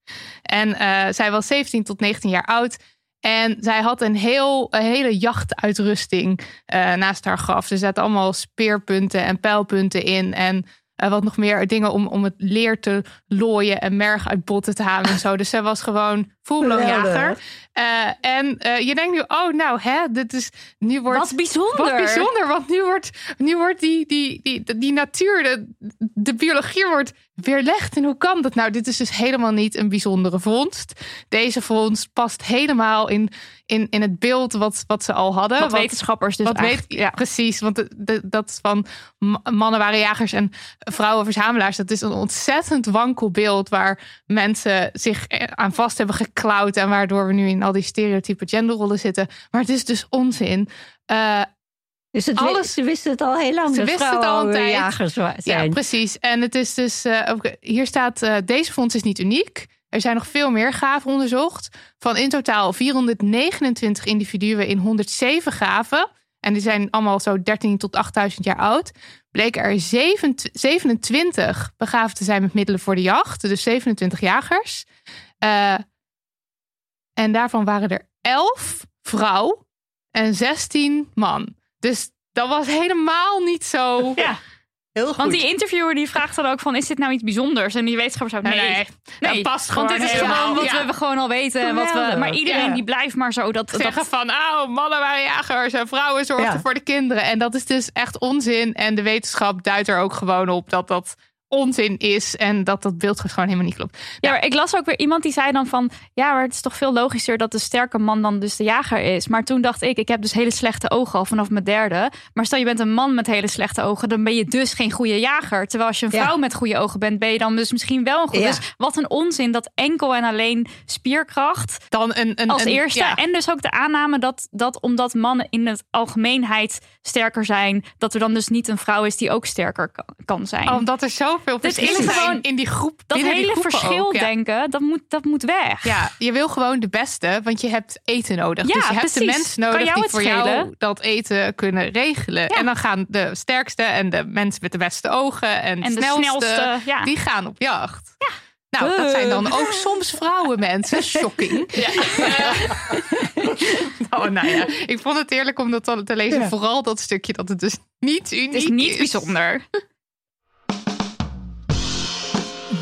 en eh, zij was 17 tot 19 jaar oud. En zij had een, heel, hele jachtuitrusting eh, naast haar graf. Ze zette allemaal speerpunten en pijlpunten in. En eh, wat nog meer dingen om, om het leer te looien en merg uit botten te halen en zo. Dus zij was gewoon full-blown jager. Eh, en eh, je denkt nu, oh nou, hè, dit is, nu wordt... Wat bijzonder. Wat bijzonder, want nu wordt, nu wordt die, die, die, die natuur, de, de biologie wordt weerlegd. En hoe kan dat nou? Dit is dus helemaal niet een bijzondere vondst. Deze vondst past helemaal in, in, in het beeld wat, wat ze al hadden. Wat Wat- wetenschappers dus wat weet, ja, precies. Want de, de- dat van ma- mannen waren jagers en vrouwen verzamelaars. Dat is een ontzettend wankel beeld waar mensen zich aan vast hebben geklauwd. En waardoor we nu in al die stereotype genderrollen zitten. Maar het is dus onzin. Dus het, Alles- ze wisten het al heel lang. Ze wisten het al een tijd. jagers Ja, precies. En het is dus, ook- hier staat, eh, deze fonds is niet uniek. Er zijn nog veel meer graven onderzocht. Van in totaal 429 individuen in 107 graven. En die zijn allemaal zo 13 tot 8000 jaar oud. Bleken er 27 27 begraven te zijn met middelen voor de jacht. Dus 27 jagers. Eh, en daarvan waren er 11 vrouw en 16 man. Dus dat was helemaal niet zo. Ja, Heel goed. want die interviewer die vraagt dan ook van, is dit nou iets bijzonders? En die wetenschapper zou nee, Nee, nee, dat past want gewoon dit is helemaal. gewoon wat Ja. we gewoon al weten. en Wat we, maar iedereen Ja. die blijft maar zo dat, zeggen dat van, oh, mannen waren jagers en vrouwen zorgden Ja. voor de kinderen. En dat is dus echt onzin. En de wetenschap duidt er ook gewoon op dat dat onzin is en dat dat beeld gewoon helemaal niet klopt. Ja, maar ik las ook weer iemand die zei dan van... ja, maar het is toch veel logischer dat de sterke man dan dus de jager is. Maar toen dacht ik, ik heb dus hele slechte ogen al vanaf mijn derde. Maar stel je bent een man met hele slechte ogen... dan ben je dus geen goede jager. Terwijl als je een Ja. vrouw met goede ogen bent... ben je dan dus misschien wel een goede. Ja. Dus wat een onzin dat enkel en alleen spierkracht... Dan een, een, als een- eerste. ja. En dus ook de aanname dat, dat omdat mannen in het algemeenheid sterker zijn... dat er dan dus niet een vrouw is die ook sterker kan, kan zijn. Omdat er zoveel Dus verschillen is zijn gewoon in die groep. dat hele verschil ook, ja. denken, dat moet, dat moet weg. Ja, je wil gewoon de beste, want je hebt eten nodig. Ja, dus je hebt de mensen nodig die voor jou dat eten kunnen regelen. Ja. En dan gaan de sterkste en de mensen met de beste ogen en, En de snelste, snelste, ja. die gaan op jacht. Nou, dat zijn dan ook soms vrouwen mensen. Shocking. oh, nou ja, ik vond het heerlijk om dat te lezen. Vooral dat stukje dat het dus niet uniek Het is niet bijzonder.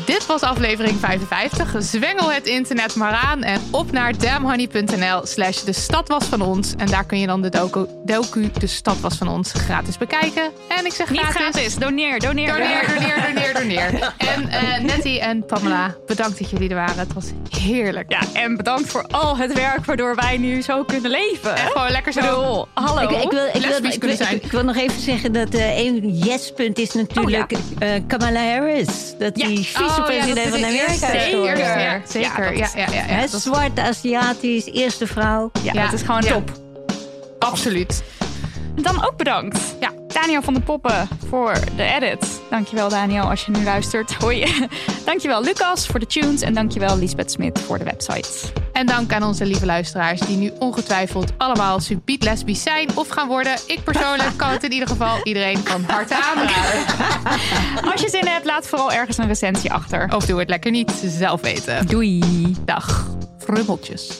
Dit was aflevering 55. Zwengel het internet maar aan en op naar damhoney.nl slash de stad was van ons. En daar kun je dan de docu, docu De Stad was van ons gratis bekijken. En ik zeg Niet gratis. Doneer, doneer. Doneer, doneer, doneer, doneer. En eh Nettie en Pamela, bedankt dat jullie er waren. Het was heerlijk. Ja, en bedankt voor al het werk waardoor wij nu zo kunnen leven. En gewoon lekker zo. bedoel, hallo. Ik, ik, wil, ik, wil, ik, kunnen wil, zijn. ik wil nog even zeggen dat eh één yes-punt is natuurlijk eh, Kamala Harris. Dat Ja. die Oh, vicepresident van Amerika geworden. Ja, Ja, zeker. dat Ja, is- ja, ja, ja. Hè, Dat is- Zwart, Aziatisch, eerste vrouw. Ja, Ja. dat is gewoon Ja. top. Absoluut. Dan ook bedankt. Ja, Daniel van de Poppen voor de edit. Dankjewel Daniel als je nu luistert. Hoi. Dankjewel Lucas voor de tunes. En dankjewel Lisbeth Smit voor de website. En dank aan onze lieve luisteraars die nu ongetwijfeld allemaal subiet lesbisch zijn of gaan worden. Ik persoonlijk kan het in ieder geval iedereen van harte aanraden. Als je zin hebt, laat vooral ergens een recensie achter. Of doe het lekker niet, zelf weten. Doei. Dag, frummeltjes.